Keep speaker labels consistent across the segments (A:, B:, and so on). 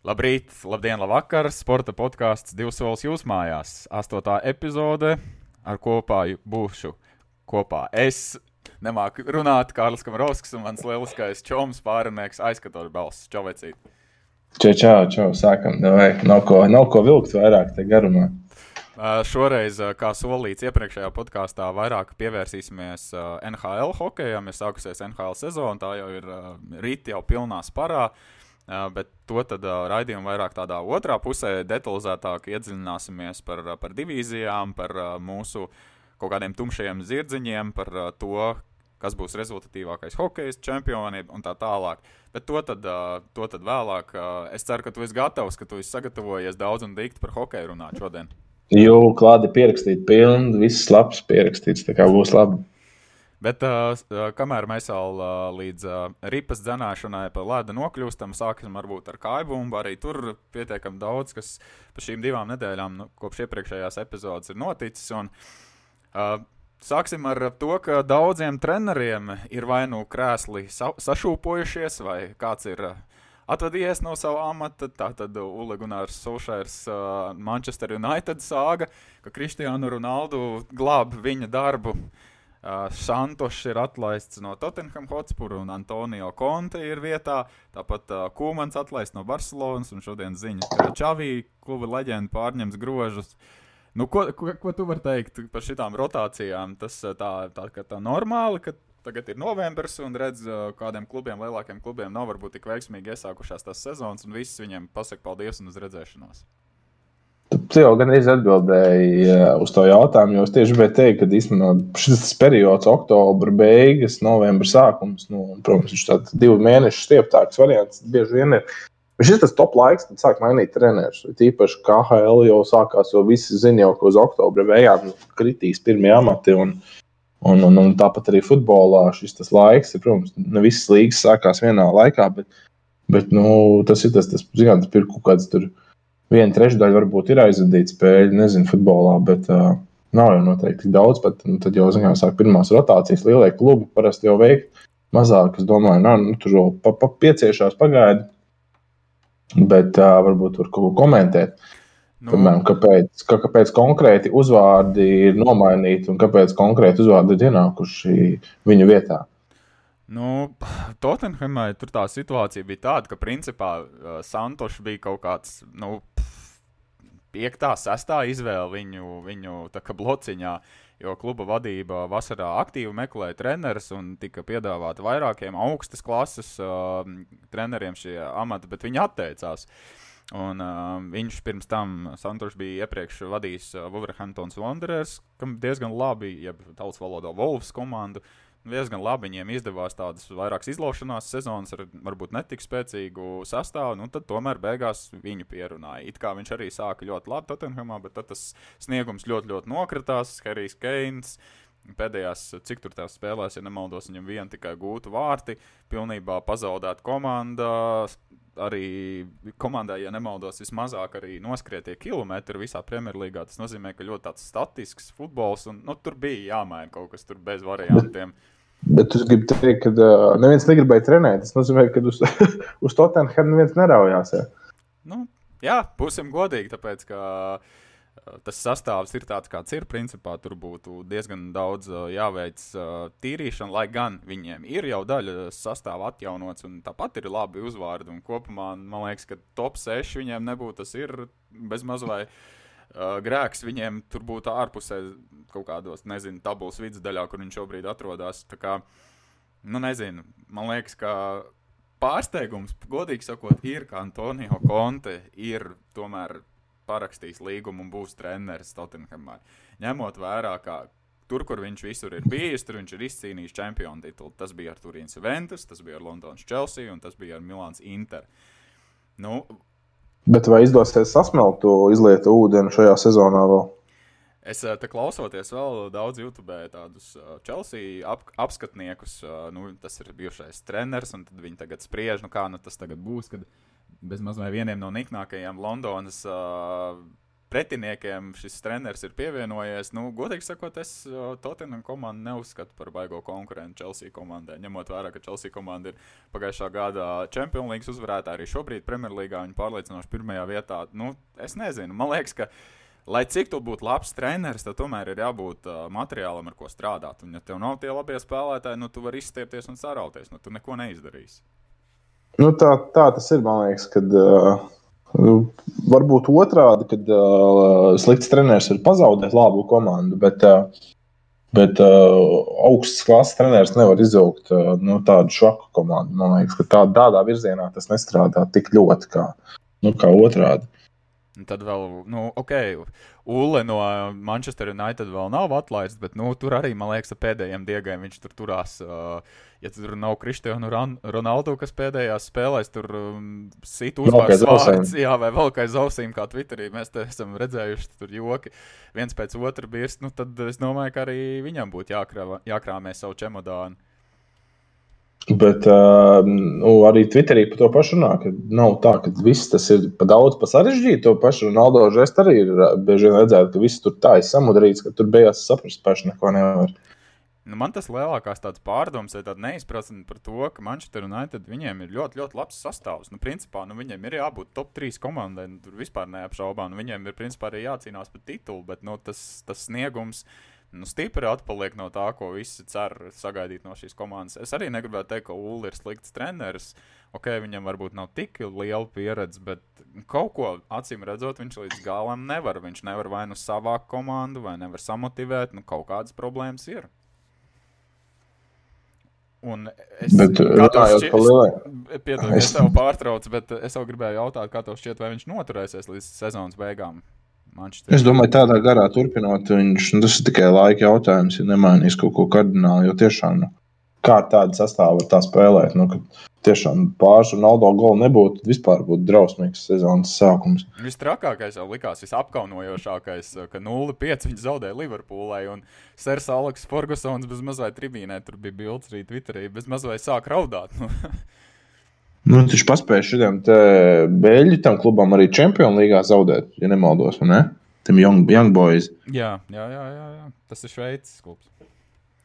A: Labrīt, labdien, labvakar! Sporta podkāsts divas solis jūs mājās. Astotā epizode ar kopā būšu kopā. Es nemāku runāt, Kārlis Kamarovskis un mans lieliskais čoms, pārinieks, aizskatošs balss. Čau, vecīt!
B: Čau, čau, čau, sākam. Vai, nav, ko, nav ko vilkt vairāk te garumā.
A: Šoreiz, kā solīts iepriekšējā podkāstā, vairāk pievērsīsimies NHL hokejam. Ir sākusies NHL sezona, tā jau ir rīta jau pilnā sparā. Uh, Bet to tad raidījumā vairāk tādā otrā pusē detalizētāk iedziļināsimies par, par divīzijām, par mūsu kaut kādiem tumšajiem zirdziņiem, par to, kas būs rezultatīvākais hokejs, čempionība un tā tālāk. Bet to tad, to tad vēlāk. Es ceru, ka tu esi gatavs, ka tu esi sagatavojies daudz un dikti par hokeju runāt šodien.
B: Jū, klāte pierakstīt, pilni, viss labs pierakstīts, tā kā būs labi.
A: Bet uh, kamēr mēs vēl uh, līdz uh, ripas dzenāšanai pa ledu nokļūstam, sāksim varbūt ar kājbumbu. Arī tur pietiekami daudz, kas pa šīm divām nedēļām, nu, kopš iepriekšējās epizodes, ir noticis. Un, uh, Sāksim ar to, ka daudziem treneriem ir vai nu krēsli sa sašūpojušies, vai kāds ir atvadījies no sava amata. Tā tad Ule Gunārs Solšērs, uh, Manchester United sāga, ka Kristiānu Ronaldu glāb viņa darbu uh, Uh, Santošs ir atlaists no Tottenham Hotspur un Antonio Conte ir vietā. Tāpat uh, Kūmans atlaists no Barcelonas un šodien ziņas, ka Čavī kluba leģenda pārņems grožus. Nu, ko, ko, ko tu vari teikt par šīm rotācijām? Tas tā, tā, tā normāli, ka tagad ir novembris un redz, kādiem klubiem, lielākiem klubiem nav varbūt tik veiksmīgi iesākušās tās sezonas, un viss viņiem pasaka paldies un uz redzēšanos.
B: Tu jau gan atbildēji uz to jautājumu, jo es tieši gribēju teikt, ka īstenībā šis periods, oktobra beigas, novembris sākums, nu, protams, viņš tāds divu mēnešu stieptāks variants bieži vien ir. Šis ir tas top laiks, kad sāk mainīt trenerus. Tīpaši KHL jau sākās, jo visi zina, ka uz oktobra beigām kritīs pirmie amati. Un, un, un, un tāpat arī futbolā šis laiks, ir, protams, ne visas līgas sākās vienā laikā, bet, bet nu, tas ir tas, tas, ir kaut kāds tur viena trešdaļa varbūt ir aizvadīta spēļu, nezinu, futbolā, bet uh, nav jau noteikti tik daudz. Bet, nu, tad jau zinām, sāk pirmās rotācijas, lielie klubi parasti jau veikt mazāk. Es domāju, nā, nu, tur jau pa, pa, pieciešās pagaidi, bet uh, varbūt tur kaut ko komentēt. Nu. Piemēram, kāpēc, kā, kāpēc konkrēti uzvārdi ir nomainīti un kāpēc konkrēti uzvārdi ir ienākuši viņu vietā?
A: Nu, Tottenhamai tur tā situācija bija tāda, ka principā uh, Santošs bija kaut kāds nu, piektā, sestā izvēle viņu, viņu blociņā. Jo kluba vadība vasarā aktīvi meklēja trenerus un tika piedāvāta vairākiem augstas klases uh, treneriem šie amati, bet viņi atteicās. Un, uh, viņš pirms tam Santošs bija iepriekš vadījis uh, Wolverhamptons Wanderers, kam diezgan labi, ja tautas valodā Wolves komandu. Uh, diezgan labi viņiem izdevās tādas vairākas izlaušanās sezonas ar varbūt netik spēcīgu sastāvu, nu tad tomēr beigās viņu pierunāja. It kā viņš arī sāka ļoti labi Tottenhamā, bet tad tas sniegums ļoti, ļoti nokritās. Harijs Keins. Pēdējās, cik tur tās spēlēs, ja nemaldos, viņam viena tikai gūta vārti, pilnībā pazaudēta komanda, arī komandai, ja nemaldos, vismazāk arī noskrietie kilometri visā Premjerlīgā. Tas nozīmē, ka ļoti tāds statisks futbols, un nu, tur bija jāmaina kaut kas bez variantiem.
B: Bet es gribu teikt, ka uh, neviens negribēja trenēt. Tas nozīmē, ka uz, uz Tottenham neviens neraujās. Ja?
A: Nu, jā, būsim godīgi, tāpēc ka uh, tas sastāvs ir tāds, kāds ir. Principā tur būtu diezgan daudz jāveic tīrīšana, lai gan viņiem ir jau daļa sastāvā atjaunots, un tāpat ir labi uzvārdi. Kopumā man liekas, ka top 6 viņiem nebūtu. Tas ir bezmaz vai grēks viņiem tur būtu ārpusē kaut kādos, nezinu, tabulas vidusdaļā, kur viņš šobrīd atrodas. Tā kā, nu, nezinu, man liekas, ka pārsteigums, godīgi sakot, ir, ka Antonio Conte ir tomēr parakstīs līgumu un būs treneris Tottenhamā. Ņemot vērā, ka tur, kur viņš visur ir bijis, tur viņš ir izcīnījis čempionu titulu. Tas bija ar Turīnas Juventus, tas bija ar Londonas Chelsea un tas bija ar Milāns Inter. Nu,
B: Bet vai izdosies sasmelt to izlietu ūdeni šajā sezonā vēl?
A: Es te klausoties vēl daudz YouTube, tādus Chelsea ap, apskatniekus, nu, tas ir bijušais treneris, un viņi tagad spriež, nu, kā nu, tas tagad būs. Kad bez mazliet vieniem no niknākajiem Londonas uh, pretiniekiem šis treneris ir pievienojies. Nu, godīgi sakot, es Tottenham komandu neuzskatu par baigo konkurentu Chelsea komandai. Ņemot vērā, ka Chelsea komanda ir pagājušā gada Champions League uzvarētāja, arī šobrīd Premjerlīgā viņa pārliecinoši pirmajā vietā. Nu, es nezinu, man liekas, ka lai cik tu būtu labs treneris, tad tomēr ir jābūt uh, materiālam, ar ko strādāt. Un, ja tev nav tie labie spēlētāji, nu, tu vari izstiepties un sarauties. Nu, tu neko neizdarīsi.
B: Nu, tā, tā tas ir. Man liekas, kad uh, varbūt otrādi, kad uh, slikts treneris ir pazaudējis labu komandu, bet, uh, bet uh, augsts klases treneris nevar izaugt uh, nu, tādu šaku komandu. Man liekas, ka tā, tādā virzienā tas nestrādā tik ļoti kā, nu, kā otrādi.
A: Un tad vēl, nu, ok, Ulle no Manchester United vēl nav atlaists, bet nu, tur arī, man liekas, pēdējiem diegiem viņš tur turās. Uh, ja tur nav Kristiāna Ronaldu, kas pēdējās spēlēs tur um, sit uzvārds vārds, jā, vai vēl kā zausīm, kā Twitterī mēs te esam redzējuši, tur joki viens pēc otra birst, nu tad es domāju, ka arī viņam būtu jākrāmē savu čemodānu.
B: Bet uh, nu, arī Twitterī par to pašu runā, ka nav tā, ka viss tas ir pa daudz, pa sarežģīti. To pašu Ronaldo žestu arī ir bieži vien redzēt, ka viss tur tā ir samudrīts, ka tur beigās saprast paši neko nevar.
A: Nu, man tas lielākās pārdomas ir neizpratne par to, ka Manchester United viņiem ir ļoti, ļoti labs sastāvs. Nu, principā, nu, viņiem ir jābūt top 3 komandai, nu, tur vispār neapšaubām. Nu, viņiem ir principā arī jācīnās par titulu, bet nu, tas, tas sniegums nu, stipri atpaliek no tā, ko visi cer sagaidīt no šīs komandas. Es arī negribētu teikt, ka Ulu ir slikts treneris. Ok, viņam varbūt nav tik liela pieredze, bet kaut ko acīm redzot, viņš līdz galam nevar. Viņš nevar vai nu savākt komandu, vai nevar samotivēt. Nu, kaut kādas problēmas ir. Un es
B: domāju, ka
A: es tev pārtraucu, bet es jau gribēju jautāt, kā tev šķiet, vai viņš noturēsies līdz sezonas beigām.
B: Manchester. Es domāju, tādā garā turpinot, viņš, nu, tas ir tikai laika jautājums, ja nemainīs kaut ko kardināli. Jo tiešām, nu, kā tāda sastāvā var tā spēlēt, nu, kad tiešām pāris un Aldo gala nebūtu, tad vispār būtu drausmīgs sezonas sākums.
A: Vistrakākais jau likās, visapkaunojošākais, ka 0-5 viņi zaudēja Liverpoolai, un Sers Aleks Fergusons bez mazliet tribīnē, tur bija bildes arī Twitterī, bez mazliet sāk raudāt. Nu.
B: Nu, viņš paspēja šodien beļģu tam klubam arī Champions League zaudēt, ja nemaldos, ne? Tam young, young Boys.
A: Jā, jā, jā, jā, jā. tas ir Šveices klubs.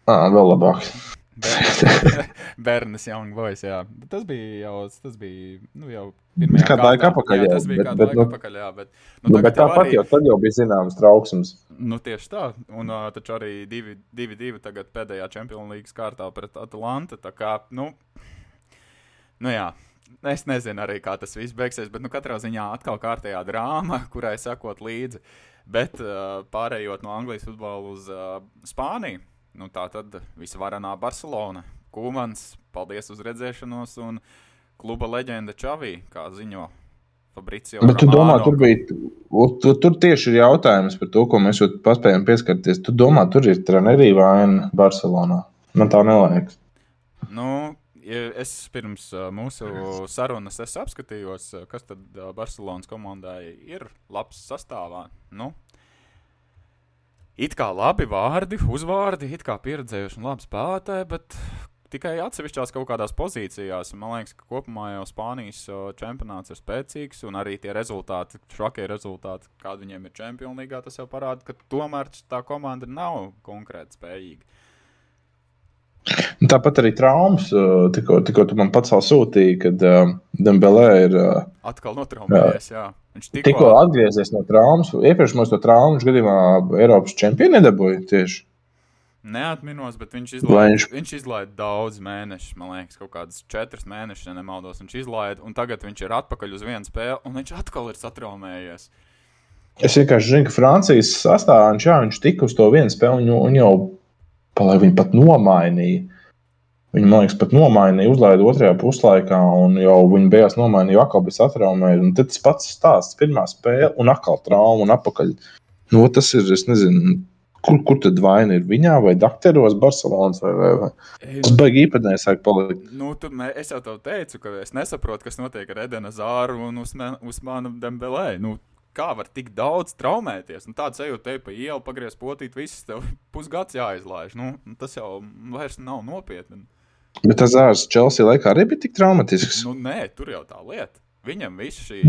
B: Ah, vēl labāk.
A: Bērns, Young Boys. Jā. Tas bija jau, tas bija, nu, jau
B: pirmajā
A: kādā
B: laikā atpakaļ. Jā, tas bija
A: bet, bet, laikā atpakaļ, jā. Bet,
B: nu, nu, bet tāpat arī... jau tad jau bija zināms trauksmes.
A: Nu, tieši tā. Un uh, taču arī 2-2 tagad pēdējā Champions League kārtā pret Atlantu. Tā kā, nu, Nu, jā, es nezinu arī, kā tas viss beigsies, bet nu, katrā ziņā atkal kārtējā drāma, kurai sekot līdzi. Bet uh, pārējot no Anglijas futbola uz uh, Spāniju, nu, tā tad visvarenā Barcelona. Kūmans, paldies uz redzēšanos, un kluba leģenda Čavī, kā ziņo Fabricio.
B: Bet tu domā, tur bija. Tur, tur tieši ir jautājums par to, ko mēs jau paspējam pieskarties. Tu domā, tur ir trenerī vaina Barcelonā? Man tā neliekas.
A: Nu, es pirms mūsu sarunas apskatījos, kas tad Barcelonas komandai ir labs sastāvā. Nu, it kā labi vārdi, uzvārdi, it kā pieredzējuši un labi spēlētāji, bet tikai atsevišķās kaut kādās pozīcijās. Man liekas, ka kopumā jau Spānijas čempionāts ir spēcīgs, un arī tie rezultāti, šokie rezultāti, kādi viņiem ir League, tas jau parāda, ka tomēr tā komanda nav konkrēti spējīga.
B: Tāpat arī traumas. Tikko, tikko tu man pats sūtīji, kad uh, Dembelē ir. Uh,
A: Atkal notraumējies, jā.
B: Viņš tikko, tikko atgriezies no traumas. Iepriekš mums to traumu gadījumā Eiropas čempionu nedabūja tieši.
A: Neatminos, bet viņš izlaiž, viņš... viņš izlaiž daudz mēnešus. Man liekas, kaut kādas četras mēnešus, ja nemaldos. Viņš izlaiž, un tagad viņš ir atpakaļ uz vienu spēli, un viņš atkal ir satraumējies.
B: Es vienkārši zinu, ka Francijas sastāvā viņš, jā, viņš tika uz to vienu spēli, un, un jau lai viņi pat nomainīja. Viņi, man liekas, pat nomainīja, uzlaida otrajā puslaikā, un jau viņi beigās nomainīja, atkal bija satraumēji. Tad tas pats stāsts, pirmā spēle, un atkal trauma, un atpakaļ. Nu, tas ir, es nezinu, kur, kur tad vaina ir viņā, vai dakteros, Barcelonas, vai, vai, vai. Tas beigas īpatnēji sāk palikt.
A: Nu, tur ne, es jau tev teicu, ka es nesaprotu, kas notiek ar Edenu Zāru un Usmanu Dembelē. Nu, kā var tik daudz traumēties. Nu, Tāds ejot te pa ielu, pagriezt potīt, viss tev pusgads jāizlaiž. Nu, tas jau vairs nav nopietni.
B: Bet tas zārs Chelsea laikā arī bija tik traumatisks.
A: Nu, nē, tur jau tā lieta. Viņam viss šī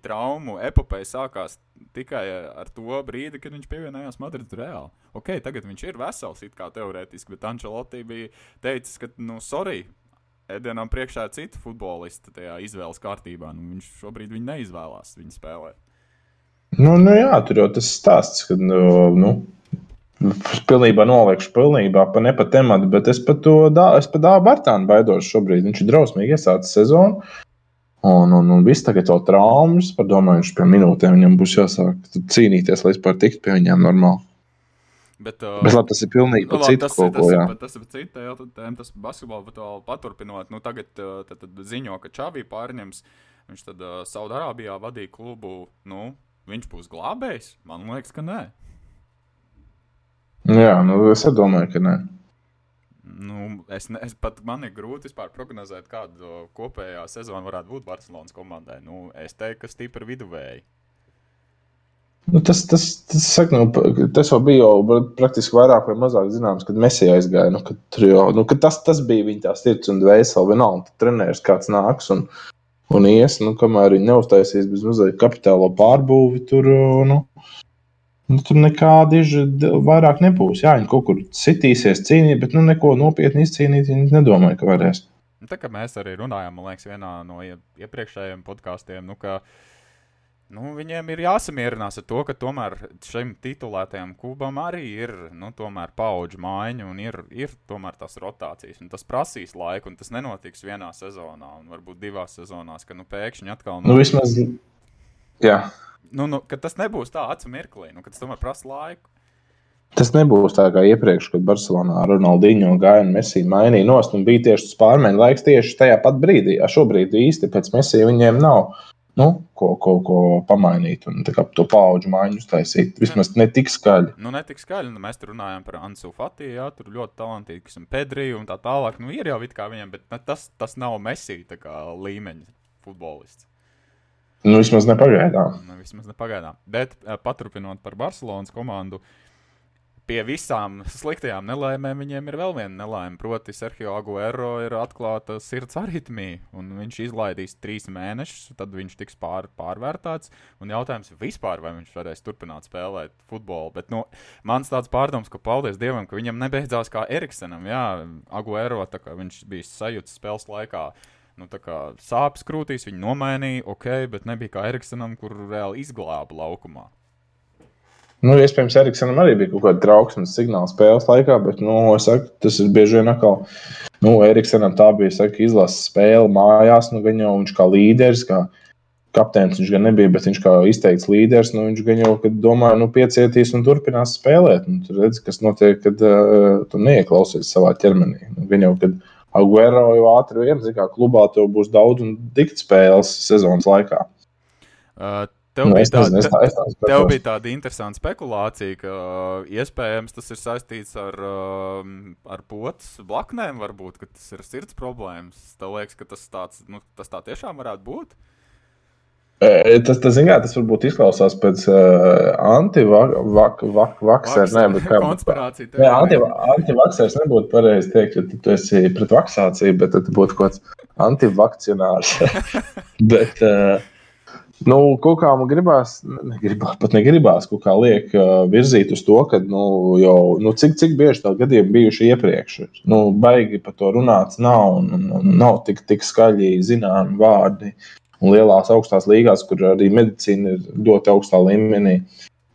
A: traumu epopeja sākās tikai ar to brīdi, kad viņš pievienojās Madrides Reāli. Ok, tagad viņš ir vesels, it kā teorētiski, bet Ančelotī bija teicis, ka, nu, sorry, Edenam priekšā ir citi futbolisti tajā izvēles kārtībā. Nu, viņš šobrīd viņu neizvēlās, viņa spēlē.
B: Nu, nu jā, tur jau tas stāsts, ka, nu, nu pilnībā noliekšu, pilnībā pa ne pa tematu, bet es par to es pa dāvu Bartānu baidos šobrīd. Viņš ir drausmīgi iesācis sezonu. Un, un, un viss tagad vēl traumas, par domāju, viņš pie minūtēm viņam būs jāsāk cīnīties, lai vispār tiktu pie viņiem normāli.
A: Bet, uh,
B: bet labi, tas ir pilnīgi
A: nu,
B: nu, cits
A: tas,
B: kaut
A: tas,
B: ko,
A: ir,
B: jā.
A: tas ir cita jautājuma, tas basketbols, bet vēl paturpinot, nu tagad uh, tad, tad ziņo, ka Čāvī pārņems, viņš tad uh, Saudārābijā vadīja klubu, nu, viņš būs glābējs? Man liekas, ka nē.
B: Jā, nu es domāju, ka nē.
A: Nu, es, ne, es pat man ir grūti vispār prognozēt, kāda kopējā sezona varētu būt Barcelonas komandai. Nu, es teiktu, ka stipri viduvēji.
B: Nu, tas, tas, tas, saka, nu, tas jau bija jau praktiski vairāk vai mazāk zināms, kad Mēsija aizgāja. Nu, kad tur jau, nu, kad tas, tas bija viņa sirds un dvēsele. Vienalga, tad treneris kāds nāks un, un ies, nu, kamēr viņi neuztaisīs bez mazliet kapitālo pārbūvi, tur, nu, nu, tur nekādi iži vairāk nebūs. Jā, viņi kaut kur sitīsies, cīnīt, bet nu, neko nopietni izcīnīt viņi nedomāju, ka varēs.
A: Nu, tā kā mēs arī runājām, man liekas, vienā no ie- iepriekšējiem podkāstiem, nu, ka nu, viņiem ir jāsamierinās ar to, ka tomēr šim titulētajam klubam arī ir nu, tomēr paudžu maiņa un ir, ir tomēr tās rotācijas. Un tas prasīs laiku, un tas nenotiks vienā sezonā, un varbūt divās sezonās, ka nu, pēkšņi atkal
B: Nu, vismaz, jā.
A: nu, nu, tas nebūs tā acu mirklī, nu, ka tas tomēr prasa laiku.
B: Tas nebūs tā kā iepriekš, kad Barcelonā gāja un Messi mainīja nost un bija tieši tas pārmaiņu laiks tieši tajā pat brīdī. Šobrīd īsti pēc Messi viņiem nav nu, ko, ko, ko pamainīt un to paudžu maiņu uztaisīt. Vismaz ne tik skaļi.
A: Nu, ne tik skaļi, nu, mēs tur runājam par Ansu Fatiju, jā, tur ļoti talantīgs un Pedriju un tā tālāk. Nu, ir jau it kā viņam, bet ne, tas, tas nav Messi kā līmeņa futbolists.
B: Nu, vismaz nepagaidām.
A: Nu, vismaz ne pagaidām. Bet eh, paturpinot par Barcelonas komandu, pie visām sliktajām nelaimēm viņiem ir vēl viena nelaime. Proti, Sergio Aguero ir atklāta sirds aritmija, un viņš izlaidīs trīs mēnešus, tad viņš tiks pār, pārvērtāts. Un jautājums vispār, vai viņš varēs turpināt spēlēt futbolu. Bet nu, mans tāds pārdoms, ka paldies Dievam, ka viņam nebeidzās kā Eriksenam. Jā, Aguero, viņš bija sajūts spēles laikā. Nu, sāpes krūtīs, viņi nomainīja, ok, bet nebija kā Eriksenam, kur reāli izglāba laukumā.
B: Nu, iespējams, Eriksenam arī bija kaut kāda trauksmes signāla spēles laikā, bet nu, saku, tas ir bieži vien atkal. Nu, Eriksenam tā bija saka, izlases spēle mājās. Nu, gan jau viņš kā līderis, kā kapteinis viņš gan nebija, bet viņš kā izteikts līderis. Nu, viņš gan jau domāja, nu, piecietīs un turpinās spēlēt. Nu, tur redz, kas notiek, kad uh, tu neieklausies savā ķermenī. Nu, gan jau, kad Aguero jau ātri vien, zin kā klubā tev būs daudz un dikti spēles sezonas laikā.
A: Uh, Tev,
B: Nu,
A: bija
B: es
A: tā,
B: nezinu, es
A: te,
B: tā- es tā
A: tev bija tāda interesanta spekulācija, ka uh, iespējams tas ir saistīts ar, uh, ar potas blaknēm, varbūt tas ir sirds problēmas. Tev liekas, ka tas, tāds, nu, tas tā tiešām varētu būt.
B: Tas, tas, kā, tas varbūt izklausās pēc uh, antivakcēra. Nē, bet kā
A: konspirācija.
B: Jā, anti- antivaksērs nebūtu pareizi teikt, jo tu- esi pret vaksāciju, bet tad tu būtu kaut kāds antivakcionārs. bet, uh, nu, kaut kā man gribās, negribās, pat negribās, kaut kā liek uh, virzīt uz to, ka, nu, jau, nu, cik, cik bieži tādi gadījumi bijuši iepriekš. Nu, baigi par to runāts nav, un, un, un nav tik, tik skaļi zināmi vārdi. Un lielās augstās līgās, kur arī medicīna ir ļoti augstā līmenī,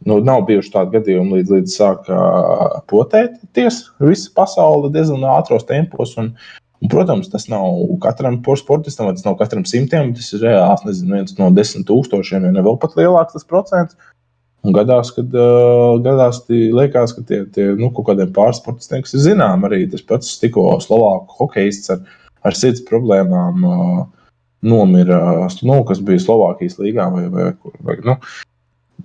B: nu, nav bijuši tādi gadījumi, līdz, līdz sāk uh, potēties. Visa pasaule diezgan ātros tempos. Un, un, protams, tas nav katram sportistam, vai tas nav katram simtiem, tas ir reāls, nezinu, viens no desmit tūkstošiem, ja ne vēl pat lielāks tas procents. Un gadās, kad uh, gadās, liekas, ka tie, tie nu, kaut kādiem pārsportistiem, kas ir zinām, arī tas pats tikko Slovāku hokeists ar, ar sirds problēmām. Uh, nomira, nu, kas bija Slovākijas līgā, vai, vai, vai nu,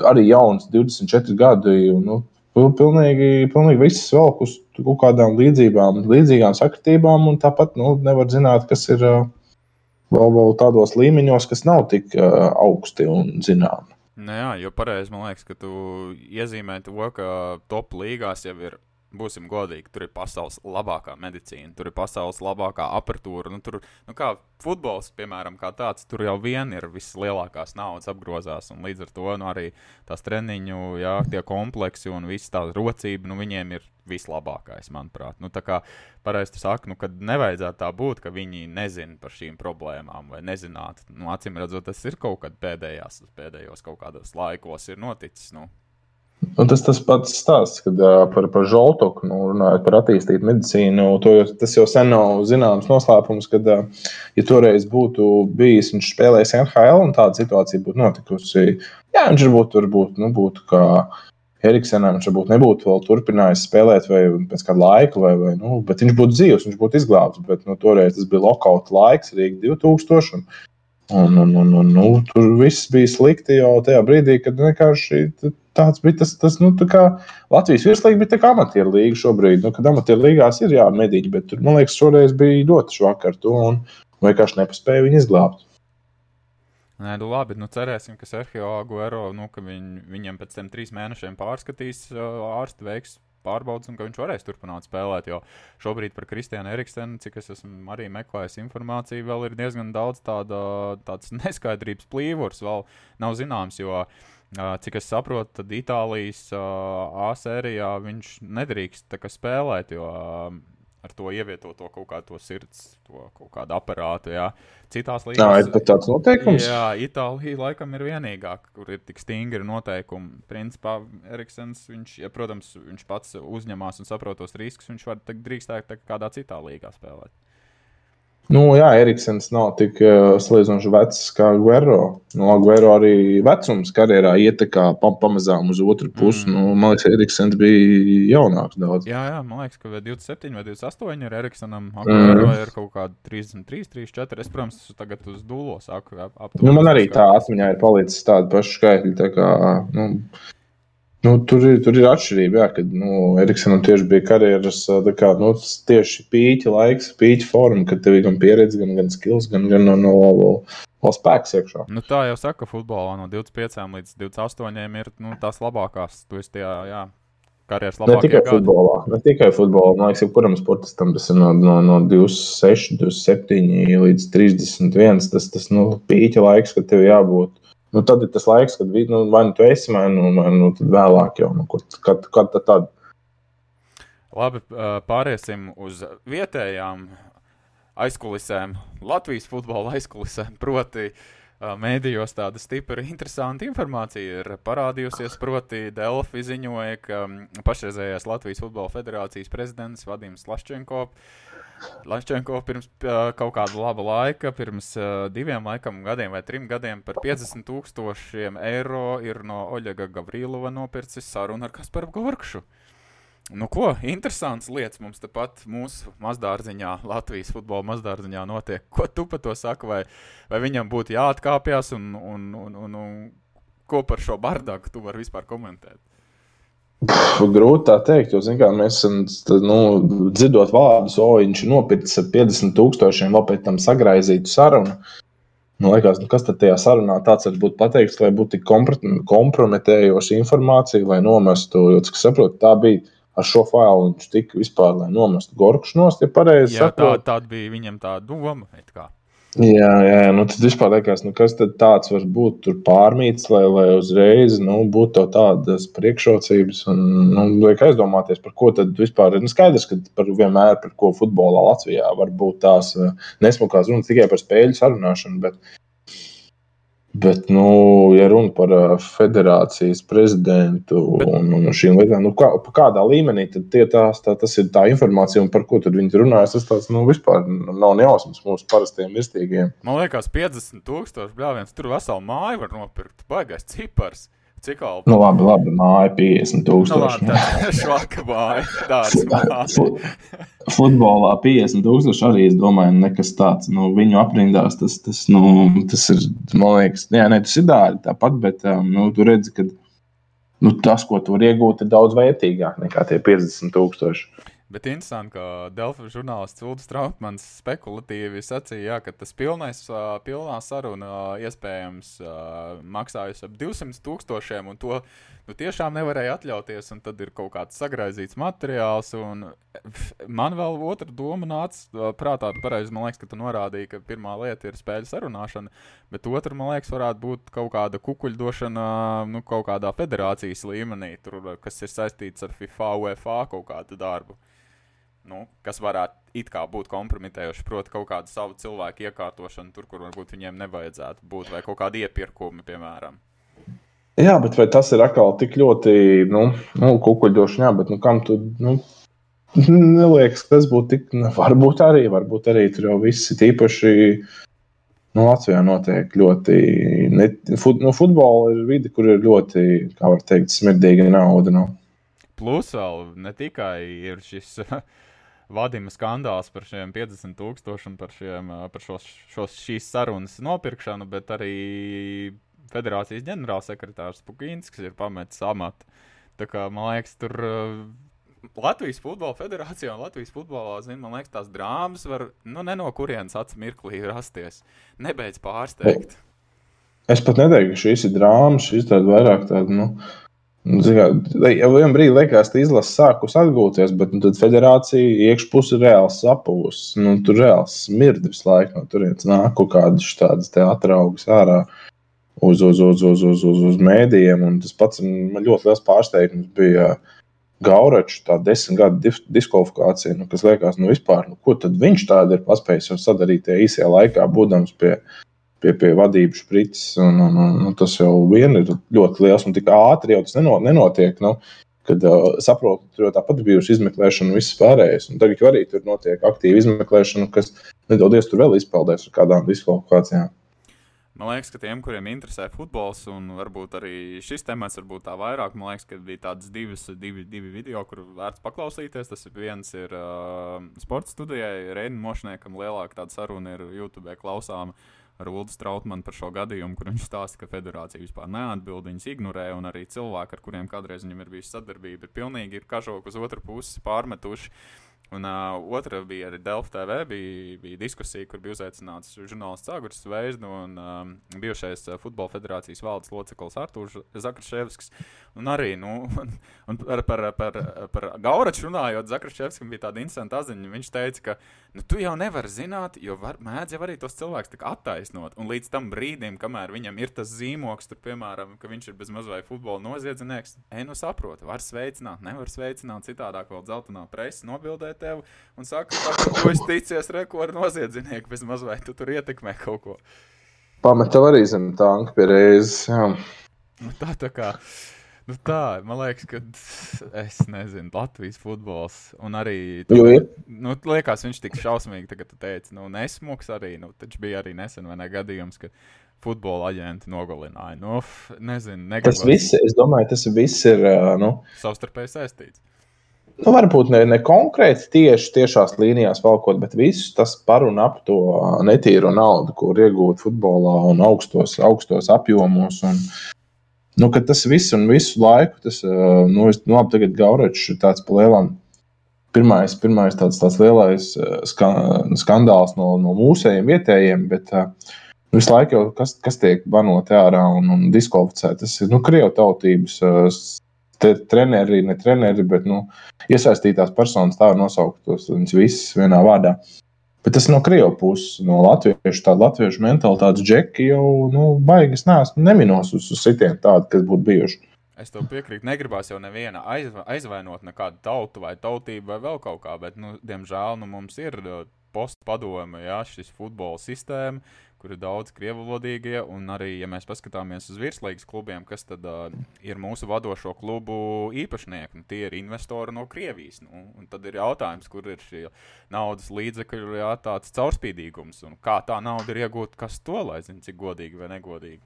B: arī jauns, 24 gadi. Un, nu, Pilnīgi, pilnīgi viss velk uz kaut kādām līdzībām, līdzīgām sakritībām, un tāpat nu, nevar zināt, kas ir vēl, vēl tādos līmeņos, kas nav tik augsti un zināmi.
A: Nu, jā, jo pareizi man liekas, ka tu iezīmē to, ka top līgās jau ir būsim godīgi, tur ir pasaules labākā medicīna, tur ir pasaules labākā apatūra. Nu, tur, nu, kā futbols, piemēram, kā tāds, tur jau vien ir vislielākās naudas apgrozās. Līdz ar to nu, arī tās treniņu, jā, tie kompleksi un viss tā rocība, nu, viņiem ir vislabākais, manuprāt. Nu, tā kā pareizi saka, nu, kad nevajadzētu tā būt, ka viņi nezina par šīm problēmām vai nezinātu. Nu, acīm redzot, tas ir kaut kad pēdējās, pēdējos kaut kādos laikos ir noticis. Nu.
B: Un tas tas pats stāsts, kad par, par žoltoku, nu, runājot par attīstītu medicīnu, to, tas jau sen nav zināms noslēpums, kad, ja toreiz būtu bijis viņš spēlējis NHL un tāda situācija būtu notikusi, jā, viņš varbūt, varbūt nu, būtu kā Eriksenam, viņš varbūt nebūtu vēl turpinājis spēlēt vai pēc kāda laika, vai, vai, nu, bet viņš būtu dzīvs, viņš būtu izglābts, bet nu, toreiz tas bija lokauta laiks, Rīga 2000. Un, Un, un, un, un, nu, tur viss bija slikti jau tajā brīdī, kad vienkārši tāds bija tas, tas nu, kā Latvijas virslīga bija tā kā amatieru līga šobrīd. Nu, kad amatieru līgās ir jāmedīķi, bet tur, man liekas, šoreiz bija ļoti švakar ar to un vienkārši nepaspēja viņu izglābt.
A: Nē, nu labi, nu cerēsim, ka Sergio Aguero, nu, ka viņ, viņam pēc tam trīs mēnešiem pārskatīs ārstu veiks pārbaudas un ka viņš varēs turpināt spēlēt. Jo šobrīd par Kristiānu Eriksenu, cik es esmu arī meklējis informāciju, vēl ir diezgan daudz tāda, tādas neskaidrības plīvurs. Vēl nav zināms, jo cik es saprotu, tad Itālijas A sērijā viņš nedrīkst spēlēt, jo ar to ievietoto kaut kādu sirds, to kaut kādu aparātu. Jā. Citās līnijās
B: tā ir pat tāds noteikums.
A: Jā, Itālija laikam ir vienīgā, kur ir tik stingri noteikumi. Principā Eriksons, viņš, ja, protams, viņš pats uzņemās un saprot tos riskus, viņš var drīkstēt kādā citā līgā spēlēt.
B: Nu, jā, Eriksons nav tik uh, salīdzinoši vecs kā Guerrero. Nu, Guerrero arī vecums karjerā ietekā pa, pamazām uz otru pusi. Mm. Nu, man liekas, Eriksons bija jaunāks daudz.
A: Jā, jā, man liekas, ka 27 vai 28 ir Eriksonam. Guerrero mm. ir kaut kāda 33, 34. Es, protams, tagad uz dūlo saku. Ap,
B: nu, man arī tā atmiņā ir palicis tāda paša skaitļa. Tā kā, nu, Nu, tur, ir, tur ir atšķirība, jā, kad nu, Eriksonam tieši bija karjeras kā, nu, tieši pīķa laiks, pīķa forma, kad tev ir gan pieredze, gan, gan skills, gan, gan no, no, no, no spēks iekšā.
A: Nu, tā jau saka, futbolā no 25 līdz 28 ir nu, tās labākās. Tu esi tajā, jā, karjeras labākajā.
B: Ne tikai gadi. futbolā, ne tikai futbolā. Man liekas, jebkuram sportistam tas ir no, no, no 26, 27 līdz 31. Tas, tas nu, pīķa laiks, kad tev jābūt nu, tad ir tas laiks, kad nu, vai nu tu esi, vai nu, vai nu vēlāk jau nu, kad, kad tad. tad.
A: Labi, pāriesim uz vietējām aizkulisēm, Latvijas futbola aizkulisēm. Proti, mēdījos tāda stipra, interesanta informācija ir parādījusies. Proti, Delfi ziņoja, ka pašreizējais Latvijas Futbola Federācijas prezidents Vadims Laščenkovs Laščenko pirms uh, kaut kāda laba laika, pirms uh, diviem laikam, gadiem vai trim gadiem, par 50 tūkstošiem eiro ir no Oļega Gavrilova nopircis sarunu ar Kasparu Gorkšu. Nu, ko interesants lietas mums tepat mūsu mazdārziņā, Latvijas futbola mazdārziņā notiek. Ko tu par to saki? Vai, vai viņam būtu jāatkāpjas un, un, un, un, un ko par šo bardaku tu vari vispār komentēt?
B: Grūti tā teikt, jo kā, mēs esam nu, dzirdot vārdus, o viņš ir nopircis ar 50 tūkstošiem, vēl pēc tam sagraizītu sarunu. Nu, liekas, nu, kas tad tajā sarunā tāds var būt pateikts, lai būtu tik kompromitējoša informācija, lai nomestu, jo, cik saprotu, tā bija ar šo failu viņš tika vispār, lai nomestu Gorkšu nost, ja pareizi
A: saprotu. Tā, tā bija viņam tā doma.
B: Jā, jā, nu tad vispār liekas, nu kas tad tāds var būt tur pārmīts, lai, lai uzreiz nu, būtu tādas priekšrocības. Un, nu, liek aizdomāties, par ko tad vispār ir nu, skaidrs, ka par vienmēr par ko futbolā Latvijā var būt tās eh, nesmukās runas tikai par spēļu sarunāšanu, bet Bet, nu, ja runa par uh, federācijas prezidentu un, un šīm lietām, nu, kā, kādā līmenī tad tie tās, tā, tas ir tā informācija, un par ko tad viņi runāja, tas tāds, nu, vispār nav nejausmas mūsu parastiem virstīgiem.
A: Man liekas, 50 tūkstoši bļāviens, tur veselu māju var nopirkt, baigais cipars. Cik tālu?
B: Nu, labi, labi, māja 50 tūkstoši.
A: Nu, ir švaka māja. Tāds māja.
B: Futbolā 50 tūkstoši arī, es domāju, nekas tāds. Nu, viņu aprindās tas, tas, nu, tas ir, man liekas, jā, ne, tas ir dārgi tāpat, bet um, nu, tu redzi, ka nu, tas, ko tu vari iegūt, ir daudz vērtīgāk nekā tie 50 tūkstoši.
A: Bet interesanti, ka Delfa žurnālists Ulris Trautmans spekulatīvi sacīja, jā, ka tas pilnais, pilnā saruna iespējams maksājas ap 200 tūkstošiem, un to nu, tiešām nevarēja atļauties. Tad ir kaut kāds sagraizīts materiāls. Man vēl otra doma nāca prātā, pareizi man liekas, ka tu norādīji, ka pirmā lieta ir spēļu sarunāšana, bet otra, man liekas, varētu būt kaut kāda kukuļdošana nu, kaut kādā federācijas līmenī, tur, kas ir saistīts ar FIFA, UEFA kaut kādu darbu nu, kas varētu it kā būt kompromitējoši, proti, kaut kādu savu cilvēku iekārtošanu tur, kur varbūt viņiem nevajadzētu būt, vai kaut kādi iepirkumi, piemēram.
B: Jā, bet vai tas ir atkal tik ļoti nu, nu, kukuļdoši, jā, bet nu, kam tu. Nu, Neliekas, ka tas būtu tik. Nu, varbūt arī, varbūt arī tur jau viss ir īpaši. Nu, Latvijā notiek ļoti. Ne, fut, nu, futbola ir vide, kur ir ļoti, kā var teikt, smirdīga nauda. Nu.
A: Plus vēl ne tikai ir šis Vadima skandāls par šiem 50 tūkstošiem, par, šiem, par šos, šos, šīs sarunas nopirkšanu, bet arī federācijas ģenerālsekretārs Pukīns, kas ir pametis amatu. Tā kā man liekas, tur Latvijas Futbola Federācijā un Latvijas futbolā, zin, man liekas, tās drāmas var nu, no kurienes acis mirklī rasties. Nebeidz pārsteigt.
B: Es pat neteiktu, ka šīs ir drāmas, šīs ir vairāk tādas. Nu Nu, jau vienā brīdī liekas, ka izlase sākus atgūties, bet nu, tad federācija iekšpusē ir reāls sapūs. Nu, tur reāls smird visu laiku no turienes nāk kaut kādas tādas atraugas ārā uz, uz, uz, uz, uz, uz, uz mēdījiem. Un tas pats man ļoti liels pārsteigums bija. Gauračs, tā desmit gadu diskvalifikācija, nu, kas liekas, nu vispār, nu, ko tad viņš tādu ir paspējis sadarīt tajā īsajā laikā, būdams pie pie, pie vadības sprites. Un, un, un, un tas jau vien ir ļoti liels un tik ātri jau tas nenotiek. Nu, kad uh, saprotu, tur jau tāpat bijusi izmeklēšana un viss pārējais. Un tagad arī tur notiek aktīva izmeklēšana, kas nedodies tur vēl izpeldēs ar kādām diskvalifikācijām.
A: Man liekas, ka tiem, kuriem interesē futbols, un varbūt arī šis temats, varbūt tā vairāk, man liekas, ka bija tādas divas, divi, divi video, kur vērts paklausīties. Tas ir viens ir uh, sports studijai, Reina Mošniekam, lielāka tāda saruna ir YouTube klausāma. Uh, ar Ulu Strautmanu par šo gadījumu, kur viņš stāsta, ka federācija vispār neatbild, viņas ignorē, un arī cilvēki, ar kuriem kādreiz viņam ir bijusi sadarbība, ir pilnīgi ir kažok uz otru pusi pārmetuši. Un uh, otra bija arī Delfa TV. Bija, bija diskusija, kur bija uzaicināts žurnālists Zagars Zvezda un um, bijušais Futbola federācijas valdes loceklis Artūrs Zakraševskis. Un arī nu, un par, par, par, par Gauraču runājot, Zakraševskim bija tāda interesanta atziņa. Viņš teica, ka nu, tu jau nevari zināt, jo var, mēdz jau arī tos cilvēkus attaisnot. Un līdz tam brīdim, kamēr viņam ir tas zīmoks, tur, piemēram, ka viņš ir bezmaz vai futbola noziedznieks, ej, nu saproti, var sveicināt, nevar sveicināt, citādāk vēl dzeltenā presa nobildēt tevi un saka, ka tu esi ticies rekordu noziedznieku, bez maz vai tu tur ietekmē kaut ko.
B: Pameta arī zem tanka pie reizes.
A: Nu, tā tā kā. Nu tā, man liekas, ka es nezinu, Latvijas futbols. Un arī.
B: Tu,
A: nu, liekas, viņš tik šausmīgi, tagad tu teici, nu, nesmuks arī. Nu, taču bija arī nesen vai ne gadījums, ka futbola aģenti nogalināja. Nu, nezinu, negribas.
B: Tas viss, es domāju, tas viss ir. Nu...
A: Savstarpēji saistīts.
B: Nu, varbūt ne, ne konkrēti tieši tiešās līnijās valkot, bet viss tas par un ap to netīro naudu, kur iegūt futbolā un augstos, augstos apjomos. Un, nu, tas viss un visu laiku, tas, nu, es, nu, labi, tagad Gauračs ir tāds pa lielam. Pirmais, pirmais tāds, tāds lielais skandāls no, no mūsējiem vietējiem, bet uh, visu laiku jau kas, kas tiek banot ārā un, un diskvalificēts. Tas ir nu, Krievijas tautības uh, treneri, ne treneri, bet nu, iesaistītās personas tā var nosaukt tos visus vienā vārdā. Bet tas no Krievijas puses, no latviešu, tāda latviešu mentalitātes džeki jau nu, baigas neesmu neminos uz, uz sitienu tādu, kas būtu bijuši.
A: Es tev piekrītu, negribās jau nevienu aizvainot nekādu tautu vai tautību vai vēl kaut kā, bet, nu, diemžēl, nu, mums ir postpadome, jā, šis futbola sistēma, kur ir daudz krievulodīgie, un arī, ja mēs paskatāmies uz virslīgas klubiem, kas tad uh, ir mūsu vadošo klubu īpašnieki, nu, tie ir investori no Krievijas. Nu, tad ir jautājums, kur ir šie naudas līdzekļi, jā, tāds caurspīdīgums, un kā tā nauda ir iegūta, kas to lai zina, cik godīgi vai negodīgi.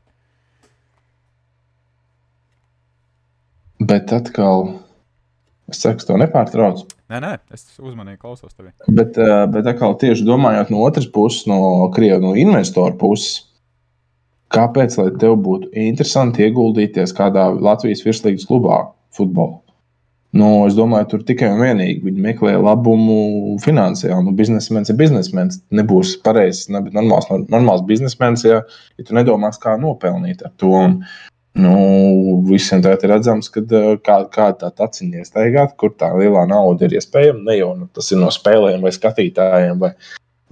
B: Bet atkal Es ka to nepārtrauc.
A: Nē, nē, es uzmanīgi klausos tevi.
B: Bet, eh, bet atkal, tieši domājot no otras puses, no Krievijas no investoru puses, kāpēc tev būtu interesanti ieguldīties kādā Latvijas virslīgas klubā futbolā? Nu, es domāju, tur tikai un vienīgi viņi meklē labumu finansiāli. Nu, biznesmenis ir biznesmenis. Nebūs pareizs, ne, normāls, normāls biznesmenis, ja, ja tu nedomās, kā nopelnīt ar to. Un, nu, visiem tā ir redzams, ka kā, kā tā taciņa iestaigāt, kur tā lielā nauda ir iespējama. Ne jau nu, tas ir no spēlēm vai skatītājiem. Vai,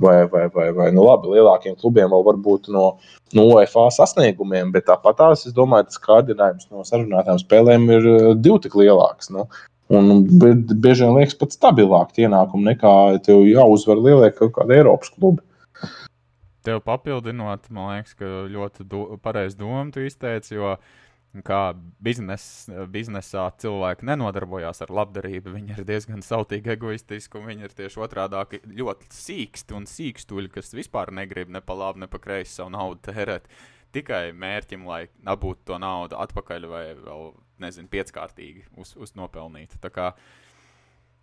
B: vai, vai, vai, vai nu, labi, lielākiem klubiem vēl varbūt no, no UEFA sasniegumiem, bet tāpat tās, es domāju, tas kārdinājums no sarunātām spēlēm ir divi tik lielāks. Nu, Un bieži vien liekas pat stabilāk ienākumi nekā tev jāuzvar lielie kaut kādi Eiropas klubi.
A: Tev papildinot, man liekas, ka ļoti do, pareizi doma tu izteici, jo kā biznes, biznesā cilvēki nenodarbojās ar labdarību, viņi ir diezgan sautīgi egoistiski, un viņi ir tieši otrādi ļoti sīksti un sīkstuļi, kas vispār negrib ne pa labi, ne pa kreisi savu naudu tērēt tikai mērķim, lai dabūtu to naudu atpakaļ vai vēl, nezinu, pieckārtīgi uz, uz nopelnīt. Tā kā,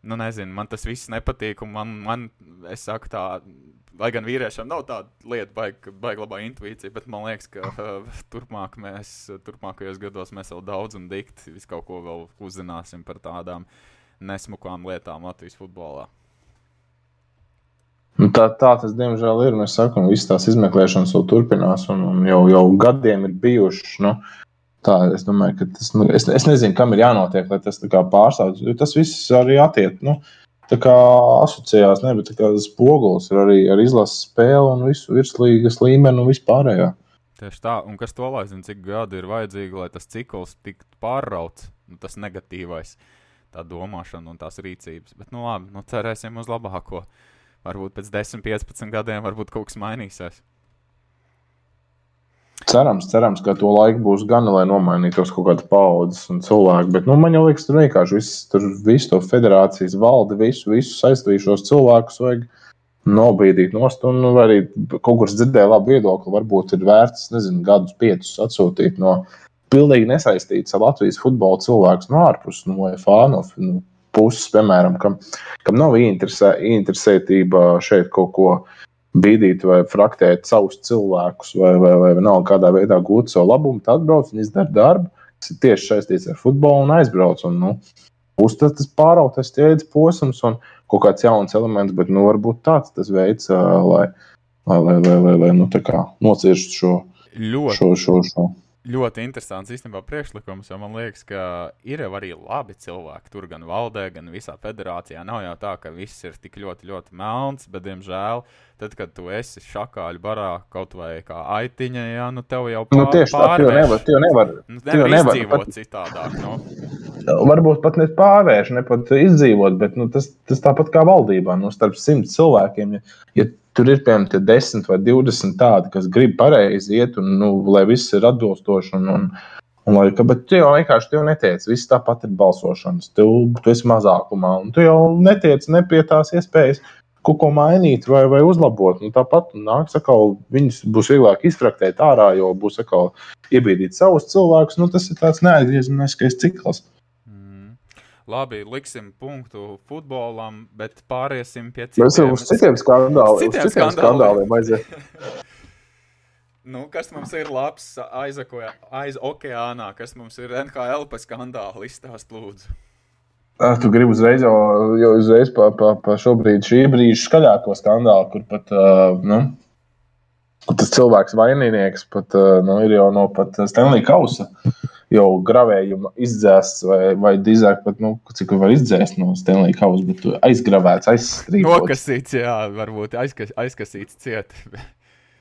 A: nu, nezinu, man tas viss nepatīk, man, man es saku tā, lai gan vīriešiem nav tāda lieta, baig, baig labā intuīcija, bet man liekas, ka uh, turpmāk mēs, turpmākajos gados mēs vēl daudz un dikti visu kaut ko vēl uzzināsim par tādām nesmukām lietām Latvijas futbolā.
B: Nu, tā, tā tas, diemžēl, ir. Mēs sakām, ka visas tās izmeklēšanas vēl turpinās, un, un jau, jau gadiem ir bijušas. Nu, tā, es domāju, ka tas, nu, es, es nezinu, kam ir jānotiek, lai tas pārstāvētu. Tas viss arī attiec. Nu, tā kā asociējās, ne, bet tas spogulis ir arī ar izlases spēli un visu virslīgas līmeni un vispārējā.
A: Tieši tā, un kas to lai zina, cik gadi ir vajadzīgi, lai tas cikls tiktu pārrauts, nu, tas negatīvais, tā domāšana un tās rīcības. Bet, nu labi, nu cerēsim uz labāko varbūt pēc 10, 15 gadiem varbūt kaut kas mainīsies.
B: Cerams, cerams, ka to laiku būs gan, lai nomainītos kaut kāda paudzes un cilvēki. Bet nu, man jau liekas, tur vienkārši viss, tur visu to federācijas valdi, visu, visu saistījušos cilvēkus vajag nobīdīt nost. Un arī kaut kur dzirdēju labu viedokli. Varbūt ir vērts, nezinu, gadus piecus atsūtīt no pilnīgi nesaistītas ar Latvijas futbola cilvēku no ārpus, no FA, no, no puses, piemēram, kam, kam nav interesē, interesētība šeit kaut ko bīdīt vai fraktēt savus cilvēkus, vai, vai, vai nav kādā veidā gūt savu labumu, tad atbrauc un izdara darbu, kas ir tieši saistīts ar futbolu un aizbrauc. Un, nu, Būs tas, tas pārautais ķēdes posms un kaut kāds jauns elements, bet nu, varbūt tāds tas veids, lai, lai, lai, lai, lai, lai nu, nocirstu šo,
A: ļoti,
B: šo, šo, šo
A: ļoti interesants īstenībā priekšlikums, jo man liekas, ka ir jau arī labi cilvēki tur gan valdē, gan visā federācijā. Nav jau tā, ka viss ir tik ļoti, ļoti melns, bet, diemžēl, tad, kad tu esi šakāļu barā kaut vai kā aitiņa, jā, nu tev jau
B: pār, nu, tieši tā, tu jau nevar, jau nevar,
A: nu, nevar, nevar izdzīvot pat, citādāk. Nu.
B: Varbūt pat ne pārvērš, ne pat izdzīvot, bet nu, tas, tas tāpat kā valdībā, nu, starp simts cilvēkiem. Ja, ja tur ir piemēram 10 vai 20 tādi, kas grib pareizi iet, un nu, lai viss ir atbilstoši. Un, un, un, lai, ka, bet tu jau vienkārši tu netiec. Viss tāpat ir balsošanas. Tu, tu esi mazākumā, un tu jau netiec ne pie tās iespējas. Kaut ko mainīt vai, vai uzlabot. Nu, tāpat nāks atkal, viņus būs vieglāk izfraktēt ārā, jo būs atkal iebīdīt savus cilvēkus. Nu, tas ir tāds neatgriezeniskais cikls.
A: Labi, liksim punktu futbolam, bet pāriesim pie citiem.
B: Mēs jau uz citiem skandāliem, citiem uz citiem skandāliem aiziet.
A: nu, kas mums ir labs aiz, aiz okeānā, kas mums ir NHL pa skandālu izstāst lūdzu?
B: Ah, tu gribi uzreiz jau, jau uzreiz pa, pa, pa šobrīd šī brīža skaļāko skandālu, kur pat, uh, nu, tas cilvēks vaininieks pat, uh, nu, ir jau no pat Stanley Kausa. Uh, jau gravējumu izdzēsts, vai, vai drīzāk pat, nu, cik var izdzēst no Stanley Kausa, bet aizgravēts, aizstrīdēts.
A: Nokasīts, jā, varbūt aizkas, aizkasīts ciet.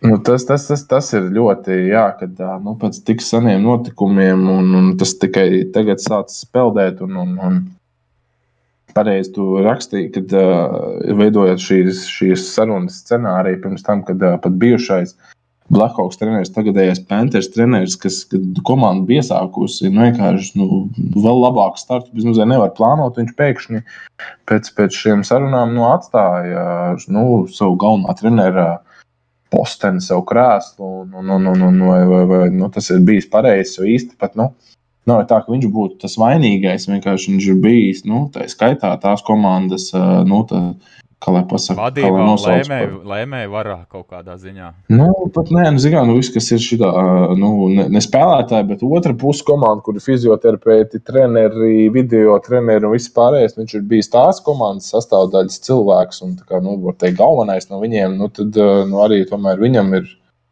B: Nu, tas, tas, tas, tas ir ļoti, jā, kad nu, pēc tik seniem notikumiem, un, un tas tikai tagad sācis speldēt. Un, un, un pareizi tu rakstīji, kad uh, veidojot šīs, šīs sarunas scenāriju, pirms tam, kad uh, pat bijušais uh, Blackhawks treneris, tagadējais Panthers treneris, kas komandu bija iesākusi, nu, vienkārši nu, vēl labāku startu vismaz nevar plānot. Viņš pēkšņi pēc, pēc šiem sarunām nu, atstāja nu, savu galvenā trenera posteni, savu krēslu. Un, un, un, un, vai, vai, vai, nu, tas ir bijis pareizi, jo īsti pat. Nu, Nav tā, ka viņš būtu tas vainīgais. Vienkārši viņš ir bijis nu, tā skaitā tās komandas nu, tā, kā lai pasakā,
A: vadībā lēmēju, lēmēju varā kaut kādā ziņā.
B: Nu, pat nē, nu, zinām, nu, viss, kas ir šitā, nu, ne, ne spēlētāji, bet otra puse komanda, kur ir fizioterapeiti, treneri, video treneri un viss pārējais. Viņš ir bijis tās komandas sastāvdaļas cilvēks un, kā, nu, var teikt, galvenais no viņiem, nu, tad nu, arī tomēr viņam ir.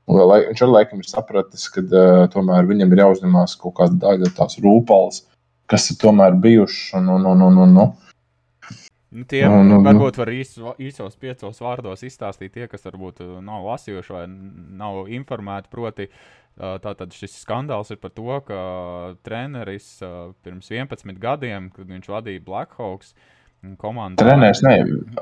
B: Lai, viņš arī laikam ir sapratis, ka uh, tomēr viņam ir jāuzņemās kaut kāda daļa tās rūpales, kas ir tomēr bijušas. Un, un, un, un, un, un,
A: Nu, tie nu, nu, varbūt var īsos, īsos piecos vārdos izstāstīt tie, kas varbūt uh, nav lasījuši vai nav informēti. Proti, uh, tātad šis skandāls ir par to, ka treneris uh, pirms 11 gadiem, kad viņš vadīja Blackhawks, uh, komandā.
B: Treneris, ne,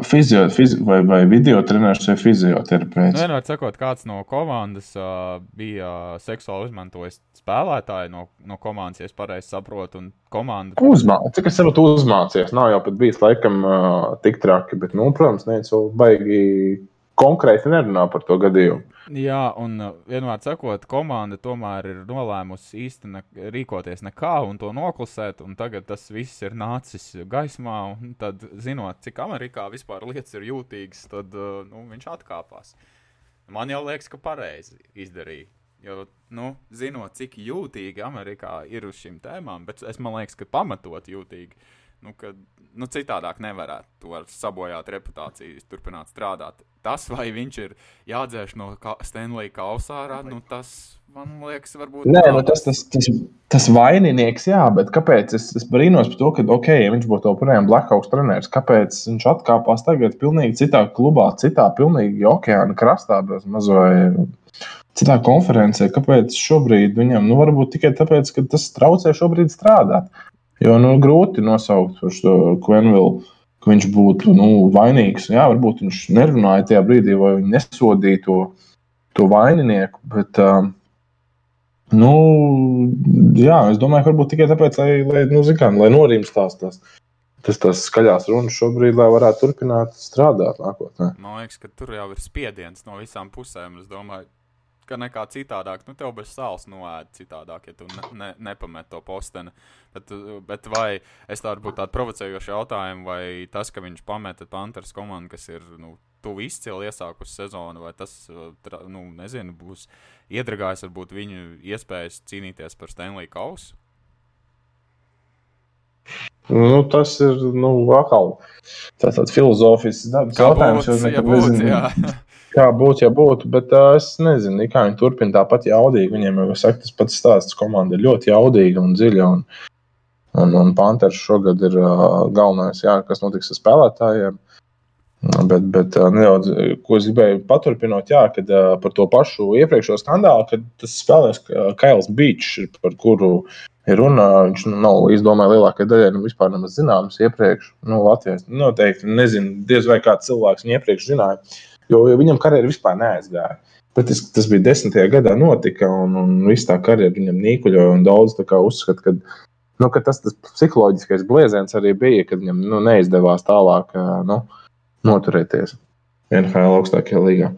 B: fizio, fizi, vai, vai video treneris vai fizioterapeits.
A: Nu, vienmēr sakot, kāds no komandas uh, bija seksuāli izmantojis spēlētāju no, no komandas, ja es pareizi saprotu. Komanda...
B: Uzmā, cik es saprotu, uzmācies. Nav jau pat bijis laikam uh, tik traki, bet, nu, protams, neviens vēl baigi konkrēti nerunā par to gadījumu.
A: Jā, un uh, vienmēr sakot, komanda tomēr ir nolēmusi īsti ne, rīkoties nekā un to noklusēt. Un tagad tas viss ir nācis gaismā. Tad, zinot, cik Amerikā vispār lietas ir jūtīgas, tad uh, nu, viņš atkāpās. Man jau liekas, ka pareizi izdarīja. Jo, nu, zinot, cik jūtīgi Amerikā ir uz šīm tēmām, bet es liekas, ka pamatot jūtīgi. Nu, ka, nu, citādāk nevarētu to sabojāt reputāciju, turpināt strādāt. Tas, vai viņš ir jādzēš no Stanley kausa ārā, nu, tas man liekas, varbūt.
B: Nē, nu, tas, tas, tas, tas vaininieks, jā, bet kāpēc es, es brīnos par to, ka, ok, ja viņš būtu joprojām Blackhawks treneris, kāpēc viņš atkāpās tagad pilnīgi citā klubā, citā pilnīgi okeāna krastā, bez mazoja. Citā konferencē, kāpēc šobrīd viņam, nu, varbūt tikai tāpēc, ka tas traucē šobrīd strādāt. Jo nu, grūti nosaukt šo Kvenvilu, ka viņš būtu nu, vainīgs. Jā, varbūt viņš nerunāja tajā brīdī, vai viņi nesodīja to, to vaininieku. Bet, uh, nu, jā, es domāju, ka varbūt tikai tāpēc, lai, lai, nu, kā, lai norimst tās, tās, tas, tas skaļās runas šobrīd, lai varētu turpināt strādāt nākotnē.
A: Man liekas, ka tur jau ir spiediens no visām pusēm. Es domāju, ka nekā citādāk. Nu, tev bez sāls noēd citādāk, ja tu ne, ne, nepamet to posteni. Bet, bet vai es tādu būtu tādu provocējošu jautājumu, vai tas, ka viņš pameta Panthers komandu, kas ir nu, tuvu izcili iesākusi sezonu, vai tas, nu, nezinu, būs iedragājis varbūt viņu iespējas cīnīties par Stanley Kausu?
B: Nu, tas ir nu, atkal tāds filozofisks jautājums.
A: Būtu, ja būtu,
B: kā būtu, ja būtu, bet uh, es nezinu, kā viņi turpina tāpat jaudīgi. Viņiem jau saka, tas pats stāsts, komanda ir ļoti jaudīga un dziļa. Un, un, un Panthers šogad ir uh, galvenais, jā, kas notiks ar spēlētājiem. Bet, bet nedaudz, ko es gribēju paturpināt, jā, kad uh, par to pašu iepriekšējo skandālu, kad tas spēlēs Kails Beach, par kuru ir runa. Viņš nu, nav izdomājis lielākajai daļai, nu, vispār nemaz zināms iepriekš. Nu, Latvijas noteikti nezinu, diez vai kāds cilvēks viņu iepriekš zināja. Uh, jo, jo viņam karjeras vispār neaizgāja. Bet tas, tas bija desmitajā gadā, notika, un, un viss tā karjera viņam nīkuļoja. Daudz uzskata, ka, nu, ka tas, tas psiholoģiskais blieziens arī bija, kad viņam nu, neizdevās tālāk nu, noturēties NHL augstākajā līgā.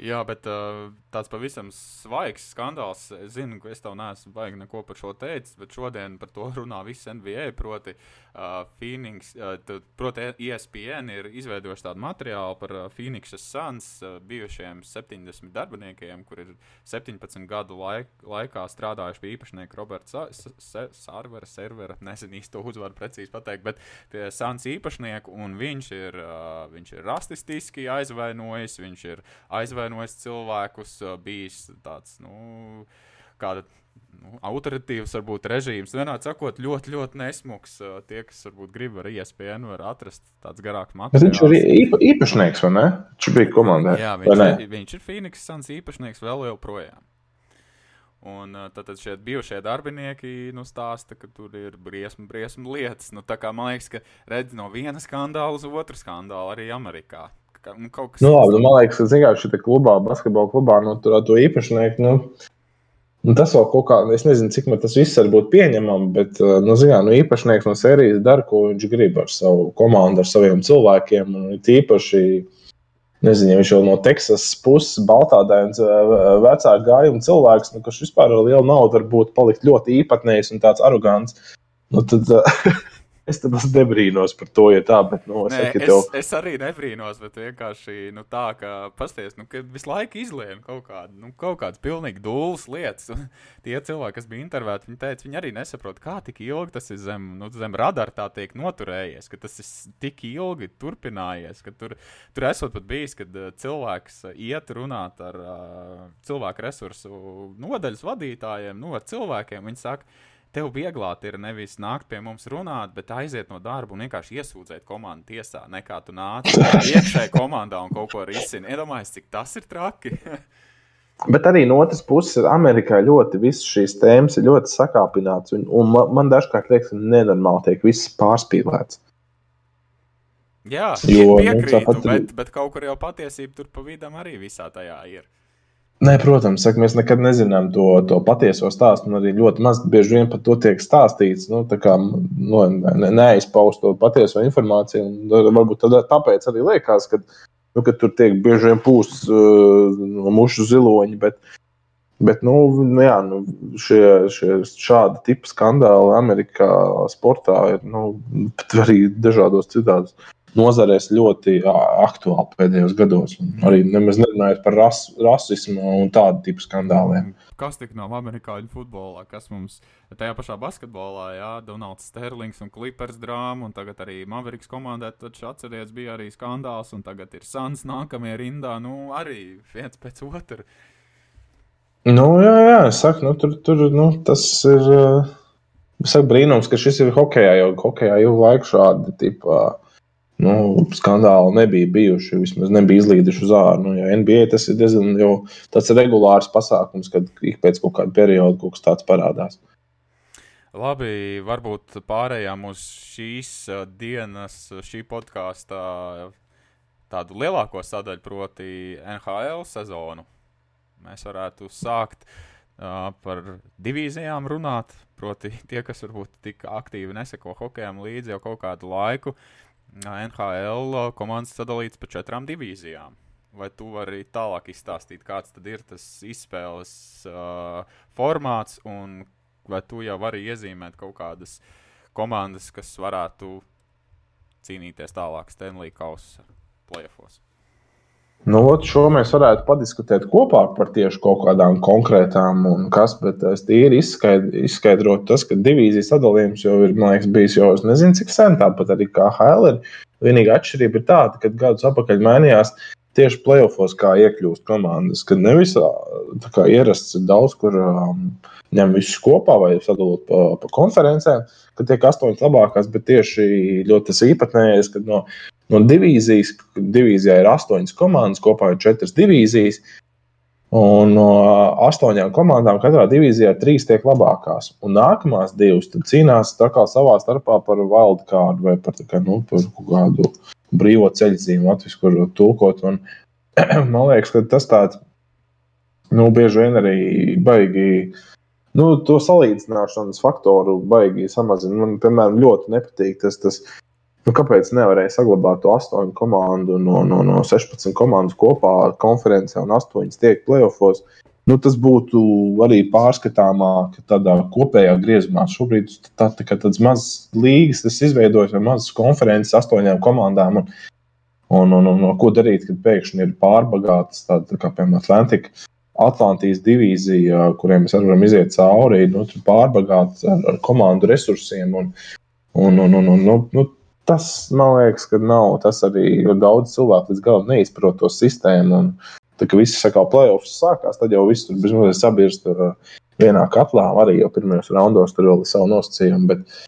A: Jā, bet uh, tāds pavisam svaigs skandāls. Es zinu, ka es tev neesmu baigi neko par šo teicis, bet šodien par to runā viss NBA. Proti, uh, Phoenix, uh, proti, ESPN ir izveidojuši tādu materiālu par uh, Phoenix Suns uh, bijušiem 70 darbiniekiem, kur ir 17 gadu laik, laikā strādājuši pie īpašnieka Roberta Sārvera, servera, nezinu īsto uzvaru precīzi pateikt, bet pie Suns īpašnieku, un viņš ir, uh, viņš ir rasistiski aizvainojis, viņš ir aizvainojis cilvēkus, bijis tāds, nu, kāda nu, autoritīvs, varbūt režīms. Vienādi sakot, ļoti, ļoti nesmugs. Tie, kas varbūt grib ar ISPN, var atrast tāds garāks materiāls.
B: Viņš ir īpa, īpašnieks, vai ne? Viņš bija komandā.
A: Jā, viņš, ir, viņš ir Phoenix Suns īpašnieks vēl joprojām. Un tad šie bijušie darbinieki nu, stāsta, ka tur ir briesmu, briesmu lietas. Nu, man liekas, ka redz no viena skandāla uz otru skandālu arī Amerikā. Kā, nu, kas...
B: nu, labi, nu, man liekas, ka šī klubā, basketbola klubā, nu, tur to īpašnieku. Nu... Nu, tas vēl kaut kā, es nezinu, cik man tas viss var būt pieņemams, bet, uh, nu, zinām, nu, īpašnieks no sērijas dara, ko viņš grib ar savu komandu, ar saviem cilvēkiem. Un tīpaši, nezinu, ja viņš jau no Teksas puses, Baltādēns, uh, vecāka gājuma cilvēks, nu, kurš vispār ar lielu naudu var būt palikt ļoti īpatnējs un tāds arogants. Nu, tad, Es tam nebrīnos par to, ja tā, bet, nu,
A: Nē,
B: saka,
A: es,
B: tev...
A: es arī nebrīnos, bet vienkārši nu, tā, ka pasties, nu, visu laiku izlien kaut, kādu, nu, kaut kādas pilnīgi dūlas lietas. Un tie cilvēki, kas bija intervētāti, viņi teica, viņi arī nesaprot, kā tik ilgi tas ir zem, nu, zem radara tā tiek noturējies, ka tas ir tik ilgi turpinājies, ka tur, tur esot pat bijis, kad uh, cilvēks uh, iet runāt ar uh, cilvēku resursu nodaļas vadītājiem, nu, ar cilvēkiem, viņi saka, tev vieglāk ir nevis nākt pie mums runāt, bet aiziet no darba un vienkārši iesūdzēt komandu tiesā, nekā tu nāc iekšēji komandā un kaut ko risini. Iedomājieties, cik tas ir traki.
B: Bet arī no otras puses, Amerikā ļoti visas šīs tēmas ir ļoti sakāpināts. Un, un man, man dažkārt liekas, ka nenormāli tiek viss pārspīlēts.
A: Jā,
B: Jo, nu,
A: piekrītu,
B: tāpat
A: bet, bet kaut kur jau patiesība tur pa vidam arī visā tajā ir.
B: Nē, protams, saka, mēs nekad nezinām to, to patieso stāstu. Arī ļoti maz bieži vien par to tiek stāstīts. Nu, kā nu, ne, neizpaust to patieso informāciju. Varbūt tādā, tāpēc arī liekas, ka, nu, ka tur tiek bieži vien pūsts uh, mušu ziloņi. Bet, bet nu, nu, jā, nu, šie, šie šādi tipi skandāli Amerikā sportā ir nu, arī dažādos citādos nozarēs ļoti aktuāli pēdējos gados. Un Arī nemaz nerunājot par ras, rasismu un tādu tipu skandāliem.
A: Kas tik nav amerikāņu futbolā, kas mums tajā pašā basketbolā, jā, Donalds Sterlings un Clippers drāma, un tagad arī Mavericks komandē, taču atcerieties, bija arī skandāls, un tagad ir Sans nākamajā rindā, nu arī viens pēc otra.
B: Nu, jā, jā, es saku, nu, tur, tur nu, tas ir. Es saku, brīnums, ka šis ir hokeja, jo hokeja ilgu laiku šādi tipi. Nu, skandāli nebija bijuši, vismaz nebija izlīduši uz ārā. Nu, ja NBA tas ir diezgan jau tāds regulārs pasākums, kad ik pēc kaut kāda perioda kaut kas tāds parādās.
A: Labi, varbūt pārējām uz šīs uh, dienas, uh, šī podkāstā tādu lielāko sadaļu, proti, NHL sezonu. Mēs varētu sākt uh, par divīzijām runāt. Proti, tie, kas varbūt tik aktīvi neseko hokejam līdzi jau kaut kādu laiku, uh, NHL komandas sadalīts pa četrām divīzijām. Vai tu vari tālāk izstāstīt, kāds ir tas izspēles uh, formāts un vai tu jau vari iezīmēt kaut kādas komandas, kas varētu cīnīties tālāk Stanley Kausa playoffs?
B: Nu, ot, šo mēs varētu padiskutēt kopā par tieši kaut kādām konkrētām, un kas, bet es tīri izskaidr, izskaidrotu tas, ka divīzijas sadalījums jau ir, man liekas, bijis jau, es nezinu, cik sen, tāpat arī kā HL ir. Vienīgā atšķirība ir tāda, ka gadus atpakaļ mainījās tieši playoffs, kā iekļūst komandas, kad nevis tā kā ierasts daudz, kur um, ņem visus kopā vai sadalot pa, pa konferencēm, kad tiek astoņas labākās, bet tieši ļoti tas īpatnējais, kad no no divīzijas. Divīzijā ir astoņas komandas, kopā ir četras divīzijas. Un no astoņām komandām katrā divīzijā trīs tiek labākās. Un nākamās divas cīnās savā starpā par wildcard vai par, kā, nu, par kādu brīvo ceļzīmu, Latvijas, kur tulkot. Un, man liekas, ka tas tāds nu, bieži vien arī baigi. Nu, to salīdzināšanas faktoru baigi samazina. Man, piemēram, ļoti nepatīk tas, tas Nu, kāpēc nevarēja saglabāt to astoņu komandu no, no, no 16 komandas kopā konferencē un astoņas tiek playoffs? Nu, tas būtu arī pārskatāmāk tādā kopējā griezumā. Šobrīd tā, tā, tā, tāds mazs līgas, tas izveidojas vai mazas konferences astoņām komandām. Un, un, un, un, un ko darīt, kad pēkšņi ir pārbagātas, tāda tā kā piemēram Atlantika. Atlantijas divīzija, kuriem mēs varam iziet cauri, nu, pārbagāts ar, ar komandu resursiem. Un, un, un, un, un, nu, nu, tas, man liekas, ka nav. Tas arī daudz cilvēku līdz galam neizprot to sistēmu. Un, tā kā viss saka, playoffs sākās, tad jau viss tur bezmazliet sabirst uh, vienā katlā. Arī jau pirmajos raundos tur vēl ir savu nosacījumu. Bet,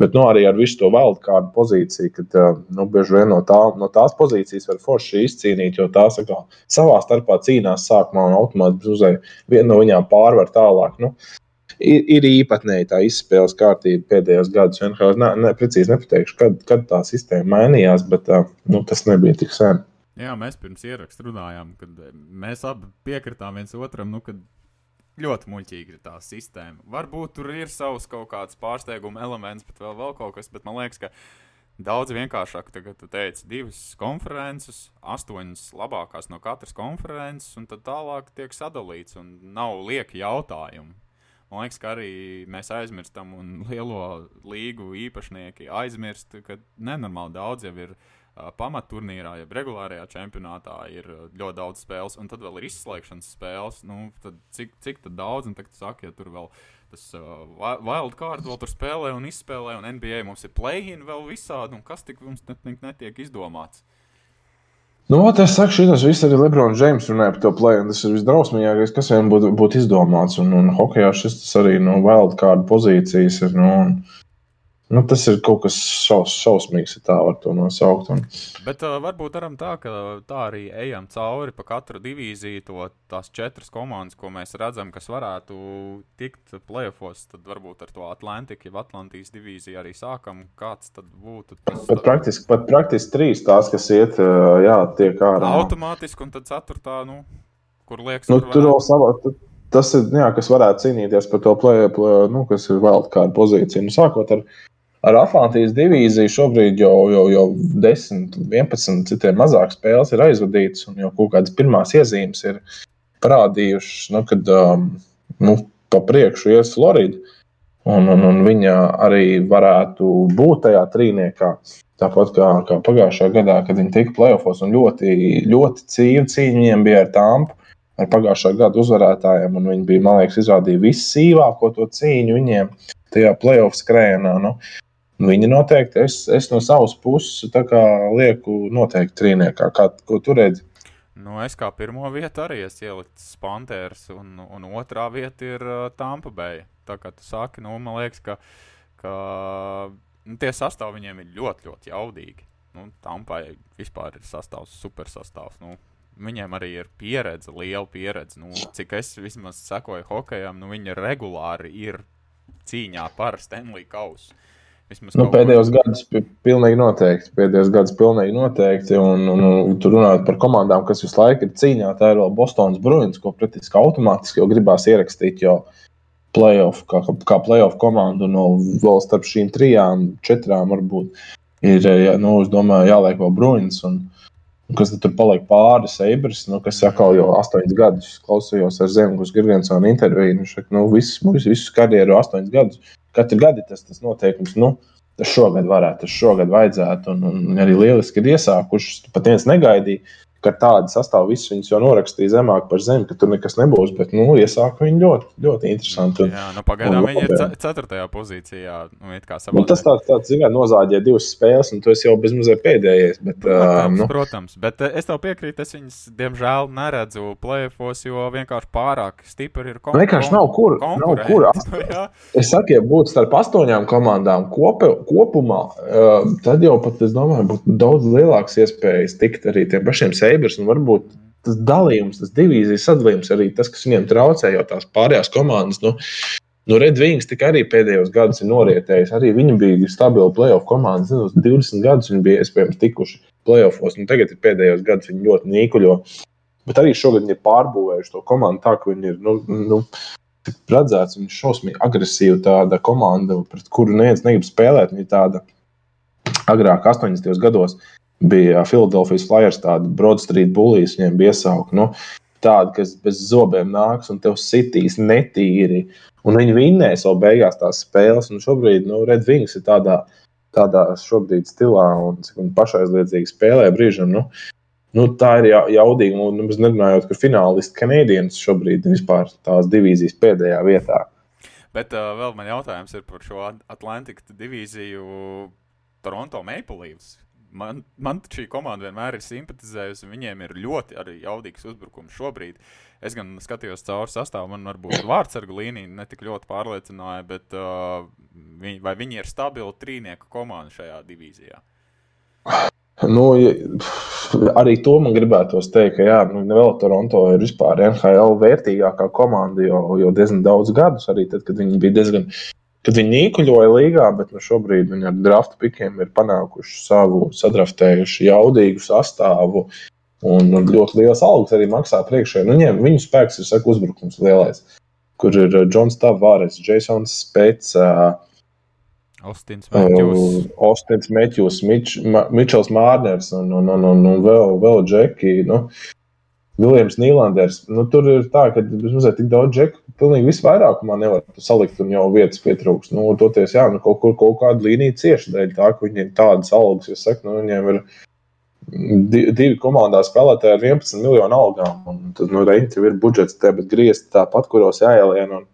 B: bet nu, arī ar visu to vēl kādu pozīciju, kad nu, bieži vien no, tā, no tās pozīcijas var forši izcīnīt, jo tās kā, savā starpā cīnās sākumā un automātiski viena no viņām pārvar tālāk. Nu, ir, ir īpatnēji tā izspēles kārtība pēdējos gados. Es ne, ne, precīzi nepateikšu, kad, kad tā sistēma mainījās, bet uh, nu, tas nebija tik sen.
A: Jā, mēs pirms ierakstā runājām, kad mēs abi piekritām viens otram, nu, ka ļoti muļķīga ir tā sistēma. Varbūt tur ir savs kaut kāds pārsteiguma elements, bet vēl, vēl kaut kas, bet man liekas, ka daudz vienkāršāk, tagad tu teici, divas konferences, astoņas labākās no katras konferences, un tad tālāk tiek sadalīts un nav lieki jautājumu. Man liekas, ka arī mēs aizmirstam, un lielo līgu īpašnieki aizmirst, ka nenormāli daudz jau ir pamatturnīrā, jeb regulārajā čempionātā ir ļoti daudz spēles, un tad vēl ir izslēgšanas spēles. Nu, cik, cik daudz, un tagad saka, ja tur vēl tas uh, wild card vēl tur spēlē un izspēlē, un NBA mums ir play-in vēl visādi, un kas tik mums netiek izdomāts.
B: Nu, es saku, šis viss arī Lebrons Džeims runāja par to plēnu. Tas ir visdrausmīgākais, kas viņam būtu būt izdomāts. Un, un hokeja šis arī no nu, wild card pozīcijas ir. Nu, un, Nu, tas ir kaut kas šaus, šausmīgs, ja tā var to nosaukt. Un...
A: Bet uh, varbūt varam tā, ka tā arī ejam cauri pa katru divīziju, to tās četras komandas, ko mēs redzam, kas varētu tikt playoffs. Tad varbūt ar to Atlantiku, jau Atlantijas divīziju arī sākam. Kāds tad būtu?
B: Tas, pat, praktiski, pat praktiski trīs tās, kas iet, jā, tiek ārā.
A: Automātiski, un tad ceturtā, nu, kur liekas,
B: nu, tur vēl savā. Tas ir, jā, kas varētu cīnīties par to play, play, nu, kas ir vēl kāda pozīcija. Nu, sākot ar Ar Atlantijas divīziju šobrīd jau, jau, jau 10, 11, citiem mazāk spēles ir aizvadītas, un jau kaut kādas pirmās iezīmes ir parādījušas, nu, kad um, nu, pa priekšu ies Florida. Un, un, un viņa arī varētu būt tajā trīniekā. Tāpat kā, kā pagājušā gadā, kad viņi tika playoffs un ļoti, ļoti cīņa viņiem bija ar Tampu, ar pagājušā gada uzvarētājiem. Viņi bija, man liekas, izrādījuši vissīvāko to cīņu viņiem tajā playoff skrējienā. Nu, Viņi noteikti, es, es no savas puses lieku noteikti trīniekā. Kā, ko tu redzi?
A: Nu, es kā pirmo vietu arī esmu ielicis Panthers, un, un otrā vieta ir uh, Tampa Bay. Tā kā tu saki, nu, man liekas, ka, ka nu, tie sastāvdaļi viņiem ir ļoti, ļoti jaudīgi. Nu, Tampai vispār ir sastāvs, super sastāvs. Nu, viņiem arī ir pieredze, liela pieredze. Nu, cik es vismaz sekoju hokejam, nu, viņi regulāri ir cīņā par Stanley Kausu.
B: Nu, pēdējos gados pilnīgi noteikti. Pēdējos gados pilnīgi noteikti. Un, un, un tur runājot par komandām, kas visu laiku ir cīņā, tā ir vēl Bostonas Bruins, ko praktiski automātiski jau gribās ierakstīt. Jo playoff, kā, kā playoff komanda no vēl starp šīm trijām, četrām varbūt ir, nu, domāju, jāliek vēl Bruins. Un, un kas tur paliek pāri Seibras, nu, kas atkal jau astoņus gadus klausījos ar Zemgus Girgensona interviju. Nu, šak, nu, visu, visu karjeru astoņus gadus katru gadu tas, tas noteikums. Nu, Tas šogad varētu, tas šogad vajadzētu, un, un arī lieliski ir iesākušas. Pat viens negaidīja, ka tāda sastāvā visus viņus jau norakstīja zemāk par zemi, ka tur nekas nebūs. Bet, nu, iesāka viņi ļoti, ļoti interesanti.
A: Un, Jā, nu, pagaidām viņi ir ceturtajā pozīcijā. Nu,
B: nu, tas tāds, tāds zināms, nozāģē divas spēles, un tu esi jau bezmazliet pēdējais. Bet,
A: protams, uh, nu. protams, bet es tev piekrītu, es viņus, diemžēl, neredzu plēfos, jo vienkārši pārāk stipri ir
B: konkurence. Nu, vienkārši nav kur. Nav kur es saku, ja būtu starp astoņām komandām kopa, kopumā, uh, tad jau pat, es domāju, būtu daudz lielākas iespējas tikt arī tiem pašiem sēžamiem Sabres un varbūt tas dalījums, tas divīzijas sadalījums arī tas, kas viņiem traucē, jo tās pārējās komandas. Nu, Nu, Redvings tikai arī pēdējos gados ir norietējis. Arī viņi bija stabili playoff komandas. Zinu, 20 gadus viņi bija iespējams tikuši playoffos. Nu, tagad ir pēdējos gados viņi ļoti nīkuļo. Bet arī šogad viņi ir pārbūvējuši to komandu tā, ka viņi ir nu, nu, redzēts, viņi ir šausmīgi agresīvi tāda komanda, pret kuru neviens negrib spēlēt. Viņi ir tāda agrāk, 80. gados, bija Filadelfijas Flyers, tāda Broad Street bullies, viņiem bija iesauka. Nu, tāda, kas bez zobiem nāks un tev sitīs netīri. Un viņi vinnēs vēl beigās tās spēles. Un šobrīd nu, Red Wings ir tādā, tādā šobrīd stilā un, un pašaizliedzīgi spēlē brīžam. Nu, nu, tā ir jaudīga. Un nu, nerunājot, ka finālisti Canadiens šobrīd ir vispār tās divīzijas pēdējā vietā.
A: Bet uh, vēl man jautājums ir par šo Atlantikas divīziju Toronto Maple Leafs man, man šī komanda vienmēr ir simpatizējusi. Viņiem ir ļoti arī jaudīgs uzbrukums šobrīd. Es gan skatījos cauri sastāvam, man varbūt vārdsargu līnija netik ļoti pārliecināja, bet uh, viņi, vai viņi ir stabili trīnieku komanda šajā divīzijā?
B: Nu, arī to man gribētos teikt, ka jā, nu, vēl Toronto ir vispār NHL vērtīgākā komanda jau, jau diezgan daudz gadus, arī tad, kad viņi bija diezgan kad viņi nīkuļoja līgā, bet nu, šobrīd viņi ar draftu pikiem ir panākuši savu sadraftējuši jaudīgu sastāvu. Un ļoti liels algas arī maksā priekšā. Nu, viņiem, viņu spēks ir saka, uzbrukums lielais, kur ir Džons Tavares, Jasons Spēts, uh,
A: Austins
B: uh, Matjūs Mič, Mičels Mārners un, un, un, un, un vēl, vēl Džeki. Nu, Viljams Nīlanders. Nu, tur ir tā, ka ir tik daudz džeku, pilnīgi visu vairākumā nevar salikt un jau vietas pietrūks. Nu, toties, jā, nu, kaut kur kaut kāda līnija cieši dēļ tā, ka viņiem tādas algas, jo saka, nu, viņiem ir divi komandā spēlētāji ar 11 miljonu algām. Un tad, nu, reņķi ir budžets te, bet griezti tāpat, kuros jāielien. Un,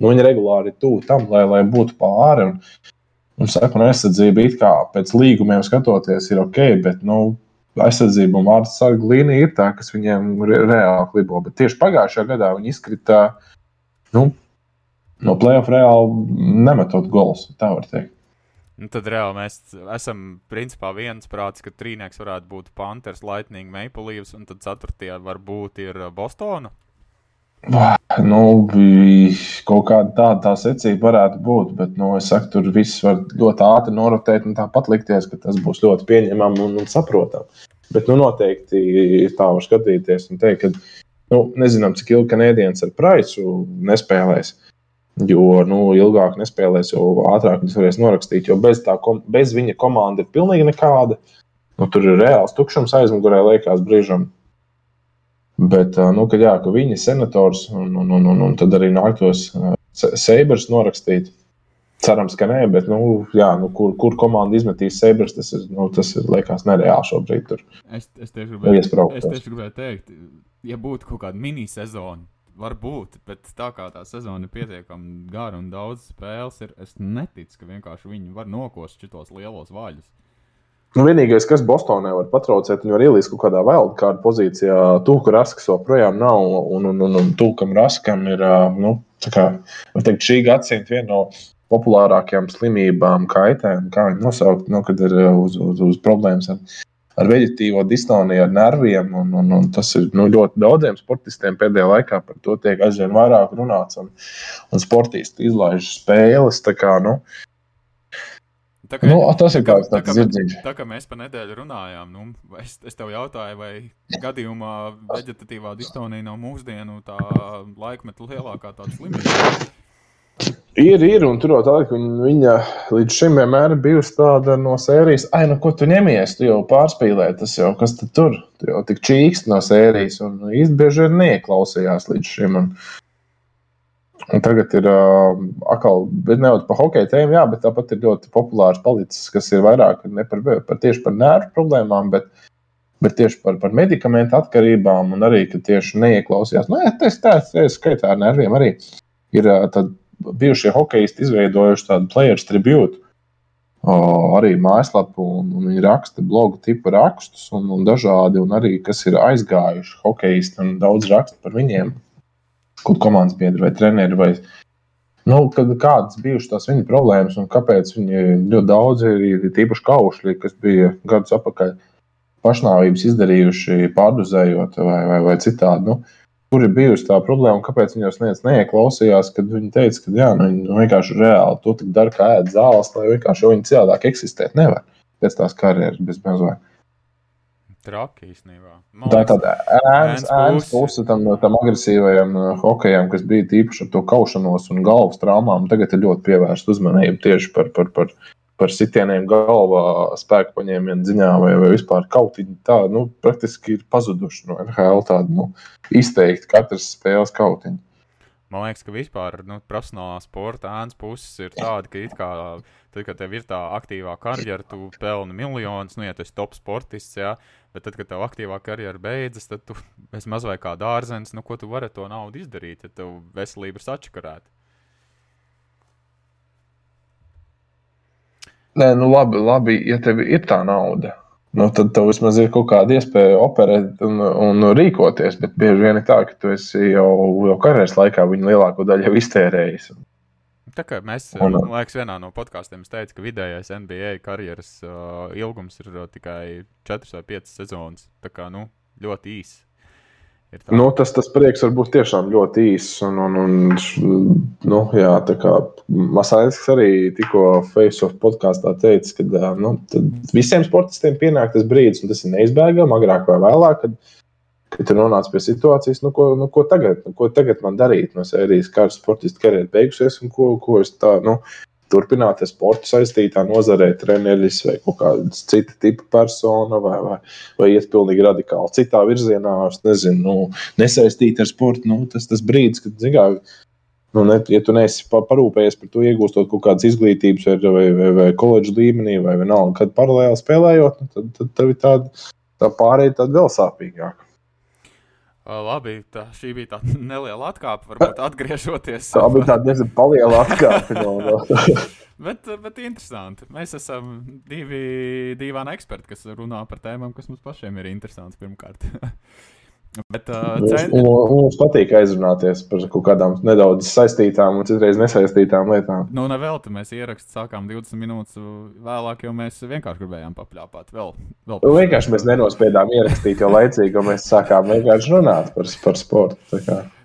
B: nu, viņi regulāri tuvu tam, lai, lai būtu pāri. Un, un sarkana aizsardzība it kā pēc līgumiem skatoties ir ok, bet, nu, aizsardzība un vārdu sargu līnija ir tā, kas viņiem re reāli klibo. Bet tieši pagājušajā gadā viņi izkrita nu, no plēsoņa reāli nemetot gols. Tā var teikt.
A: Nu, tad reāli mēs esam principā viensprāts, ka trīnieks varētu būt Panthers, Lightning, Maple Leafs, un tad ceturtie varbūt ir Bostona.
B: Nu, kaut kāda tāda tā secība varētu būt, bet nu, es saku, tur viss var ļoti ātri norotēt un tāpat likties, ka tas būs ļoti pieņemami un, un saprotami. Bet nu, noteikti tā var skatīties un teikt, ka nu, nezinām, cik ilgi kanēdienas ar praisu nespēlēs. Jo nu, ilgāk nespēlēs, jo ātrāk viņas varēs norakstīt. Jo bez, tā, bez viņa komanda ir pilnīgi nekāda. Nu, tur ir reāls tukšums aizmugurē, liekas, brīžam. Bet, nu, kad, jā, ka viņi ir senators un, un, un, un, un tad arī nāktos Seibers norakstīt. Cerams, ka nē, bet, nu, jā, nu, kur, kur komanda izmetīs Seibers, tas ir, nu, tas ir liekas, nereāli šobrīd. Tur.
A: Es, es tieši gribēju, gribēju teikt, ja būtu kaut kāda mini-sezona, varbūt, bet tā kā tā sezona ir pietiekami gara un daudz spēles, ir, es neticu, ka vienkārši viņi var nokost šitos lielos vaļus.
B: Nu, vienīgais, kas Bostonē var patraucēt, viņi var ielīst kaut kādā wildcard pozīcijā. Tūka Raskas joprojām nav, un, un, un, un Tūkam Raskam ir nu, kā, teikt, šī gadsimta viena no populārākajām slimībām, kaitēm, kā viņi nosaukt, nu, kad ir uz, uz, uz problēmas ar, ar veģetīvo distoniju, ar nerviem. Un, un, un tas ir nu, ļoti daudziem sportistiem pēdējā laikā par to tiek aizvien vairāk runāts. Un, un sportisti izlaiž spēles. Kā, nu, Tā kā, nu, tas ir
A: kas tāds - tā kā mēs pa nedēļu runājām, nu, es, es tev jautāju, vai gadījumā veģetatīvā distonija nav mūsdienu tā laikmeta lielākā tāda slimība.
B: Ir, ir, un tur jau tāda, ka viņa līdz šim vienmēr bijusi tāda no sērijas, ah, nu, ko tu ņemies, tu jau pārspīlē, tas jau kas tur, tu jau tik čīkst no sērijas, un īsti bieži ir neieklausījās līdz šim. Un, Un tagad ir uh, atkal, bet ne jau par hokeja tēmu, jā, bet tāpat ir ļoti populārs palicis, kas ir vairāk ne par, par tieši par nervu problēmām, bet, bet tieši par, par medikamentu atkarībām un arī, ka tieši neieklausījās. Nu, jā, tas tāds skaitā ar nerviem arī ir uh, bijušie hokeisti izveidojuši tādu players tribute. Uh, arī mājaslapu, un, un viņi raksta blogu tipu rakstus, un, un dažādi, un arī kas ir aizgājuši hokeisti, un daudz raksta par viņiem kaut komandas biedri vai treneri. Vai, nu, kādas bijušas tās viņa problēmas un kāpēc viņi ļoti daudz ir tīpaši kaušļi, kas bija gadus atpakaļ pašnāvības izdarījuši, pārdozējot vai, vai, vai citādi. Nu, kur ir bijusi tā problēma un kāpēc viņi jau neieklausījās, kad viņi teica, ka jā, nu, viņi vienkārši reāli to dara kā ēd zāles, lai vienkārši viņi citādāk eksistēt nevar pēc tās karjeras bez mazliet.
A: Traki īstenībā.
B: Man tā ir tāda ēnas puse tam, tam agresīvajam uh, hokejam, kas bija tīpaši ar to kaušanos un galvas traumām. Tagad ir ļoti pievērsta uzmanība tieši par, par, par, par sitieniem galvā, spēku paņēmienu ziņā vai, vai vispār kautiņu. Tā nu, praktiski ir pazuduši no NHL tāda nu, izteikti katras spēles kautiņa.
A: Man liekas, ka vispār nu, profesionālā sporta ēnas puses ir tāda, ka, kā, tad, kad tev ir tā aktīvā karjera, tu pelni miljonus, nu, ja tu esi top sportists, jā, bet tad, kad tev aktīvā karjera beidzas, tad tu esi maz vai kā dārzens, nu, ko tu vari ar to naudu izdarīt, ja tev veselība ir sačakarēta.
B: Nē, nu labi, labi, ja tev ir tā nauda nu, tad tev vismaz ir kaut kāda iespēja operēt un, un rīkoties. Bet bieži vien ir tā, ka tu esi jau, jau karjeras laikā viņu lielāko daļu jau iztērējis.
A: Tā kā mēs, un, liekas, vienā no podkāstiem teicu, ka vidējais NBA karjeras uh, ilgums ir uh, tikai 4 vai 5 sezonas. Tā kā nu, ļoti īss.
B: Nu, tas, tas prieks var būt tiešām ļoti īss. Un, un, un, nu, jā, tā kā Masāļs arī tikko Facebook podkāstā teica, ka nu, visiem sportistiem pienāk tas brīdis, un tas ir neizbēgami, agrāk vai vēlāk, kad, kad tu nonāc pie situācijas, nu, ko, nu, ko, tagad, nu, ko tagad man darīt no sērijas, kā sportistu karjeras beigusies, un ko, ko es tā, nu, turpināt ar sportu saistītā nozarē, treneris vai kaut kāda cita tipa persona, vai, vai, vai iet pilnīgi radikāli citā virzienā, nezinu, nu, nesaistīt ar sportu. Nu, tas tas brīdis, kad, zinām, nu, ne, ja tu neesi parūpējies par to, iegūstot kaut kādas izglītības, vai, vai, vai, vai koledžas līmenī, vai vienalga, kad paralēli spēlējot, nu, tad, tad tev ir tāda tā pārējai tāda vēl sāpīgāka.
A: Labi, tā, šī bija tāda neliela atkāpe. Varbūt atgriežoties.
B: Tā bija tāda diezgan liela atkāpe. No, no.
A: bet, bet interesanti. Mēs esam divi dīvaini eksperti, kas runā par tēmām, kas mums pašiem ir interesantas pirmkārt.
B: Bet, uh, cen... mums, mums patīk aizrunāties par kaut kādām nedaudz saistītām un citreiz nesaistītām lietām.
A: Nu, nevēl te mēs ierakstām, sākām 20 minūtes vēlāk, jo mēs vienkārši gribējām papļāpāt. Vēl, vēl
B: nu, vienkārši mēs nenospējām ierakstīt jau laicīgi, jo mēs sākām vienkārši runāt par, par sportu.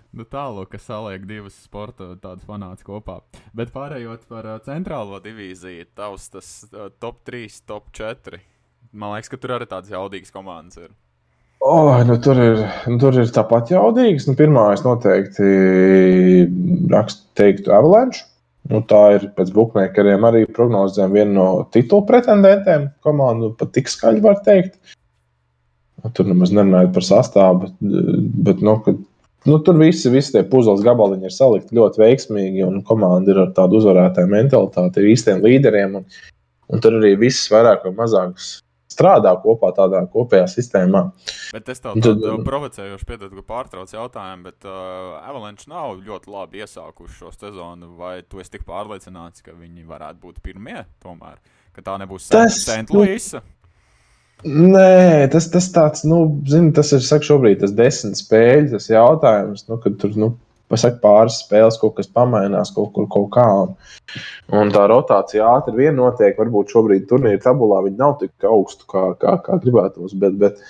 A: Nu, Tālāk, ka saliek divas sporta tādas fanāts kopā. Bet pārējot par centrālo divīziju, tavs tas top 3, top 4. Man liekas, ka tur arī tādas jaudīgas komandas ir.
B: Oh, nu tur, ir, nu tur ir tāpat jaudīgs. Nu, pirmā, es noteikti rakstu, teiktu, Avalanche. Nu, tā ir pēc buļbuļsakām arī prognozēm viena no titula pretendentiem. Komandu pat tik skaļi var teikt. Nu, tur nemaz nerunājot par sastāvu, bet, bet nu, kad, nu, tur visi, visi tie puzles gabaliņi ir salikti ļoti veiksmīgi. Un komanda ir ar tādu uzvarētāju mentalitāti, ir īstiem līderiem. Un, un tur arī viss vairāk vai mazāk strādā kopā tādā kopējā sistēmā.
A: Bet es tev tādu tad... provocējošu piedodu, ka pārtrauc jautājumu, bet uh, Avalanche nav ļoti labi iesākuši šo sezonu. Vai tu esi tik pārliecināts, ka viņi varētu būt pirmie tomēr? Ka tā nebūs St. Louisa?
B: Nē, tas, tas tāds, nu, zini, tas ir, saka, šobrīd tas desmit spēļu, tas jautājums, nu, kad tur, nu, pasaka, pāris spēles, kaut kas pamainās, kaut kur kaut kā. Un, un tā rotācija ātri vien notiek. Varbūt šobrīd turnīra tabulā viņi nav tik augstu, kā, kā, kā gribētos. Bet, bet,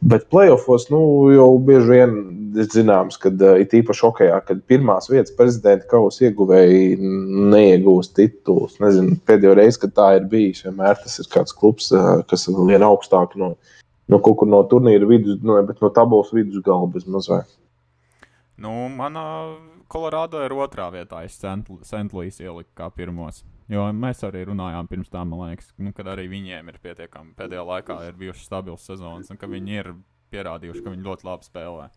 B: bet playoffs nu, jau bieži vien zināms, ka uh, it īpaši hokeja, kad pirmās vietas prezidenta kausa ieguvēji neiegūst titulus. Nezinu, pēdējo reizi, kad tā ir bijis, vienmēr tas ir kāds klubs, uh, kas ir vien augstāk no, no kaut kur no turnīra vidus, no, no tabulas vidusgala bez mazliet.
A: Nu, manā Kolorādo ir otrā vietā. Es Sentlīs ieliku kā pirmos. Jo mēs arī runājām pirms tam, man liekas, nu, kad arī viņiem ir pietiekami pēdējā laikā ir bijušas stabilas sezonas, un ka viņi ir pierādījuši, ka viņi ļoti labi spēlē.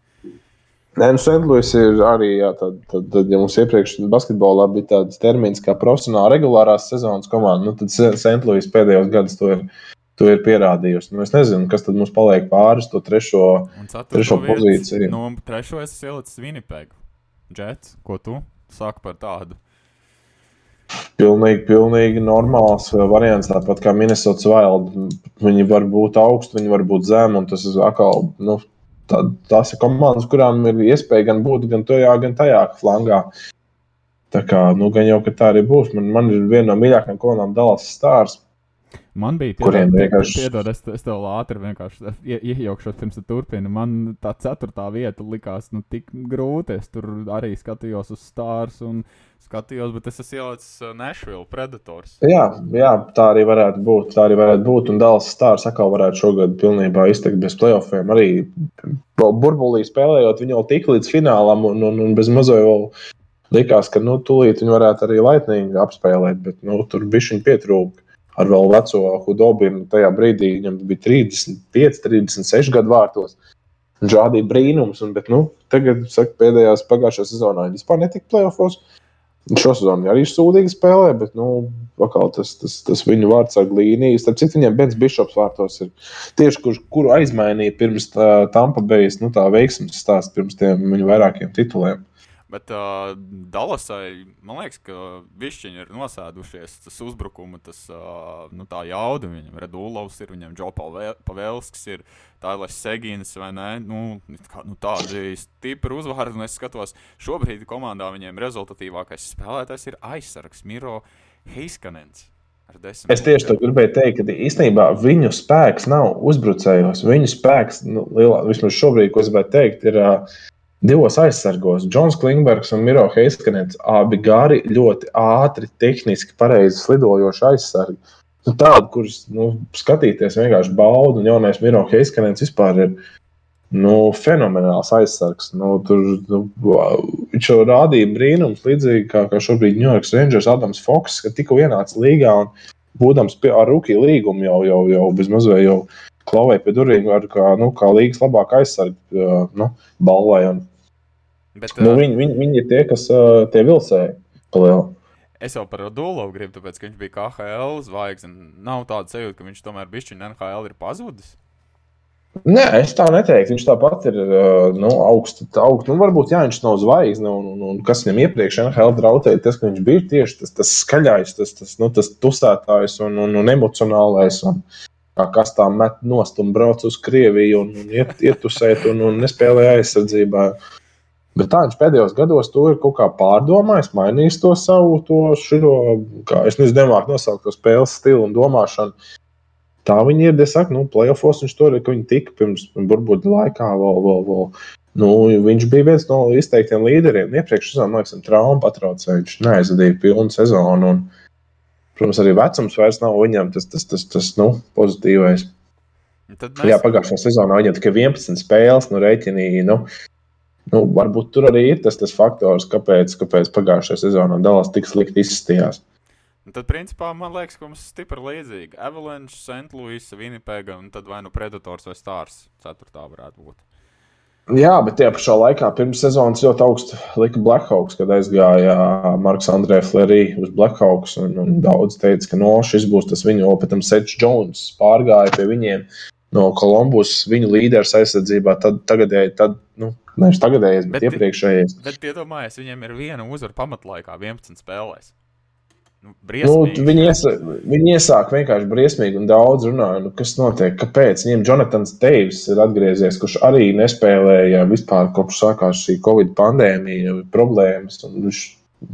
B: Nē, nu, Sentlīs ir arī, jā, tad, tad, tad, ja mums iepriekš basketbolā bija tāds termins kā profesionāla regulārās sezonas komanda, nu, tad Sentlīs pēdējos gados to ir to ir pierādījusi. Nu, es nezinu, kas tad mums paliek pāris to trešo, trešo pozīciju.
A: Nu, trešo es ielicu Winnipegu. Džets, ko tu saki par tādu?
B: Pilnīgi, pilnīgi normāls variants. Tāpat kā Minnesota Wild. Viņi var būt augsti, viņi var būt zemi. Tas ir atkal, nu, tā, tās ir komandas, kurām ir iespēja gan būt gan tajā, gan tajā flangā. Tā kā, nu, gan jau, ka tā arī būs. Man, man ir viena no mīļākajām komandām Dallas Stars.
A: Man bija kuriem vienkārši. Piedod, es, es tev ātri vienkārši ie, iejaukšos pirms tu turpini. Man tā ceturtā vieta likās nu, tik grūti. Es tur arī skatījos uz Stars un skatījos, bet es esmu ielicis uh, Nashville Predators.
B: Jā, jā, tā arī varētu būt. Tā arī varētu būt. Un Dallas Stars atkal varētu šogad pilnībā izteikt bez playoffiem. Arī burbulī spēlējot, viņi jau tik līdz finālam un, un, un bez mazo jau likās, ka nu, tūlīt viņi varētu arī laitnīgi apspēlēt, bet nu, tur bija viņa pietrūka ar vēl veco Hudobinu. Tajā brīdī viņam bija 35, 36 gadu vārtos. Viņš rādīja brīnums, un, bet nu, tagad, saka, pēdējās pagājušā sezonā viņš vispār netika playoffs. Šo sezonu arī sūdīgi spēlē, bet nu, tas, tas, tas viņu vārds ar līniju. Starp citu, viņam Bens Bishops vārtos ir tieši kurš, kuru aizmainīja pirms Tampa Bay nu, veiksmes stāsts pirms tiem viņu vairākiem tituliem.
A: Bet uh, Dallasai, man liekas, ka višķiņi ir nosēdušies. Tas uzbrukuma, tas uh, nu, tā jauda viņam. Redullovs ir, viņam Džo Pavēlskis ir, Tailers Segins vai ne. Nu, kā, nu, tādi stipri uzvārdi, un es skatos, šobrīd komandā viņiem rezultatīvākais spēlētājs ir aizsargs Miro Heiskanens.
B: Es tieši to gribēju teikt, ka īstenībā viņu spēks nav uzbrucējos. Viņu spēks, nu, lielā, vismaz šobrīd, ko es gribētu teikt, ir uh, divos aizsargos. Džons Klingbergs un Miro Heiskanets abi gari, ļoti ātri, tehniski pareizi slidojoši aizsargi. Nu, tādu, kurus nu, skatīties vienkārši baudu, un jaunais Miro Heiskanets vispār ir. Nu, fenomenāls aizsargs. Nu, tur nu, viņš jau rādīja brīnums, līdzīgi kā, kā šobrīd New York Rangers Adams Foks, kad tikko ienāca līgā un būdams pie, ar rookie līgumu jau, jau, jau bezmazliet klauvēja pie durvīm kā, nu, kā līgas labākā aizsarga nu, balvai. Un, Bet, nu, viņi, viņi, viņi ir tie, kas tie vilcēji palielina.
A: Es jau par Dolovu gribu, tāpēc, ka viņš bija KHL zvaigznes. Nav tāda sajūta, ka viņš tomēr bišķiņā NHL ir pazudis.
B: Nē, es tā neteiktu. Viņš tāpat ir nu, augsts. Augst. Nu, varbūt jā, viņš nav zvaigzne, un, un, un kas viņam iepriekš NHL draudēja, tas, ka viņš bija tieši tas, tas skaļais, tas, tas, nu, tas tusētājs un, un, un emocionālais. Un, kas tā met nost un brauc uz Krieviju un, un iet, ietusēt un, un nespēlēja aizsardzībā. Bet tā viņš pēdējos gados to ir kaut kā pārdomājis, mainījis to savu, to širo, kā es nezinu, nemāku nosaukt to spēles stilu un domāšanu. Tā viņi ir, es saku, nu, playoffs viņš tur ir, ka viņi tika pirms burbuļu laikā vēl, vēl, vēl. Nu, viņš bija viens no izteiktiem līderiem. Iepriekš, zinām, man liekas, traumu patraucēja, viņš neaizvadīja pilnu sezonu. Un, protams, arī vecums vairs nav viņam tas, tas, tas, tas nu, pozitīvais. Mēs... Jā, pagājušā sezonā viņam tikai 11 spēles, nu, rēķinīgi. Nu, nu, varbūt tur arī ir tas, tas faktors, kāpēc, kāpēc pagājušajā sezonā Dallas tik slikti izskatījās.
A: Un tad, principā, man liekas, ka mums ir stipri līdzīgi. Avalanche, St. Louis, Winnipega un tad vai nu Predators vai Stars. Ceturtā varētu būt.
B: Jā, bet tajā pašā laikā pirms sezonas ļoti augstu lika Blackhawks, kad aizgāja Marks Andrēs Flerī uz Blackhawks. Un, un daudz teica, ka no šis būs tas viņu, tam Sečs Jones pārgāja pie viņiem no Kolumbus, viņu līderis aizsardzībā. Tad, tagadēji, tad, nu, nevis tagadējais, bet, bet iepriekšējais.
A: Bet iedomājieties, viņiem ir viena uzvara pamatlaikā 11 spēlēs.
B: Nu, nu, viņi, iesāk, viņi iesāk vienkārši briesmīgi un daudz runāja, nu, kas notiek, kāpēc. Viņiem Jonatans Teivs ir atgriezies, kurš arī nespēlēja vispār kopš sākās šī Covid pandēmija, problēmas. Viņš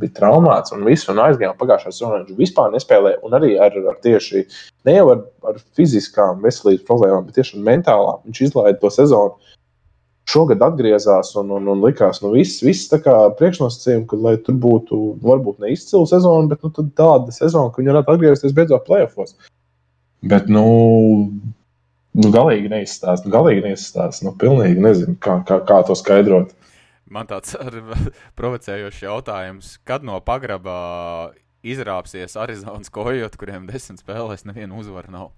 B: bija traumēts un viss, un aizgāja pagājušā sezonā. Viņš vispār nespēlēja, un arī ar, ar tieši ne jau ar, ar fiziskām veselības problēmām, bet tieši ar mentālām. Viņš izlaida to sezonu šogad atgriezās un, un, un likās, ka nu, viss, viss priekšnosacījumi, ka, lai tur būtu varbūt ne izcila sezona, bet nu, tāda sezona, ka viņi varētu atgriezties beidzot playoffs. Bet, nu, nu galīgi neizstāsta, nu, galīgi neizstāsta. Nu, pilnīgi nezinu, kā, kā, kā to skaidrot.
A: Man tāds provocējošs jautājums, kad no pagrabā izrāpsies Arizonas kojot, kuriem desmit spēlēs nevienu uzvaru nav.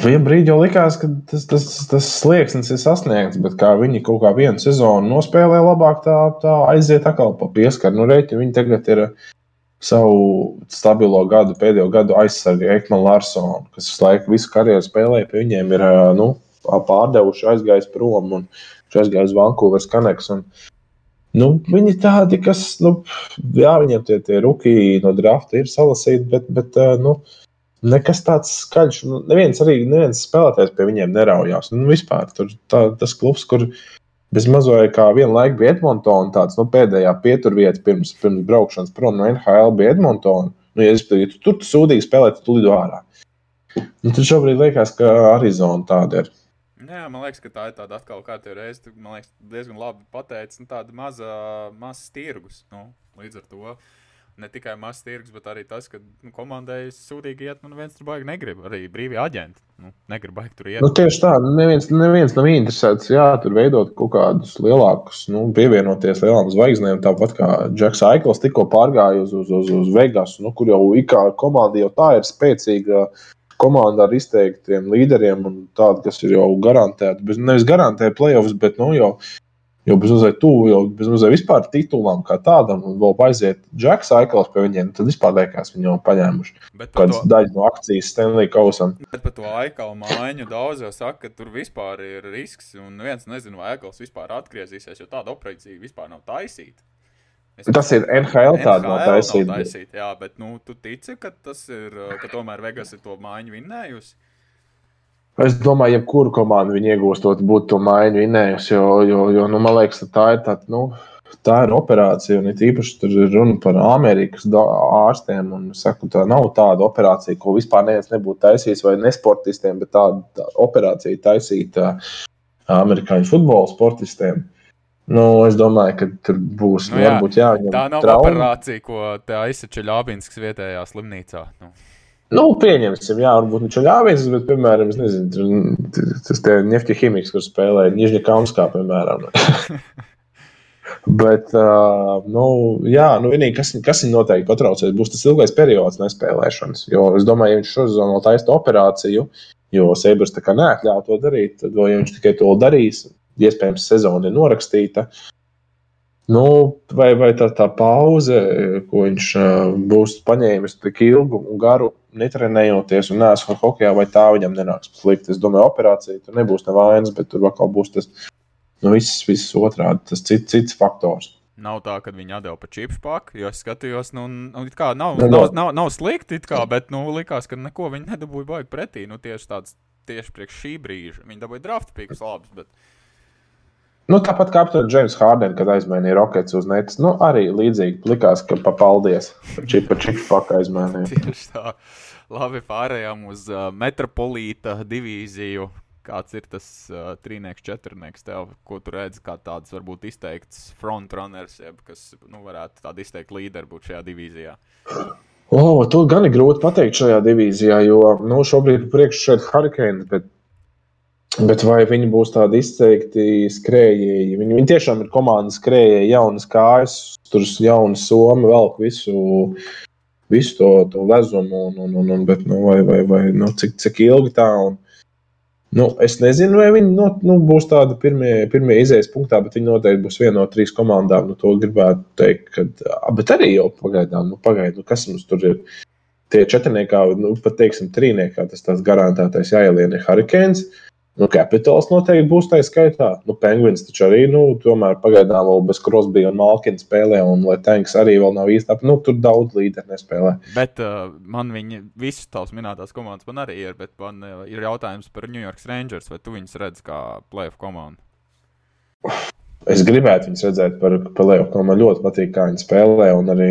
B: Vienā brīdī jau likās, ka tas, tas, tas slieksnis ir sasniegts, bet kā viņi kaut kā vienu sezonu nospēlē labāk, tā, tā aiziet atkal pa pieskaru. Nu, reķi, viņi tagad ir savu stabilo gadu, pēdējo gadu aizsargu Ekmanu Larsonu, kas visu laiku visu karjeru spēlē, pie viņiem ir nu, pārdevuši, aizgājis prom un aizgājis Vankūveras Kaneks. Un, nu, viņi tādi, kas, nu, jā, viņiem tie, tie rookie no drafta ir salasīti, bet, bet nu, nekas tāds skaļš. Nu, neviens arī neviens spēlētājs pie viņiem neraujās. Nu, vispār tur tā, tas klubs, kur bez mazliet kā vienu laiku bija Edmontona, tāds nu, pēdējā pieturvieta pirms, pirms braukšanas prom no NHL bija Edmontona. Nu, ja, ja tu tur sūdīgi spēlē, tad tu lido ārā. Nu, tad šobrīd liekas, ka Arizona tāda ir.
A: Jā, man liekas, ka tā ir tāda atkal kā te reiz, man liekas, diezgan labi pateicis, nu, tāda maza, mazs tirgus. Nu, līdz ar to ne tikai mazs tirgus, bet arī tas, ka nu, komandai sūdīgi iet, nu, viens tur baigi negrib. Arī brīvie aģenti nu, negrib baigi tur iet.
B: Nu, tieši tā, neviens, neviens nav interesēts, jā, tur veidot kaut kādus lielākus, nu, pievienoties lielām zvaigznēm, tāpat kā Džeks Aikls tikko pārgāja uz, uz, uz, uz Vegas, nu, kur jau ikā komanda jau tā ir spēcīga. Komanda ar izteiktiem līderiem un tādu, kas ir jau garantēta. Nevis garantēta playoffs, bet nu, jau jau bezmazliet tuvu, jau bezmazliet vispār titulam kā tādam, un vēl aiziet Džeks Aikls pie viņiem, tad vispār liekas, viņi jau paņēmuši kādu daļu no akcijas Stanley Kausam.
A: Bet par to Aiklu mājiņu daudz jau saka, ka tur vispār ir risks, un viens nezina, vai Aikls vispār atgriezīsies, jo tāda operācija vispār nav taisīta.
B: Es Tas ir NHL tāda no taisīta.
A: taisīt, jā, bet nu, tu tici, ka tas ir, ka tomēr Vegas ir to mājiņu vinnējusi?
B: Es domāju, jebkuru komandu viņi iegūstot, būtu to maiņu vinējusi. Jo, jo, jo nu, man liekas, tā ir tāda. Nu, Tā ir operācija, un it īpaši tur ir runa par Amerikas ārstiem. Saku, tā nav tāda operācija, ko vispār neviens nebūtu taisījis, vai nesportistiem, bet tāda tā operācija taisīta amerikāņu futbola sportistiem. Nu, es domāju, ka tur būs nu, jā, varbūt jāņem.
A: Tā nav trauma. operācija, ko aizsaka Čeļābinskis vietējā slimnīcā. Nu.
B: Nu, pieņemsim, jā, varbūt viņš ir ļāvis, bet, piemēram, nezinu, tas ir Nefti ķīmiks, kurš spēlē Nižņa Kaunskā, piemēram. bet, uh, nu, jā, nu, vienīgi, kas, kas viņu noteikti patraucēs, būs tas ilgais periods nespēlēšanas. Jo es domāju, ja viņš šodien vēl taisa operāciju, jo Seibers tā kā neatļauj to darīt, tad, ja viņš tikai to darīs, iespējams, sezona ir norakstīta. Nu, vai, vai tā, tā pauze, ko viņš uh, būs paņēmis tik ilgu un garu, netrenējoties un nesmu hokeja, vai tā viņam nenāks slikti. Es domāju, operācija tur nebūs nevainas, bet tur atkal būs tas nu, viss, viss otrādi, tas cits, cits faktors.
A: Nav tā, ka viņi atdeva pa čipsu paku, jo es skatījos, nu, nu kā, nav, nav, nav, nav, nav slikti, kā, bet nu, likās, ka neko viņi nedabūja baigi pretī. Nu, tieši tāds, tieši priekš šī brīža. Viņi dabūja draft pīkus labus, bet
B: Nu, tāpat kā aptuveni Džeims Hārdens, kad aizmainīja rokets uz netes. Nu, arī līdzīgi likās, ka papaldies par čipu čipu paka aizmainīja.
A: Tieši tā. Labi, pārējām uz uh, metropolīta divīziju. Kāds ir tas uh, trīnieks, četrnieks, tev, ko tu redzi, kā tāds varbūt izteikts frontrunners, jeb kas nu, varētu tādu izteikt līderi būt šajā divīzijā?
B: Oh, to gan ir grūti pateikt šajā divīzijā, jo nu, šobrīd priekšā šeit ir Hurricanes, bet Bet vai viņi būs tādi izteikti skrējēji? Viņi, viņi tiešām ir komandas skrējēji, jaunas kājas, tur ir jauna soma, velk visu, visu to, to vezumu. Un, un, un, un, bet, nu, vai, vai, vai, nu, cik, cik ilgi tā? Un, nu, es nezinu, vai viņi nu, nu, būs tādi pirmie, pirmie izējas punktā, bet viņi noteikti būs viena no trīs komandām. Nu, to gribētu teikt, kad, bet arī jau pagaidām, nu, pagaidām, nu, kas mums tur ir. Tie četrniekā, nu, pat teiksim, trīniekā, tas tāds garantētais jāieliena ir Hurricanes. Uh, Nu, Capitals noteikti būs tā skaitā. Nu, Penguins taču arī, nu, tomēr pagaidām vēl bez Crosby un Malkina spēlē, un Tanks arī vēl nav īsti ap, nu, tur daudz līderi nespēlē.
A: Bet uh, man viņi, visas tavas minētās komandas man arī ir, bet man uh, ir jautājums par New York Rangers, vai tu viņus redz kā playoff komandu?
B: Es gribētu viņus redzēt par playoff komandu. Man ļoti patīk, kā viņi spēlē, un arī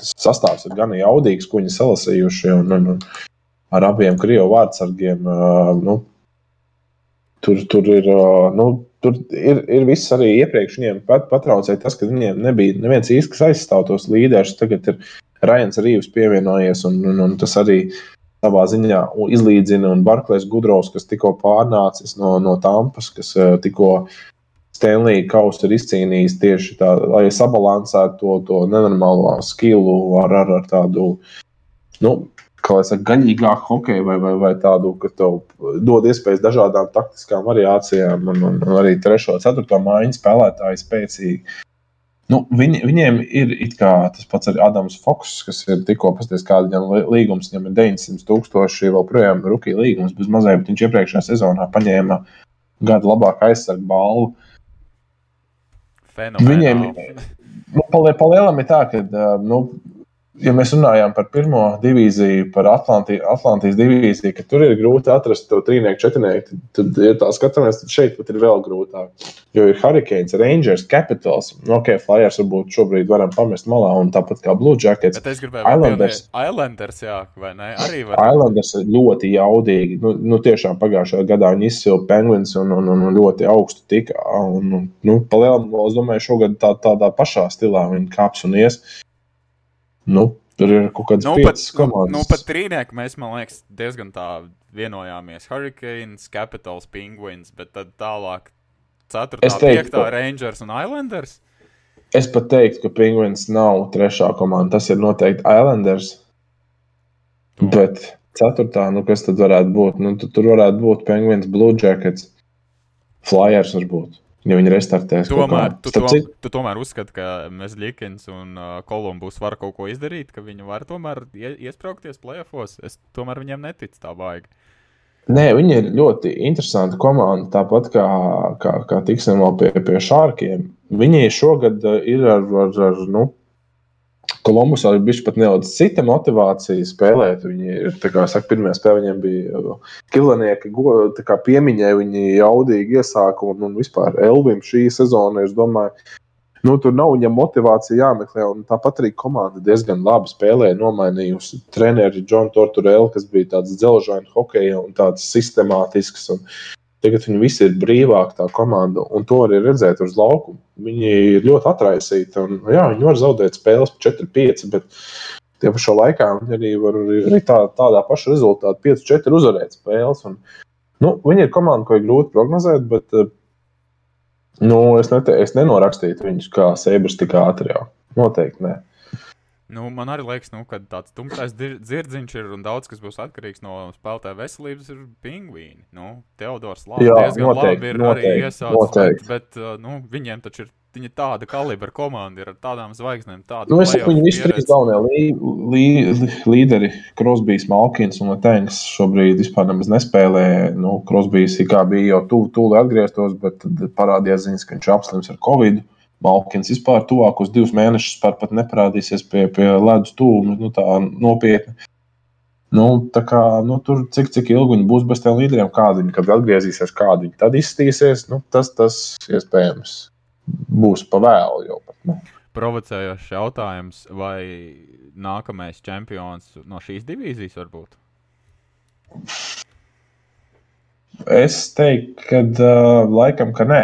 B: tas sastāvs ir gan jaudīgs, ko viņi salasījuši, un, un, un ar abiem krievu vārdsargiem. Uh, nu, Tur, tur ir. Nu, tur ir, ir viss arī iepriekš. Viņiem pat, patraucēja tas, ka viņiem nebija neviens īsti, kas aizstāv tos līderus. Tagad ir Rajans Rīvs pievienojies, un, un, un tas arī savā ziņā izlīdzina. Un Barklais Gudrovs, kas tikko pārnācis no, no Tampas, kas tikko Stanley kausu ir izcīnījis tieši tā, lai sabalansētu to, to nenormālo skilu ar, ar, ar tādu. Nu, kā saka, gaļīgāku hokeju vai, vai, vai tādu, ka tev dod iespējas dažādām taktiskām variācijām, un, un, un arī trešo, ceturto mājiņu spēlētāji spēcīgi. Nu, viņi, viņiem ir tas pats arī Adams Foks, kas ir tikko pasties, kāda viņam līgums, viņam ir 900 tūkstoši, vēl projām rookie līgums, bez mazliet, bet viņš iepriekšējā sezonā paņēma gada labākā aizsarga balvu.
A: Fenomenāli.
B: Viņiem, nu, palielam ir tā, ka, nu, ja mēs runājām par pirmo divīziju, par Atlanti, Atlantijas divīziju, ka tur ir grūti atrast to trīnieku, četrnieku, tad, ja tā skatāmies, tad šeit pat ir vēl grūtāk. Jo ir Hurricanes, Rangers, Capitals, nu, ok, Flyers varbūt šobrīd varam pamest malā, un tāpat kā Blue Jackets.
A: Bet es gribēju Islanders, Islanders jā, vai ne? Arī var.
B: Islanders ir ļoti jaudīgi. Nu, nu tiešām pagājušajā gadā viņi izsila Penguins un, un, un ļoti augstu tika. Un, nu, palielam, es domāju, šogad tā, tādā pašā stilā viņi kāps un ies. Nu, tur ir kaut kāds
A: nu, pat,
B: komandas.
A: Nu, nu, pat trīnieki mēs, man liekas, diezgan tā vienojāmies. Hurricanes, Capitals, Penguins, bet tad tālāk 4, 5, Rangers un Islanders.
B: Es pat teiktu, ka Penguins nav trešā komanda. Tas ir noteikti Islanders. To. Bet ceturtā, nu kas tad varētu būt? Nu, tur varētu būt Penguins, Blue Jackets, Flyers varbūt. Ja viņi restartēs,
A: tomēr, tu, to, cik... tu tomēr uzskati, ka Mezlikins un uh, Kolumbus var kaut ko izdarīt, ka viņi var tomēr iesprāgties playoffs. Es tomēr viņiem neticu tā baigi.
B: Nē, viņi ir ļoti interesanti komanda. Tāpat kā, kā, kā tiksim vēl pie, pie šārkiem. Viņi šogad uh, ir ar, ar, ar nu, Kolumbusā ir bijusi pat nedaudz cita motivācija spēlēt. Viņi ir, kā saka, pirmā spēle viņiem bija uh, kilnieki, piemiņai viņi jaudīgi iesāka un, un vispār Elvim šī sezona, es domāju, nu, tur nav viņam motivācija jāmeklē. Tāpat arī komanda diezgan labi spēlēja, nomainījusi treneri Džonu Torturelu, kas bija tāds dzelžains hokeja un tāds sistemātisks. Un, Tagad viņi visi ir brīvāki, tā komanda, un to arī redzēt uz laukuma. Viņi ir ļoti atraisīti. Un, jā, viņi var zaudēt spēles par 4-5, bet tie pašā laikā viņi arī var arī tā, tādā paša rezultātā 5-4 uzvarēt spēles. Un, nu, viņi ir komanda, ko ir grūti prognozēt, bet nu, es, nete, es nenorakstītu viņus kā Seibras tik ātri. Jau. Noteikti nē.
A: Nu, man arī liekas, nu, ka tāds tumšais dzirdziņš ir un daudz kas būs atkarīgs no spēlētāja veselības, ir pingvīni. Nu, Teodors Lapa diezgan noteikti, labi ir noteikti, arī iesācis, bet, bet nu, viņiem taču ir Viņa ir tāda kalibra komanda, ir ar tādām zvaigznēm.
B: Nu, es saku, viņi visi trīs galvenie lī, lī, lī, līderi, Krosbīs, Malkins un Latvijas šobrīd vispār nespēlē. Nu, Krosbīs kā bija jau tuvu, tuvu atgrieztos, bet parādījās ziņas, ka viņš apslims ar Covid. Malkins vispār tuvākos divus mēnešus pat neparādīsies pie, pie ledus tūma nu, tā nopietni. Nu, tā kā, nu, tur cik, cik ilgi viņi būs bez tiem līderiem, kādi viņi, kad atgriezīsies, kādi viņi tad izstīsies, nu, tas, tas iespējams būs pa vēlu. Jau, bet, nu.
A: Provocējošs jautājums, vai nākamais čempions no šīs divīzijas var būt?
B: Es teiktu, ka uh, laikam, ka nē.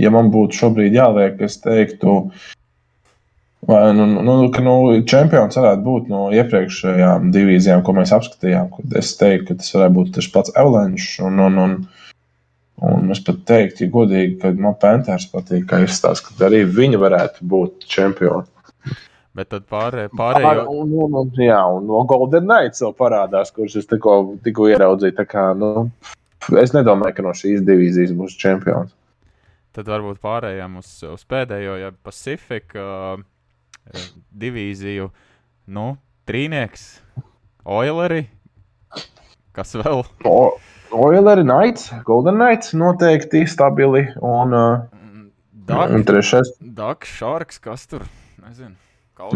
B: Ja man būtu šobrīd jāliek, es teiktu, vai, nu, nu, ka nu, čempions varētu būt no iepriekšējām divīzijām, ko mēs apskatījām. Es teiktu, ka tas varētu būt tas pats Elančs un, un, un, Un es pat teiktu, ja godīgi, ka man Panthers patīk, ka izstāsta, ka arī viņi varētu būt čempioni.
A: Bet tad pārējie. pārējo...
B: Un, un, un, jā, un no Golden Knights vēl parādās, kurš es tikko, tikko ieraudzīju. Kā, nu, es nedomāju, ka no šīs divīzijas būs čempions.
A: Tad varbūt pārējām uz, uz pēdējo, ja Pacific uh, divīziju. Nu, trīnieks, Oileri. Kas vēl?
B: O, Oileri, Knights, Golden Knights noteikti stabili. Un, uh,
A: Dak, un trešais. Daks, Šārks, kas tur? Nezinu.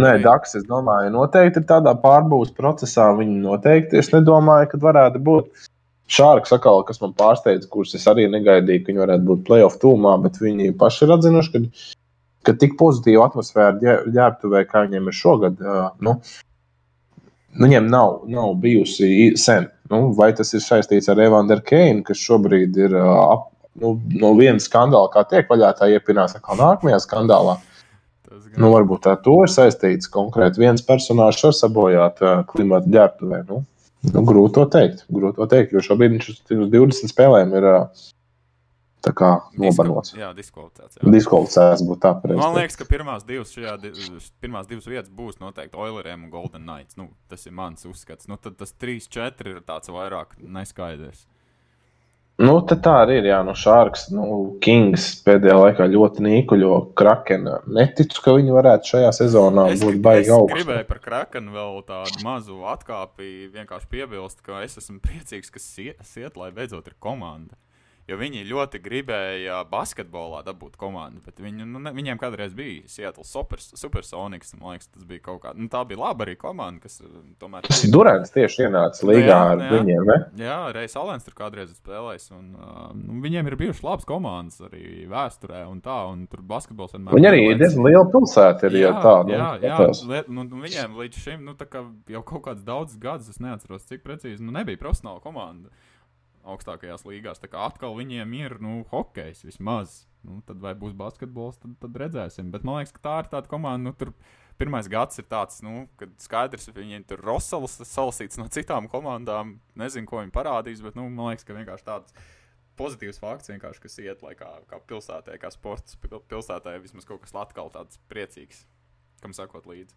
B: Nē, Daks, es domāju, noteikti ir tādā pārbūves procesā. Viņi noteikti, es nedomāju, ka varētu būt. Šārks, atkal, kas man pārsteidza, kurus es arī negaidīju, ka viņi varētu būt playoff tūmā, bet viņi paši ir atzinuši, ka, ka tik pozitīva atmosfēra ģērbtuvē, kā viņiem ir šogad, uh, nu, viņiem nav, nav bijusi sen. Nu, vai tas ir saistīts ar Evangelu Keinu, kas šobrīd ir ap, nu, no viena skandāla, kā tiek vaļā, tā iepinās atkal nākamajā skandālā. Nu, varbūt ar to ir saistīts konkrēti viens personāžs var sabojāt uh, klimata ģērbtuvē. Nu, nu, grūti to teikt. Grūti to teikt, jo šobrīd viņš uz 20 spēlēm ir kā nobanots.
A: Jā, diskvalificēts.
B: Diskvalificēts būtu tā pareizi.
A: Man liekas, ka pirmās divas, šajā, pirmās divas vietas būs noteikti Oileriem un Golden Knights. Nu, tas ir mans uzskats. Nu, tad tas 3-4 ir tāds vairāk neskaidrs.
B: Nu, tā arī ir. Jā, no Šārks, nu, Kings pēdējā laikā ļoti nīkuļo Krakena. Neticu, ka viņi varētu šajā sezonā es, būt baigi augstu.
A: Es gribēju par Krakenu vēl tādu mazu atkāpi, vienkārši piebilst, ka es esmu priecīgs, ka Siet, lai beidzot ir komanda jo viņi ļoti gribēja basketbolā dabūt komandu. Bet viņi, nu, ne, viņiem kādreiz bija Seattle super, Supersonics. Man liekas, tas bija kaut kā. Nu, tā bija laba arī komanda, kas uh, tomēr.
B: Tas Durants tieši ienāca līgā jā, ar jā, viņiem. Ne?
A: Jā, Reis Alens tur kādreiz spēlējis. Un, uh, nu, viņiem ir bijušas labas komandas arī vēsturē un tā. Un tur basketbols vienmēr.
B: Viņi arī ir diezgan liela pilsēta. Ir, jā, ja tā, nu,
A: jā, jā, nu, nu, viņiem līdz šim nu, jau kaut kāds daudz gadus, es neatceros, cik precīzi, nu, nebija profesionāla komanda augstākajās līgās. Tā kā atkal viņiem ir nu, hokejs vismaz. Nu, tad vai būs basketbols, tad, tad redzēsim. Bet man liekas, ka tā ir tāda komanda. Nu, tur pirmais gads ir tāds, nu, kad skaidrs, ka viņiem tur Rosals salasīts no citām komandām. Nezinu, ko viņi parādīs, bet nu, man liekas, ka vienkārši tāds. Pozitīvs fakts, kas iet lai kā, kā pilsētā, kā sports pilsētā, vismaz kaut kas Latvijas tāds priecīgs, kam sakot līdzi.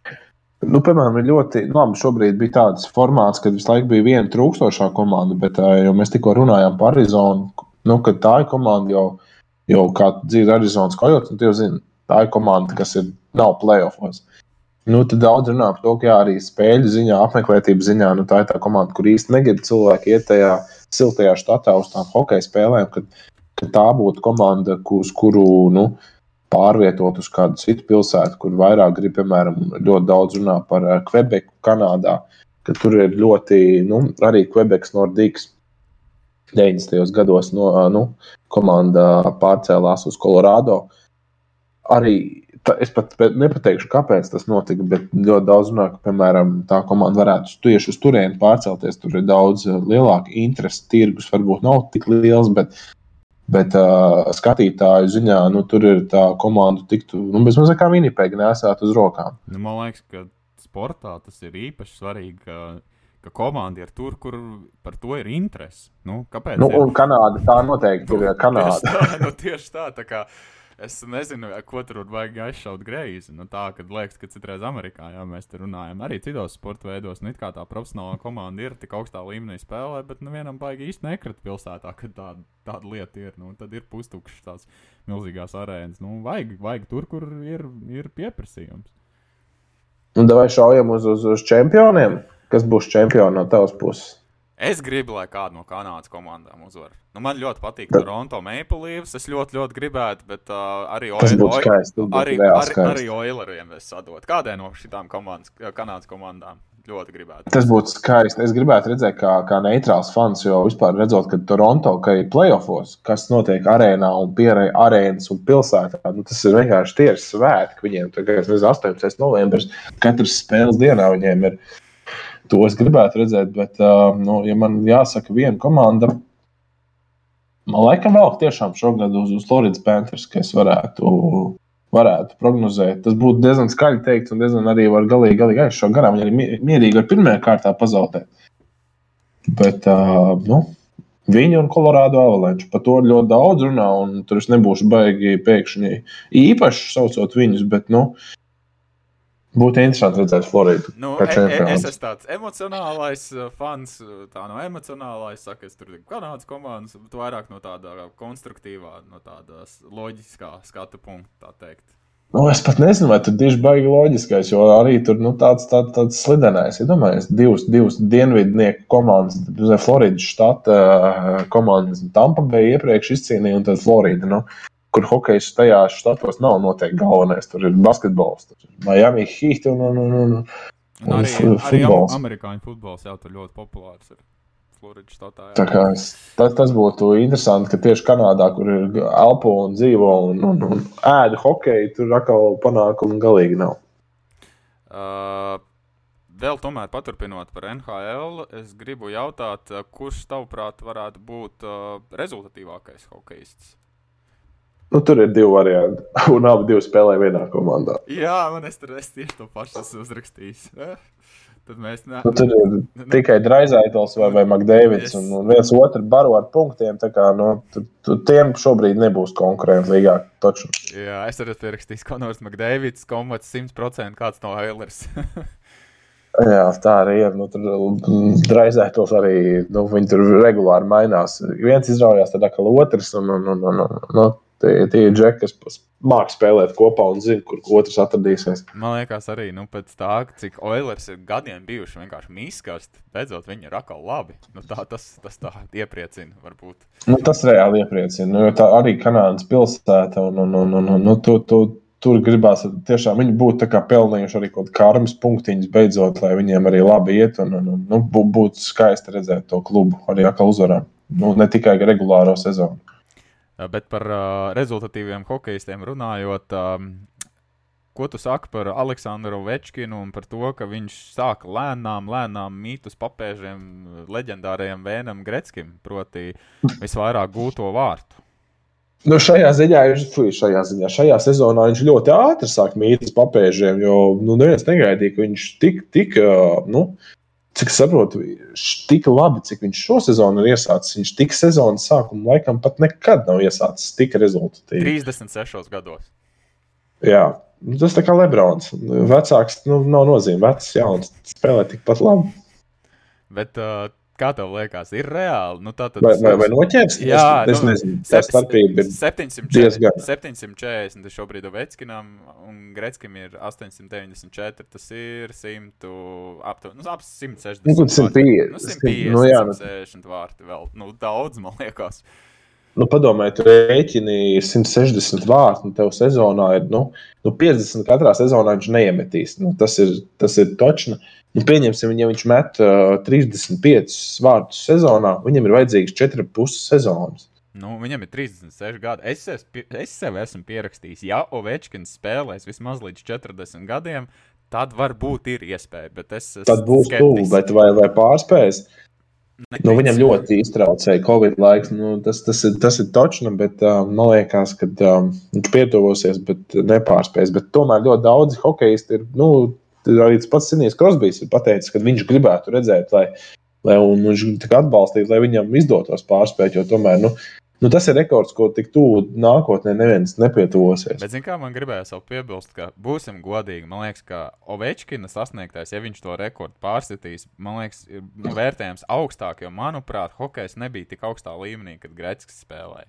B: Nu, piemēram, ir ļoti nu, labi. Šobrīd bija tāds formāts, kad visu laiku bija viena trūkstošā komanda, bet mēs tikko runājām par Arizonu. Nu, tā ir komanda jau, jau kā dzīvo Arizonas kojots, un tie zina, tā ir komanda, kas ir, nav playoffs. Nu, tad daudz runā par to, ka jā, arī spēļu ziņā, apmeklētības ziņā, nu, tā ir tā komanda, kur īsti negrib cilvēki iet tajā siltajā štatā uz tām hokeja spēlēm, kad, kad tā būtu komanda, uz kuru nu, pārvietot uz kādu citu pilsētu, kur vairāk grib, piemēram, ļoti daudz runā par Quebecu, eh, Kanādā, ka tur ir ļoti, nu, arī Quebecs Nordics 90. gados no, eh, nu, komanda pārcēlās uz Colorado. Arī tā, es pat nepateikšu, kāpēc tas notika, bet ļoti daudz runā, ka, piemēram, tā komanda varētu tieši uz turieni pārcelties. Tur ir daudz eh, lielāka interese, tirgus varbūt nav tik liels, bet Bet uh, skatītāju ziņā nu, tur ir tā komanda, tiktu nu, bezmaz kā minipēga nesāt uz rokām.
A: Nu, man liekas, ka sportā tas ir īpaši svarīgi. Ka, ka komanda ir tur, kur par to ir interese. Nu, kāpēc?
B: Nu,
A: ir?
B: un Kanāda tā noteikti ir Kanāda.
A: Tieši tā, nu, tieši tā, tā kā, Es nezinu, ko tur vajag aizšaut greizi. Nu, tā, kad liekas, ka citreiz Amerikā, jā, mēs te runājam, arī citos sporta veidos, nu, kā tā profesionālā komanda ir tik augstā līmenī spēlē, bet nevienam baigi īsti nekrit pilsētā, kad tāda, tāda lieta ir. Nu, tad ir pustukšas tās milzīgās arēnas. Nu, vajag, vajag tur, kur ir, ir pieprasījums.
B: Un vai šaujam uz, uz, uz čempioniem? Kas būs čempioni no tavas puses?
A: Es gribu, lai kāda no Kanādas komandām uzvar. Nu, man ļoti patīk Toronto Maple Leafs. Es ļoti, ļoti gribētu, bet uh, arī Oileriem es sadot. Kādai no šīm Kanādas komandām ļoti gribētu?
B: Tas būtu skaisti. Es gribētu redzēt, kā, kā neitrāls fans, jo vispār redzot, ka Toronto ka ir playoffs, kas notiek arēnā un pierē arēnas un pilsētā. Nu, tas ir vienkārši tieši svētki. Viņiem tagad ir 18. novembris. Katras spēles dienā viņiem ir To es gribētu redzēt, bet, uh, nu, ja man jāsaka, viena komanda, man laikam vēl tiešām šogad uz, uz Floridas Panthers, ka es varētu, varētu prognozēt. Tas būtu diezgan skaļi teikt, un diezgan arī var galīgi, galīgi aizšaut garām. Viņi arī mierīgi ar pirmajā kārtā pazaudēt. Bet, uh, nu, Viņi un Colorado Avalanche par to ļoti daudz runā, un tur es nebūšu baigi pēkšņi īpaši saucot viņus, bet, nu, Būtu interesanti redzēt Floridu.
A: Nu, e, e, es esmu tāds emocionālais uh, fans, uh, tā no emocionālais, saka, es tur biju Kanādas komandas, bet vairāk no tāda konstruktīvā, no tādas loģiskā skatu punkta, tā teikt.
B: Nu, es pat nezinu, vai tur tieši baigi loģiskais, jo arī tur nu, tāds, tāds, tāds slidenais. Ja divas, divas dienvidnieku komandas, Floridas štata uh, komandas, Tampa bija iepriekš izcīnīja, un tad Florida. Nu, kur hokejs tajā štatos nav noteikti galvenais. Tur ir basketbols, tur ir Miami Heat un, un, un, un,
A: un arī, arī amerikāņu futbols jau tur ļoti populārs. Ir. Štatā,
B: es, tas, tas būtu interesanti, ka tieši Kanādā, kur ir elpo un dzīvo un, un, un ēda hokeju, tur atkal panākumu galīgi nav.
A: Uh, vēl tomēr paturpinot par NHL, es gribu jautāt, kurš tavuprāt varētu būt uh, rezultatīvākais hokejists?
B: Nu, tur ir divi varianti. Un abi spēlē vienā komandā.
A: Jā, man es tur es tieši to pašu esmu uzrakstījis. Tad mēs ne...
B: nu, tur ir tikai Draizaitls vai, vai Makdēvids. Un, un viens otru baro ar punktiem. Kā, nu, tu, tu, tiem šobrīd nebūs konkurenti līgā. Toču.
A: Jā, es arī pierakstīju Konors Makdēvids, komats 100% kāds no Eilers.
B: Jā, tā arī ir. Nu, tur draizētos arī. Nu, viņi tur regulāri mainās. Viens izraujās, tad atkal otrs. Un, un, un, un, un, nu, Tie, tie ir džeki, kas mākslinieki spēlēt kopā un zina, kur otrs atradīsies.
A: Man liekas, arī nu, pēc tā, cik Oilers ir gadiem bijuši vienkārši mīskasti, beidzot viņi ir atkal labi. Nu, tā, tas, tas tā iepriecina, varbūt.
B: Nu, tas reāli iepriecina. Nu, tā arī Kanādas pilsēta un, un, un, un, un nu, tu, tu, tur gribās tiešām viņi būtu pelnījuši arī kaut kādu karmas punktiņus beidzot, lai viņiem arī labi iet un, un, un nu, būtu skaisti redzēt to klubu arī atkal uzvarā. Nu, ne tikai regulāro sezonu.
A: Eh, bet par uh, rezultatīviem hokeistiem runājot, um, ko tu saki par Aleksandru Večkinu un par to, ka viņš sāka lēnām, lēnām mīt uz papēžiem leģendārajam Vēnam Gretskim, proti, visvairāk gūto vārtu?
B: Nu, šajā ziņā, šajā ziņā, šajā sezonā viņš ļoti ātri sāk mīt uz papēžiem, jo nu, neviens negaidīja, ka viņš tik, tik nu, cik saprotu, tik labi, cik viņš šo sezonu ir iesācis. Viņš tik sezonas sākuma laikam pat nekad nav iesācis tik rezultatīvi.
A: 36 gados.
B: Jā, nu, tas tā kā Lebrons. Vecāks nu, nav nozīme. Vecs, jauns, spēlē tikpat labi.
A: Bet uh, Kā tev liekas, ir reāli? Nu,
B: tātad, vai, vai, vai noķers?
A: Jā,
B: es, es
A: nu,
B: nezinu. Tā starpība ir 740.
A: 740 tas šobrīd ir Veckinam, un Gretskim ir 894. Tas ir 100, aptuveni, nu, ap 160.
B: Nu, 150. Nu,
A: 150, nu, jā, 160 nu. vārti vēl. Nu, daudz, man liekas.
B: Nu, Padomājiet, tur rēķini 160 vārti, un tev sezonā ir nu, nu 50 katrā sezonā viņš neiemetīs. Nu, tas ir, tas ir točni. Nu, pieņemsim, ja viņš met uh, 35 vārtus sezonā, viņam ir vajadzīgs 4,5 sezonas.
A: Nu, viņam ir 36 gadi. Es, es, es sev esmu pierakstījis, ja Ovečkins spēlēs vismaz līdz 40 gadiem, tad varbūt ir iespēja. Es, es
B: tad būs tuvu, bet vai, vai pārspējas? Nu, viņam ļoti iztraucēja Covid laiks. Nu, tas, tas ir, tas ir točna, bet uh, man liekas, ka um, viņš pietuvosies, bet nepārspēs. Bet tomēr ļoti daudzi hokeisti ir nu, arī tas pats Sinīs Krosbīs ir pateicis, ka viņš gribētu redzēt, lai, lai viņš atbalstītu, lai viņam izdotos pārspēt, jo tomēr, nu, Nu, tas ir rekords, ko tik tuvu nākotnē neviens nepietuvosies.
A: Bet, zināmā mērā, man gribējās vēl piebilst, ka būsim godīgi. Man liekas, ka Ovečkina sasniegtais, ja viņš to rekordu pārsitīs, man liekas, ir nu, vērtējams augstāk, jo, manuprāt, hokejs nebija tik augstā līmenī, kad Greķis spēlēja.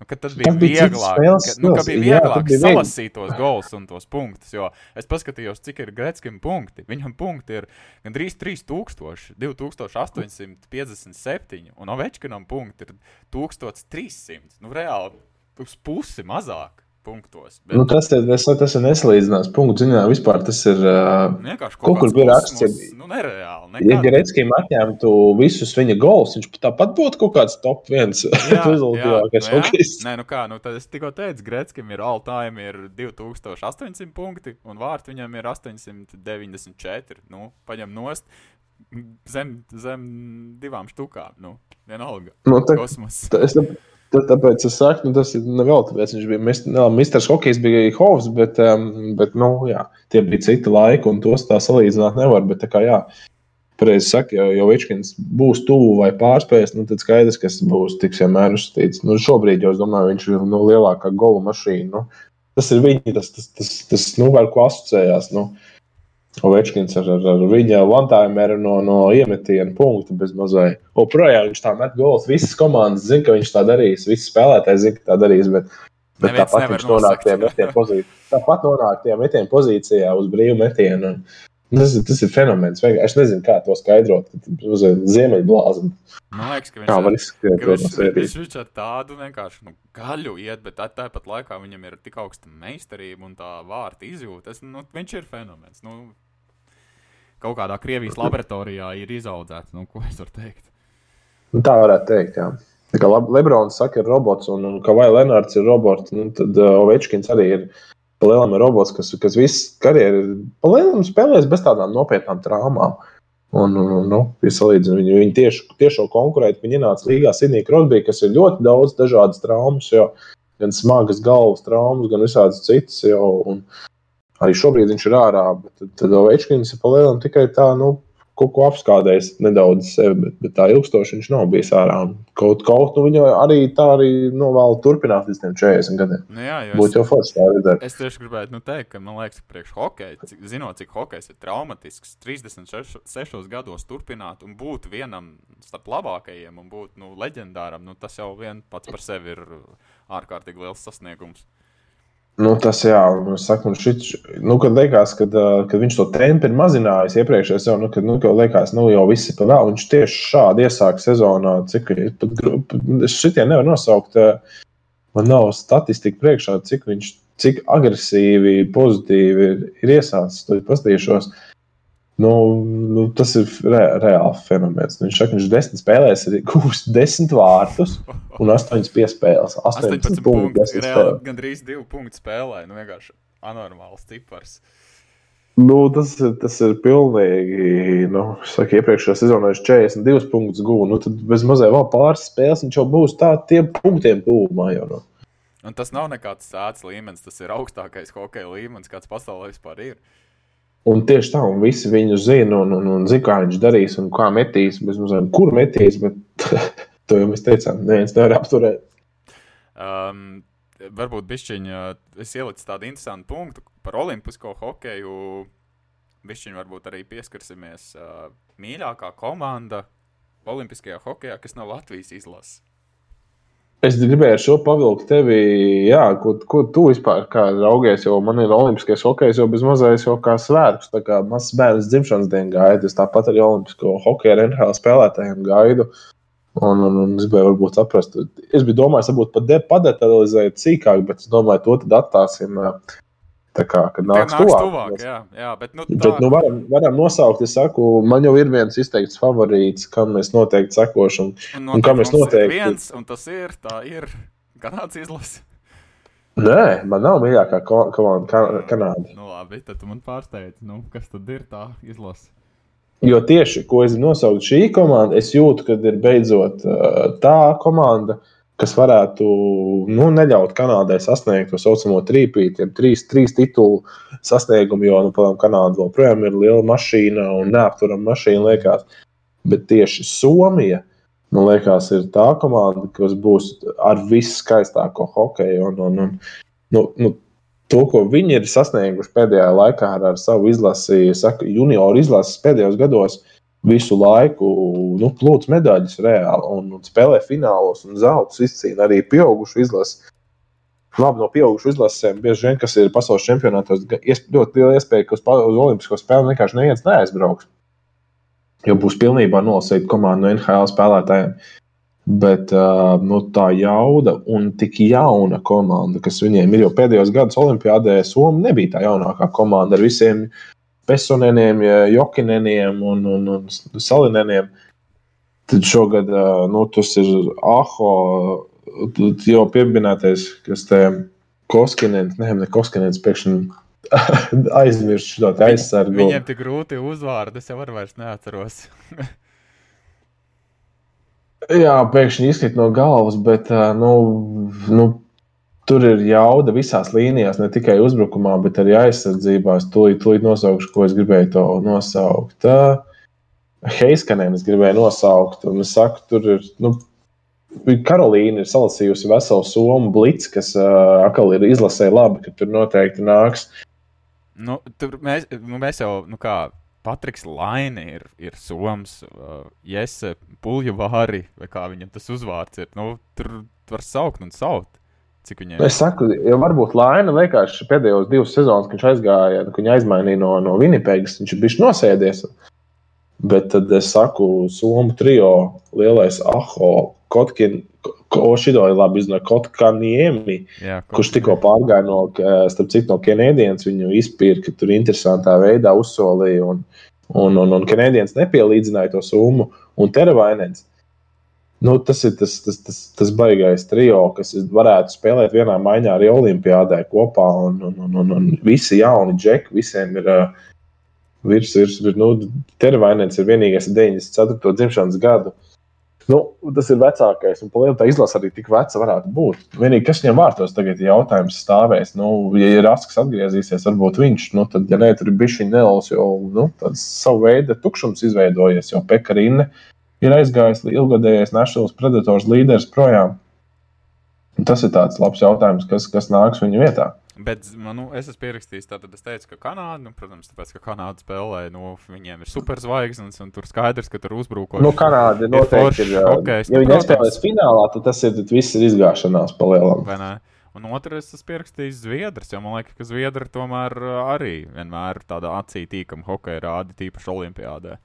A: Nu, tad bija
B: bija
A: vieglāk,
B: spēles
A: ka, nu, ka bija.
B: Jā,
A: vieglāk
B: tad bija
A: salasīt tos gols un tos punktus. Jo es paskatījos, cik ir Gretskim punkti. Viņam punkti ir gandrīz 3000, 2857, un Ovečkinam punkti ir 1300. Nu, reāli uz pusi mazāk punktos. Bet,
B: Nu, tas, ir, tas, tas ir nesalīdzināms punkts. Ziņā, vispār tas ir. Uh,
A: vienkārši
B: kaut kur bija raksts,
A: kosmos, Nu, nereāli.
B: ja
A: nekad.
B: Gretzkim atņemtu visus viņa gols, viņš tāpat būtu kaut kāds top viens rezultātīvākais
A: nu
B: hokejists.
A: Nē, nu kā, nu tad es tikko teicu, Gretskim ir all-time ir 2800 punkti, un vārtu viņam ir 894. Nu, paņem nost zem, zem divām štukām. Nu, vienalga.
B: Nu, tā-
A: Kosmos.
B: Tā- Es, tā- tāpēc es saku, nu, tas ir vēl tāpēc, viņš bija mis- ne, Misters Hokejs, bija Hovs, bet, um, bet nu, jā, tie bija citi laiki, un tos tā salīdzināt nevar. Bet, kā, jā, pareizi saka, ja jau Vičkins būs tuvu vai pārspējas, nu, tad skaidrs, ka tas būs tiks vienmēr uzskatīts. Nu, šobrīd jau es domāju, viņš ir nu, lielākā gola mašīna. Nu, tas ir viņi, tas, tas, tas, tas nu, ar ko asociējās. Nu. Ovečkins ar, ar, ar viņa Lantājumu no, no iemetiena punkta bez mazai. O, projām viņš tā met gols. Visas komandas zina, ka viņš tā darīs. Visi spēlētāji zina, ka tā darīs. Bet, bet
A: Neviens
B: tāpat viņš nonāk tajā metiena pozīcijā. Tāpat nonāk tajā metiena pozīcijā uz brīvu metienu. Un Tas, ir- tas ir fenomens. Vienkārši Es nezinu, kā to skaidrot. Ziemeļblāzma.
A: Man liekas, ka viņš ka
B: to
A: viņš,
B: no
A: viņš ar tādu vienkārši nu, gaļu iet, bet tā- tāpat laikā viņam ir tik augsta meistarība un tā vārta izjūta. Es, nu, viņš ir fenomens. Nu, kaut kādā Krievijas laboratorijā ir izaudzēts. Nu, ko es varu teikt?
B: Nu, tā varētu teikt. Jā. Tā kā Lebrons saka, ir robots, un, un ka vai Lenārds ir robots, nu, tad uh, Ovečkins arī ir palielam ir robots, kas, kas visu karjeru palielam spēlējis bez tādām nopietnām traumām. Un, un, un, nu, viņu, viņi tieši, tiešo konkurētu, viņi ienāca līgā Sidnija Krosbī, kas ir ļoti daudz dažādas traumas, jo gan smagas galvas traumas, gan visādas citas. Jau, un arī šobrīd viņš ir ārā, bet tad Ovečkins ir palielam tikai tā, nu, kaut ko apskādējis nedaudz sevi, bet, bet tā ilgstoši viņš nav bijis ārā. Kaut kaut nu, viņu arī tā arī novēlu turpināt līdz tiem 40 gadiem.
A: Nu, jā,
B: Būtu jau forši tā redzēt.
A: es tieši gribētu nu, teikt, ka man liekas, ka priekš hokeja, zinot, cik hokejs ir traumatisks, 36 gados turpināt un būt vienam starp labākajiem un būt nu, leģendāram, nu, tas jau vien pats par sevi ir ārkārtīgi liels sasniegums.
B: Nu, tas jā, saku, un šit, nu, kad liekas, kad, uh, kad viņš to tempu ir mazinājis iepriekšējā sezonā, nu, kad, nu, kad liekas, nu, jau viss ir pa vēl, viņš tieši šādi iesāk sezonā, cik pat, šitie nevar nosaukt, uh, man nav statistika priekšā, cik viņš, cik agresīvi, pozitīvi ir, ir iesācis, to pastīšos. Nu, nu, tas ir re, reāli fenomens. Viņš saka, viņš desmit spēlēs ir gūs desmit vārtus un astoņas piespēles. 18
A: 18
B: punkti,
A: punkti.
B: 10
A: Reāli gandrīz 2 punktu spēlē. Nu, vienkārši anormāls cipars.
B: Nu, tas, tas ir pilnīgi. Nu, saka, iepriekšējā sezonā viņš 42 punktus guva. Nu, tad bez mazliet vēl pāris spēles viņš jau būs tādiem punktiem tuvumā. Jau, nu.
A: Un tas nav nekāds sēdes līmenis, tas ir augstākais hokeja līmenis, kāds pasaulē vispār ir.
B: Un tieši tā, un visi viņu zina, un, un, un zina, kā viņš darīs un kā metīs. Mazliet, kur metīs, bet to jau mēs teicām, neviens nevar apturēt.
A: Um, varbūt bišķiņa, es ieliku tādu interesantu punktu par olimpisko hokeju. Bišķiņa varbūt arī pieskarsimies uh, mīļākā komanda olimpiskajā hokejā, kas nav Latvijas izlases.
B: Es gribēju ar šo pavilkt tevi, jā, ko, ko tu vispār raugies, jo man ir olimpiskais hokejs jau bez mazais jau kā svētkus, tā kā mazs bērns dzimšanas dienu gaidu. Es tāpat arī olimpisko hokeju ar NHL spēlētājiem gaidu. Un, un, un es gribēju varbūt saprast, es biju domājis, varbūt pat de- padetaļizēt sīkāk, bet es domāju, to tad atstāsim tā kā, kad nāks
A: nāks
B: tuvāk.
A: tuvāk jā, jā, bet nu, tā,
B: Bet, nu, varam, varam nosaukt, es saku, man jau ir viens izteikts favorīts, kam mēs noteikti sekošam.
A: un
B: un kā mēs
A: mums ir
B: noteikti-
A: Viens, un tas ir, tā ir Kanādas izlase.
B: Nē, man nav mīļākā ko- komanda Kan- Kanāda.
A: Nu, labi, tad man pārsteidz, nu, kas tad ir tā izlase.
B: Jo tieši, ko es nosaucu šī komanda, es jūtu, ka ir beidzot uh, tā komanda, kas varētu nu, neļaut Kanādai sasniegt to saucamo trīpīti, ir trīs, trīs titulu sasniegumu, jo nu, Kanāda joprojām ir liela mašīna un neapturama mašīna. Liekas. Bet tieši Somija, man liekas, ir tā komanda, kas būs ar viskaistāko hokeju. Un, un, un, nu, nu, to, ko viņi ir sasnieguši pēdējā laikā ar, ar savu izlasi, saku, junioru izlases pēdējos gados, visu laiku nu, plūc medaļas reāli un, un spēlē finālos un zelta izcīna arī pieaugušu izlasi. Labi, no pieaugušu izlasēm bieži vien, kas ir pasaules čempionātos, ļoti liela iespēja, ka uz, uz Olimpisko spēli vienkārši neviens neaizbrauks. Jo būs pilnībā nolasīta komanda no NHL spēlētājiem. Bet uh, nu, tā jauda un tik jauna komanda, kas viņiem ir jau pēdējos gados Olimpijādē, Somija nebija tā jaunākā komanda ar visiem Pesoneniem, Jokineniem un, un, un Salineniem. Tad šogad nu, tas ir Aho, jau pieminētais, kas te Koskinens, ne, ne Koskinens, pēkšņi aizmirst šo aizsargu.
A: Viņiem tik grūti uzvārdi, es jau vairs neatceros.
B: Jā, pēkšņi izkrīt no galvas, bet nu, nu, tur ir jauda visās līnijās, ne tikai uzbrukumā, bet arī aizsardzībā. Es tūlīt, tūlīt nosaukšu, ko es gribēju to nosaukt. Heiskanēnu es gribēju nosaukt, un es saku, tur ir. Nu, Karolīna ir salasījusi veselu somu blitz, kas uh, atkal ir izlasēja labi, ka tur noteikti nāks.
A: Nu, tur mēs, nu, mēs jau, nu kā, Patriks Laine ir, ir Soms, uh, Jese Puljavāri, vai kā viņam tas uzvārds ir. Nu, tur var saukt un saukt. Cik viņai?
B: Nu, es saku, ja varbūt Laina vienkārši pēdējos divus sezonus, kad viņš aizgāja, kad viņa aizmainīja no, no Winnipēgas, viņš bijis nosēdies. Bet tad es saku, Somu trio, lielais Aho, Kotkins, ko šido ir labi iznāca Kotkaniemi, kurš tikko pārgāja no, starp citu, no Kenēdienas, viņu izpirka tur interesantā veidā uzsolīja, un, un, un, un Kenēdienas nepielīdzināja to summu, un Teravainens Nu, tas ir tas, tas, tas, tas baisais trio, kas varētu spēlēt vienā maiņā arī Olimpijādē kopā. Un, un, un, un, un visi jauni džeki, visiem ir uh, virs, virs, virs nu, Tervainēns ir vienīgais ar 94. dzimšanas gadu. Nu, tas ir vecākais, un tā izlase arī tik veca varētu būt. Vienīgi, kas viņam vārtos tagad ir jautājums stāvēs. Nu, ja ir Rasks atgriezīsies, varbūt viņš, nu, tad, ja nē, tur ir bijis viņa neliels, jo nu, tāds savu veidu tukšums izveidojies, jo Pekarina ir aizgājis ilgadējais Nationals Predators līderis projām. Un tas ir tāds labs jautājums, kas, kas nāks viņa vietā.
A: Bet nu, es esmu pierakstījis, tātad es teicu, ka Kanāda, nu, protams, tāpēc, ka Kanāda spēlē, nu, viņiem ir superzvaigznes, un tur skaidrs, ka tur uzbrukoši.
B: Nu, Kanāda ir noteikti ir. Okay, ja viņi nespēlēs finālā, tad tas ir viss ir izgāšanās pa lielam.
A: Vai ne? Un otrs, es pierakstīju Zviedrijas, jo man liekas, ka Zviedri tomēr arī vienmēr tādā acī tīkam hokeja rādi, tīpaši Olimpijādē.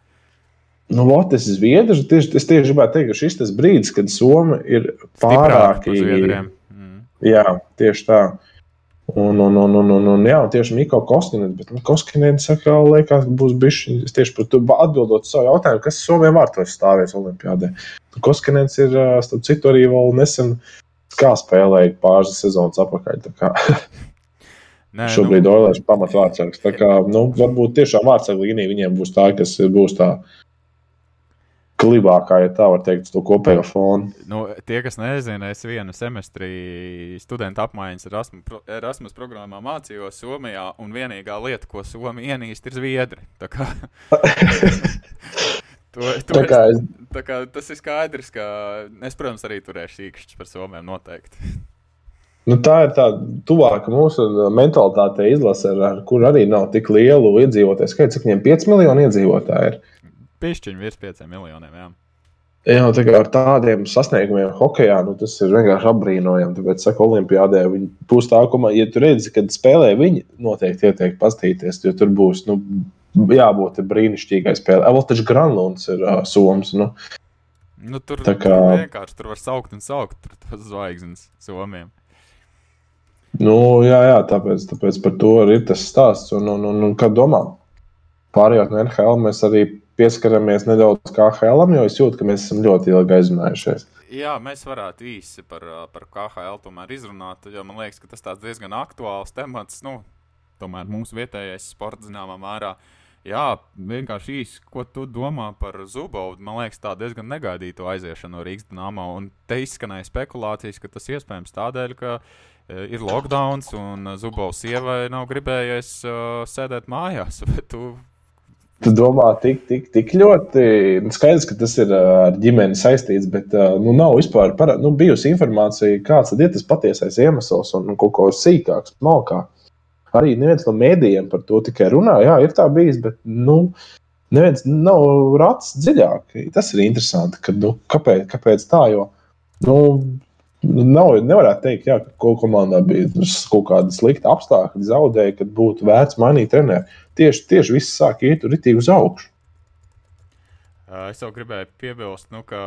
B: Nu, ot, es Zviedrs. Tieši, es tieši gribētu teikt, ka šis ir brīdis, kad Somija ir pārāk
A: īsta.
B: Mm. Jā, tieši tā. Un, un, un, un, un, un jā, tieši Miko Koskinēns, bet nu, Koskinēns saka, liekas, būs bijis tieši par to atbildot savu jautājumu, kas Somijam vārtos stāvēs Olimpijādē. Nu, Koskinēns ir, starp citu, arī vēl nesen kā spēlēja pāris sezonas apakaļ. Nē, Šobrīd nu... Oilers pamatvārdsargs. Tā kā, nu, varbūt tiešām vārdsarga līnija viņiem būs tā, kas būs tā klibākā, ja tā var teikt, to kopējo fonu.
A: Nu, tie, kas nezina, es vienu semestri studentu apmaiņas Erasmus, Erasmus programmā mācījos Somijā, un vienīgā lieta, ko Somija ienīst, ir zviedri. Tā kā, to, to tā kā es, es... Tā kā tas ir skaidrs, ka es, protams, arī turēšu sīkšķus par Somiju noteikti.
B: Nu, tā ir tā tuvāka mūsu mentalitātei izlase, ar kur arī nav tik lielu iedzīvotāju skaits. Cik viņiem 5 miljoni iedzīvotāji ir?
A: Pišķiņu virs 5 miljoniem. Jā.
B: Jā, tā ar tādiem sasniegumiem hokeja nu, tas ir vienkārši apbrīnojami. Tāpēc, saka, Olimpijādē viņi būs tā, ka, ja tu redzi, kad spēlē, viņi noteikti ieteikt paskatīties, jo tur būs nu, jābūt brīnišķīgai spēlē. Vēl taču Granlunds ir uh, Soms. Nu.
A: Nu, tur tā kā vienkārši tur var saukt un saukt tur tos zvaigznes Somijam.
B: Nu, jā, jā, tāpēc, tāpēc par to ir tas stāsts. Un, un, un, un kā domā? Pārējot no NHL, mēs arī pieskaramies nedaudz KHL, jo es jūtu, ka mēs esam ļoti ilgi aizrunājušies.
A: Jā, mēs varētu īsi par, par KHL tomēr izrunāt, jo man liekas, ka tas diezgan aktuāls temats. Nu, tomēr mūsu vietējais sports zināmā mērā. Jā, vienkārši īsi, ko tu domā par Zubovu. Man liekas, tā diezgan negaidīta aiziešana no Rīgas dīnāmā. Un te izskanēja spekulācijas, ka tas iespējams tādēļ, ka ir lockdown un Zubovs sievai nav gribējies uh, sēdēt mājās. tu...
B: tu domā, tik, tik, tik ļoti nu, skaidrs, ka tas ir ar ģimeni saistīts, bet nu, nav vispār para, nu, bijusi informācija, kāds ir tas patiesais iemesls un, un kaut ko sīkāks, malkāk arī neviens no mēdījiem par to tikai runā. Jā, ir tā bijis, bet nu, neviens nav rācis dziļāk. Tas ir interesanti, ka, nu, kāpēc, kāpēc tā, jo nu, nav, nevarētu teikt, jā, ka komandā bija kaut kāda slikta apstākļa, zaudēja, kad būtu vērts mainīt treneru. Tieši, tieši viss sāk iet ritīgi uz augšu.
A: Es jau gribēju piebilst, nu, ka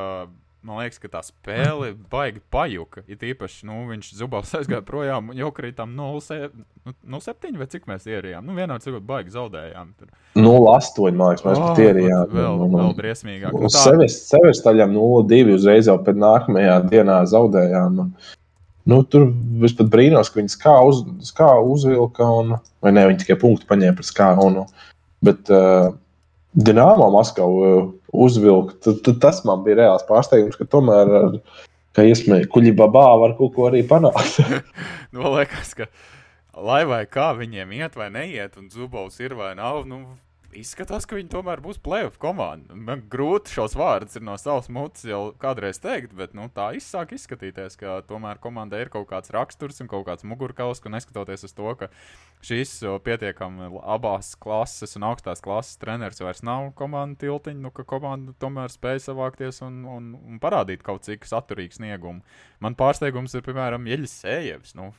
A: Man liekas, ka tā spēle baigi pajuka. Ir īpaši, nu, viņš zubās aizgāja projām, jau kritām 0,7 nu, vai cik mēs ierijām. Nu, vienā cikot baigi zaudējām.
B: 0,8 man liekas, mēs oh, pat ierijām.
A: Vēl, nu, vēl briesmīgāk.
B: Nu, tā... Sevis taļām 0,2 uzreiz jau pēc nākamajā dienā zaudējām. Un, nu, tur es pat brīnos, ka viņi kā, uz, kā uzvilka, un, vai ne, viņi tikai punktu paņēma kā. Un, bet uh, Dienāmo Maskavu uh, uzvilkt. Tad tas man bija reāls pārsteigums, ka tomēr ar ka iespēja kuģi babā var kaut ko arī panākt.
A: nu, liekas, ka lai vai kā viņiem iet vai neiet, un Zubovs ir vai nav, nu, izskatās, ka viņi tomēr būs playoff komanda. Man grūti šos vārdus no savas mutes jau kādreiz teikt, bet nu, tā izsāk izskatīties, ka tomēr komandai ir kaut kāds raksturs un kaut kāds mugurkauls, ka neskatoties uz to, ka šīs pietiekami abās klases un augstās klases treneris vairs nav komandas tiltiņa, nu, ka komanda tomēr spēja savākties un, un, un parādīt kaut cik saturīgu sniegumu. Man pārsteigums ir, piemēram, Jeļis Sējevs. Nu,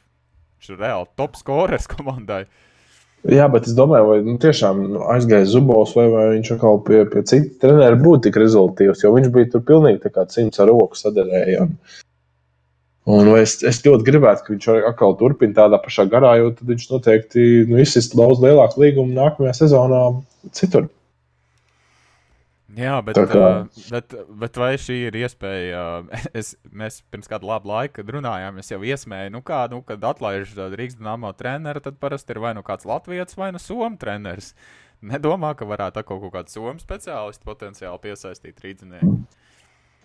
A: viņš ir reāli top scorers komandai. Uh,
B: Jā, bet es domāju, vai nu, tiešām aizgāja Zubovs, vai, vai viņš atkal pie, pie cita treneru būtu tik rezultātīvs, jo viņš bija tur pilnīgi tā kā cimds ar roku sadarēja. Un, un es, es ļoti gribētu, ka viņš atkal turpina tādā pašā garā, jo tad viņš noteikti nu, izsist daudz lielāku līgumu nākamajā sezonā citur.
A: Jā, bet, kā... uh, bet, bet vai šī ir iespēja? Uh, es, mēs pirms kāda laba laika runājām, es jau iesmēju, nu, kā, nu, kad atlaiž Rīgas dīnāmo treneru, tad parasti ir vai nu kāds Latvijas vai nu Somijas treneris. Nedomā, ka varētu kaut, kaut kādu Somijas speciālistu potenciāli piesaistīt rīznieku.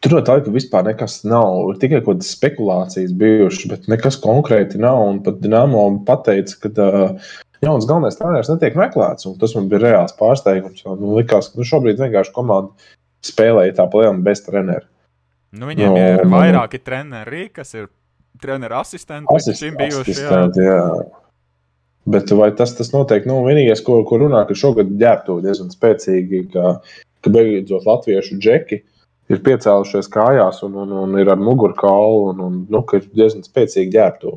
B: Tur no tā, ka vispār nekas nav. Ir tikai kaut kādas spekulācijas bijušas, bet nekas konkrēti nav. Un pat Dienāmo pateica, ka uh, jauns galvenais treneris netiek meklēts. Tas man bija reāls pārsteigums. Man likās, ka nu, šobrīd vienkārši komanda spēlēja tā plēnā bez treneru.
A: Nu, viņiem no, ir vairāki man... treneri, kas ir treneru asistenti. Asist, šim bijuši,
B: jā. jā. Bet vai tas, tas noteikti, nu, vienīgais, ko, ko runā, ka šogad ģērbtu diezgan spēcīgi, ka, ka beidzot latviešu džeki ir piecēlušies kājās un, un, un ir ar mugurkaulu un, un nu, ka ir diezgan spēcīgi ģērbtu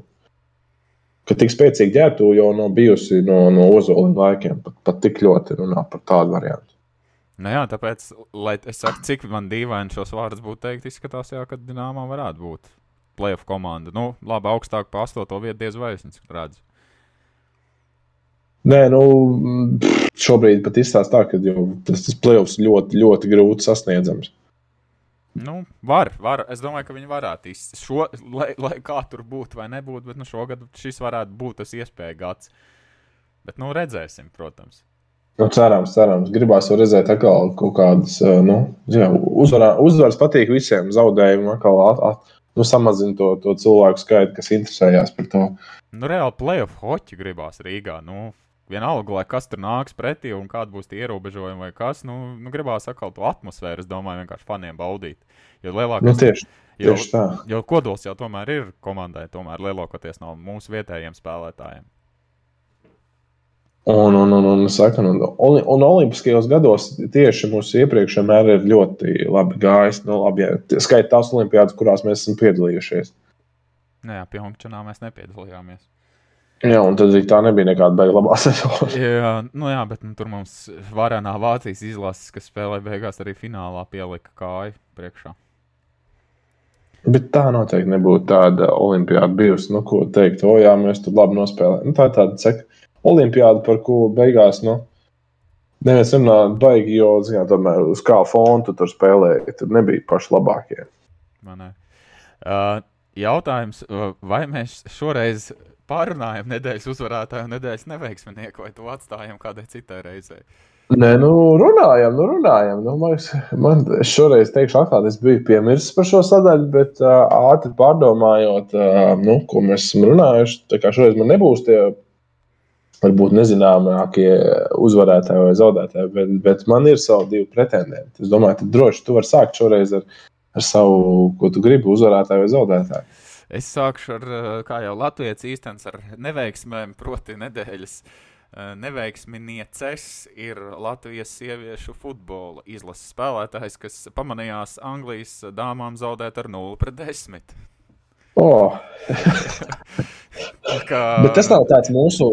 B: ka tik spēcīgi ģērbtu jau nav bijusi no, no ozoliem laikiem. Pat, pat tik ļoti runā par tādu variantu.
A: Nu jā, tāpēc, lai es saku, cik man dīvaini šos vārdus būtu teikt, izskatās, jā, ka Dienāmā varētu būt playoff komanda. Nu, labi, augstāk par astoto vietu diez vai es redzu.
B: Nē, nu, šobrīd pat izstāsta tā, ka tas, tas playoffs ļoti, ļoti grūti sasniedzams.
A: Nu, var, var. Es domāju, ka viņi varētu izsākt šo, lai, lai kā tur būtu vai nebūtu, bet nu, šogad šis varētu būt tas iespēja gads. Bet, nu, redzēsim, protams.
B: Nu, cerams, cerams. Gribās redzēt, atkal kaut kādas eh, nu, jā, uzvarā, uzvaras patīk visiem. Zaudējumi atkal at, at, nu, samazina to, to cilvēku skaitu, kas interesējās par to.
A: Nu, reāli playoff hoķi gribās Rīgā. Nu, vienalga, lai kas tur nāks pretī un kāda būs tie ierobežojumi vai kas. Nu, nu gribās atkal to atmosfēru, es domāju, vienkārši faniem baudīt. Jo lielākais
B: nu, tieši,
A: jo,
B: tieši tā.
A: Jo kodols jau tomēr ir komandai, tomēr lielākoties no mūsu vietējiem spēlētājiem.
B: Un, un, un, un, saka, un, un, un Olimpiskajos gados tieši mūsu iepriekšējā mērā ir ļoti labi gājis. Nu, labi, ja, Skaitā tās olimpiādas, kurās mēs esam piedalījušies.
A: Nē, pie Hongkonā mēs nepiedalījāmies.
B: Jā, un tad tā nebija nekāda beigas labā sezona.
A: jā, nu jā, bet nu, tur mums varēnā Vācijas izlases, kas spēlē beigās arī finālā, pielika kāju priekšā.
B: Bet tā noteikti nebūtu tāda olimpiāda bijusi, nu, ko teikt, o jā, mēs tur labi nospēlējām. Nu, tā ir tāda ceka olimpiāda, par ko beigās, nu, neviens runā baigi, jo, zināt, tomēr uz kā fonu tu tur spēlēji, tur nebija paši labākie.
A: Uh, jautājums, vai mēs šoreiz pārunājam nedēļas uzvarētāju un nedēļas neveiksminieku, vai to atstājam kādai citai reizei?
B: Nē, nu, runājam, nu, runājam. Nu, man, man šoreiz teikšu, atklāti, es biju piemirsis par šo sadaļu, bet uh, ātri pārdomājot, uh, nu, ko mēs esam runājuši, tā kā šoreiz man nebūs tie varbūt nezināmākie uzvarētāji vai zaudētāji, bet, bet man ir savi divi pretendenti. Es domāju, ka droši tu vari sākt šoreiz ar, ar savu, ko tu gribi, uzvarētāju vai zaudētāju.
A: Es sākšu ar, kā jau Latvijas īstenis, ar neveiksmēm, proti, nedēļas. Eh, neveiksminieces ir Latvijas sieviešu futbola izlases spēlētājs, kas pamanījās Anglijas dāmām zaudēt ar 0 pret 10.
B: Oh. kā... Bet tas nav tāds mūsu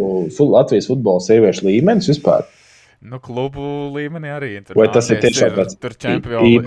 B: Latvijas futbola sieviešu līmenis vispār.
A: Nu, klubu līmenī arī
B: tur Vai tas ir tiešām tāds
A: tur čempioni?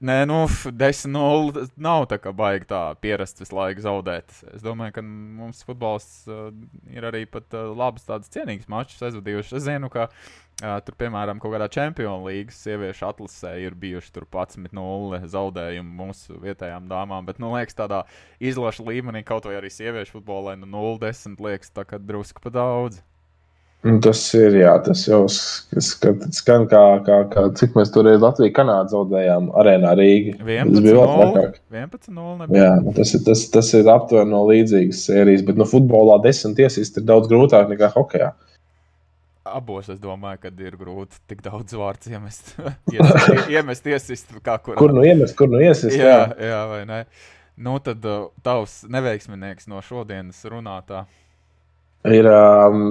A: Nē, nu, 10-0 nav tā kā baigi tā pierast visu laiku zaudēt. Es domāju, ka mums futbols uh, ir arī pat uh, labs tāds cienīgs mačs aizvadījuši. Es zinu, ka uh, tur, piemēram, kaut kādā čempionu līgas sieviešu atlasē ir bijuši tur 11-0 zaudējumi mūsu vietējām dāmām, bet, nu, liekas, tādā izlaša līmenī kaut vai arī sieviešu futbolē, nu, 0-10 liekas tā kā drusku pa daudz.
B: Nu, tas ir, jā, tas jau skan kā, kā, kā cik mēs toreiz Latviju Kanādu zaudējām arēnā Rīgi.
A: 11-0.
B: Jā, nu, tas ir, tas, tas ir aptuveni no līdzīgas sērijas, bet no futbolā desmit iesist ir daudz grūtāk nekā hokejā.
A: Abos es domāju, ka ir grūti tik daudz vārdu iemest. iemest, iemest iesist, kā kur.
B: Kur nu iemest, kur nu iesist?
A: Jā, jā, jā vai ne? Nu, tad uh, tavs neveiksminieks no šodienas runātā.
B: Ir, um,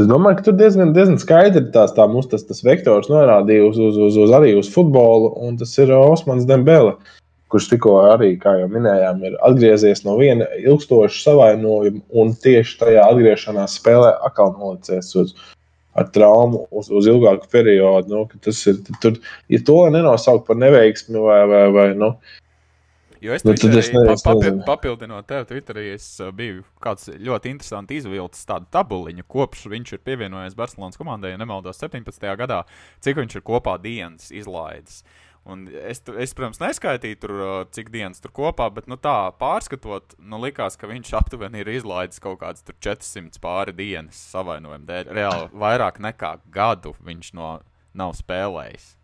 B: es domāju, ka tur diezgan, diezgan skaidri tās, tā mūsu tas, tas vektors norādīja uz, uz, uz, uz, arī uz futbolu, un tas ir Osmans Dembele, kurš tikko arī, kā jau minējām, ir atgriezies no viena ilgstoša savainojuma, un tieši tajā atgriešanās spēlē atkal nolicies uz, ar traumu uz, uz ilgāku periodu. Nu, tas ir, tur, ja to nenosaukt par neveiksmi vai, vai, vai nu,
A: Jo es nu, nu, es papi, papildinot tevi, Twitterī es uh, biju kāds ļoti interesants izvilcis tādu tabuliņu, kopš viņš ir pievienojies Barcelonas komandai, ja nemaldos, 17. gadā, cik viņš ir kopā dienas izlaidis. Un es, es, protams, neskaitīju, tur, uh, cik dienas tur kopā, bet nu, tā pārskatot, nu, likās, ka viņš aptuveni ir izlaidis kaut kādas 400 pāri dienas savainojumu dēļ. Reāli vairāk nekā gadu viņš no, nav spēlējis.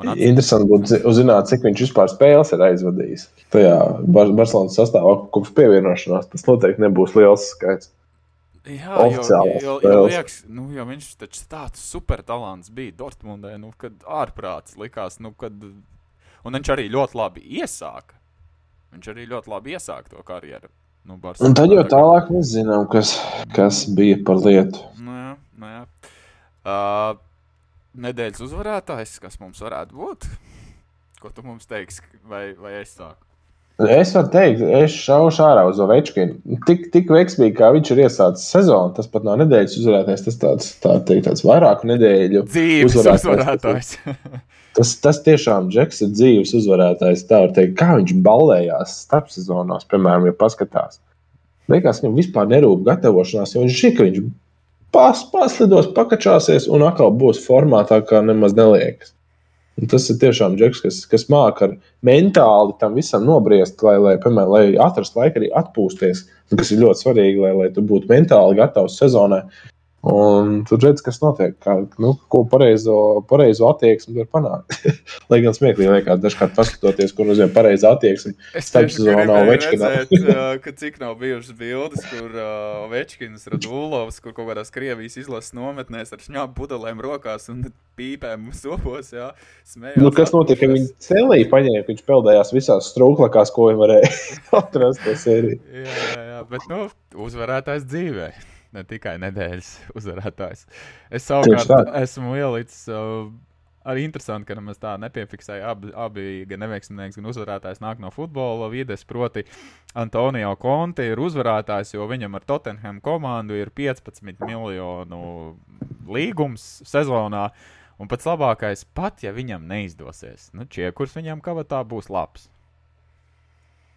B: At... Interesanti būtu uzzināt, cik viņš vispār spēles ir aizvadījis. Tajā Bar Barcelonas sastāvā kopš pievienošanās tas noteikti nebūs liels skaits.
A: Jā, jo, jo, jo, liekas, nu, jo viņš taču tāds supertalants bija Dortmundē, nu, kad ārprāts likās, nu, kad. Un viņš arī ļoti labi iesāka. Viņš arī ļoti labi iesāka to karjeru. Nu,
B: Barcelonā, un tad jau tālāk mēs zinām, kas, kas bija par lietu.
A: Nu, jā, nu, jā. Uh, nedēļas uzvarētājs, kas mums varētu būt? Ko tu mums teiksi, vai, vai es sāku?
B: Es varu teikt, es šaušu ārā uz Ovečkinu. Tik, tik veiksmīgi, kā viņš ir iesācis sezonu, tas pat nav nedēļas uzvarētājs, tas tāds, tā teikt, tāds vairāku nedēļu
A: dzīves uzvarētājs. uzvarētājs.
B: tas, tas tiešām Džeks ir dzīves uzvarētājs. Tā var teikt, kā viņš ballējās starpsezonās, piemēram, ja paskatās. Liekas, viņam vispār nerūp gatavošanās, jo viņš šī, ka viņš pas, paslidos, pakačāsies un atkal būs formātā, kā nemaz neliekas. Un tas ir tiešām džeks, kas, kas māca mentāli tam visam nobriest, lai, lai, piemēram, lai atrastu laiku arī atpūsties. Tas ir ļoti svarīgi, lai, lai tu būtu mentāli gatavs sezonai. Un tur redz, kas notiek, kā, nu, ko pareizo, pareizo attieksmi var panākt. Lai gan smieklīgi liekas, dažkārt paskatoties, kur nozīmē pareiza attieksme.
A: Es tieši gribēju redzēt, ka cik nav bijušas bildes, kur uh, Večkins, Radulovs, kur kaut kādās Krievijas izlases nometnēs ar šņāpu pudelēm rokās un pīpēm sopos, jā,
B: smējās. Nu, kas notika, ka viņi celī paņēma, viņš peldējās visās strūklakās, ko viņi varēja atrast to sēriju.
A: jā, jā, jā, bet, nu, uzvarētājs dzīvē ne tikai nedēļas uzvarētājs. Es savukārt esmu ielicis. Uh, Arī interesanti, ka mēs tā nepiefiksējām. Abi, abi gan neveiksminieks, gan uzvarētājs nāk no futbola vides. Proti, Antonio Conte ir uzvarētājs, jo viņam ar Tottenham komandu ir 15 miljonu līgums sezonā. Un pats labākais, pat ja viņam neizdosies, nu, čiekurs viņam kavatā būs labs.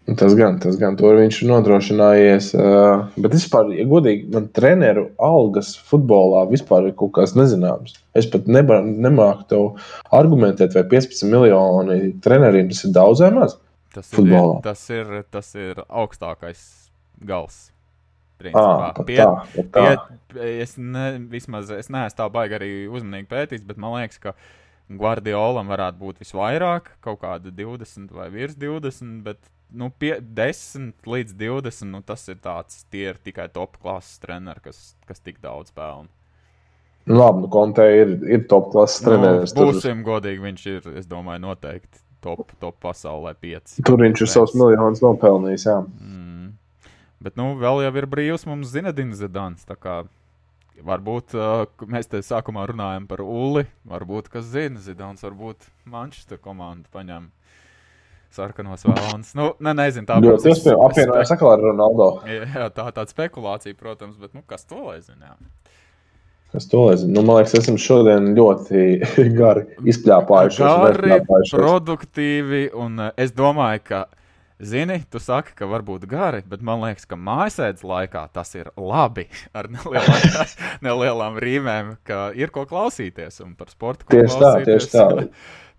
B: Tas gan, tas gan, to viņš ir nodrošinājies. Bet vispār, ja godīgi, man treneru algas futbolā vispār ir kaut kas nezināms. Es pat nebar, nemāku tev argumentēt, vai 15 miljoni treneriem tas ir daudz vai maz.
A: Tas futbolā. ir, tas ir, tas ir augstākais gals.
B: Pat
A: pie,
B: tā, tā.
A: pie, es, ne, vismaz, es neesmu tā baigi arī uzmanīgi pētījis, bet man liekas, ka Guardiolam varētu būt visvairāk, kaut kāda 20 vai virs 20, bet nu, pie 10 līdz 20, nu, tas ir tāds, tie ir tikai top klases treneri, kas, kas tik daudz pelna.
B: Nu, labi, nu, Konte ir, ir top klases treneris.
A: Nu,
B: tur,
A: būsim godīgi, viņš ir, es domāju, noteikti top, top pasaulē 5.
B: tur viņš ir savus miljonus nopelnījis. Jā.
A: Mm. Bet, nu, vēl jau ir brīvs mums Zinedins Zedans. tā kā Varbūt uh, mēs te sākumā runājam par Uli. Varbūt, kas zina, Zidans varbūt Manchester komandu paņem sarkanos vēlams. Nu, ne, nezinu, tā
B: Ļoti iespējams, apvienojās atkal ar Ronaldo.
A: Jā, tā ir tāda spekulācija, protams, bet nu, kas to lai zina? jā.
B: Es to nezinu. Nu, man liekas, esam šodien ļoti gari izpļāpājušies. un
A: Gari, produktīvi, un uh, es domāju, ka, zini, tu saki, ka varbūt gari, bet man liekas, ka mājasēdes laikā tas ir labi ar nelielām, nelielām rīmēm, ka ir ko klausīties un par sportu.
B: Tieši tā, tieši tā.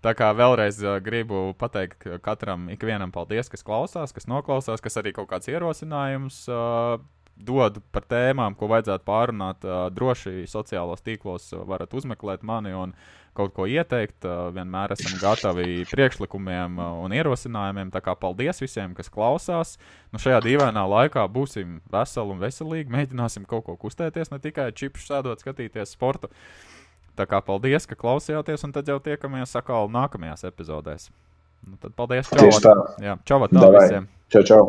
A: Tā kā vēlreiz uh, gribu pateikt ka katram, ikvienam, paldies, kas klausās, kas noklausās, kas arī kaut kāds ierosinājums uh, dod par tēmām, ko vajadzētu pārunāt. Uh, droši sociālos tīklos uh, varat uzmeklēt mani un kaut ko ieteikt. Uh, vienmēr esam gatavi priekšlikumiem uh, un ierosinājumiem. Tā kā paldies visiem, kas klausās. Nu, šajā dīvainā laikā būsim veseli un veselīgi. Mēģināsim kaut ko kustēties, ne tikai čipšu sēdot, skatīties sportu. Tā kā paldies, ka klausījāties, un tad jau tiekamies atkal nākamajās epizodēs. Nu, tad paldies, čau!
B: Tieši tā.
A: Jā, čau, tā visiem!
B: Čau, čau.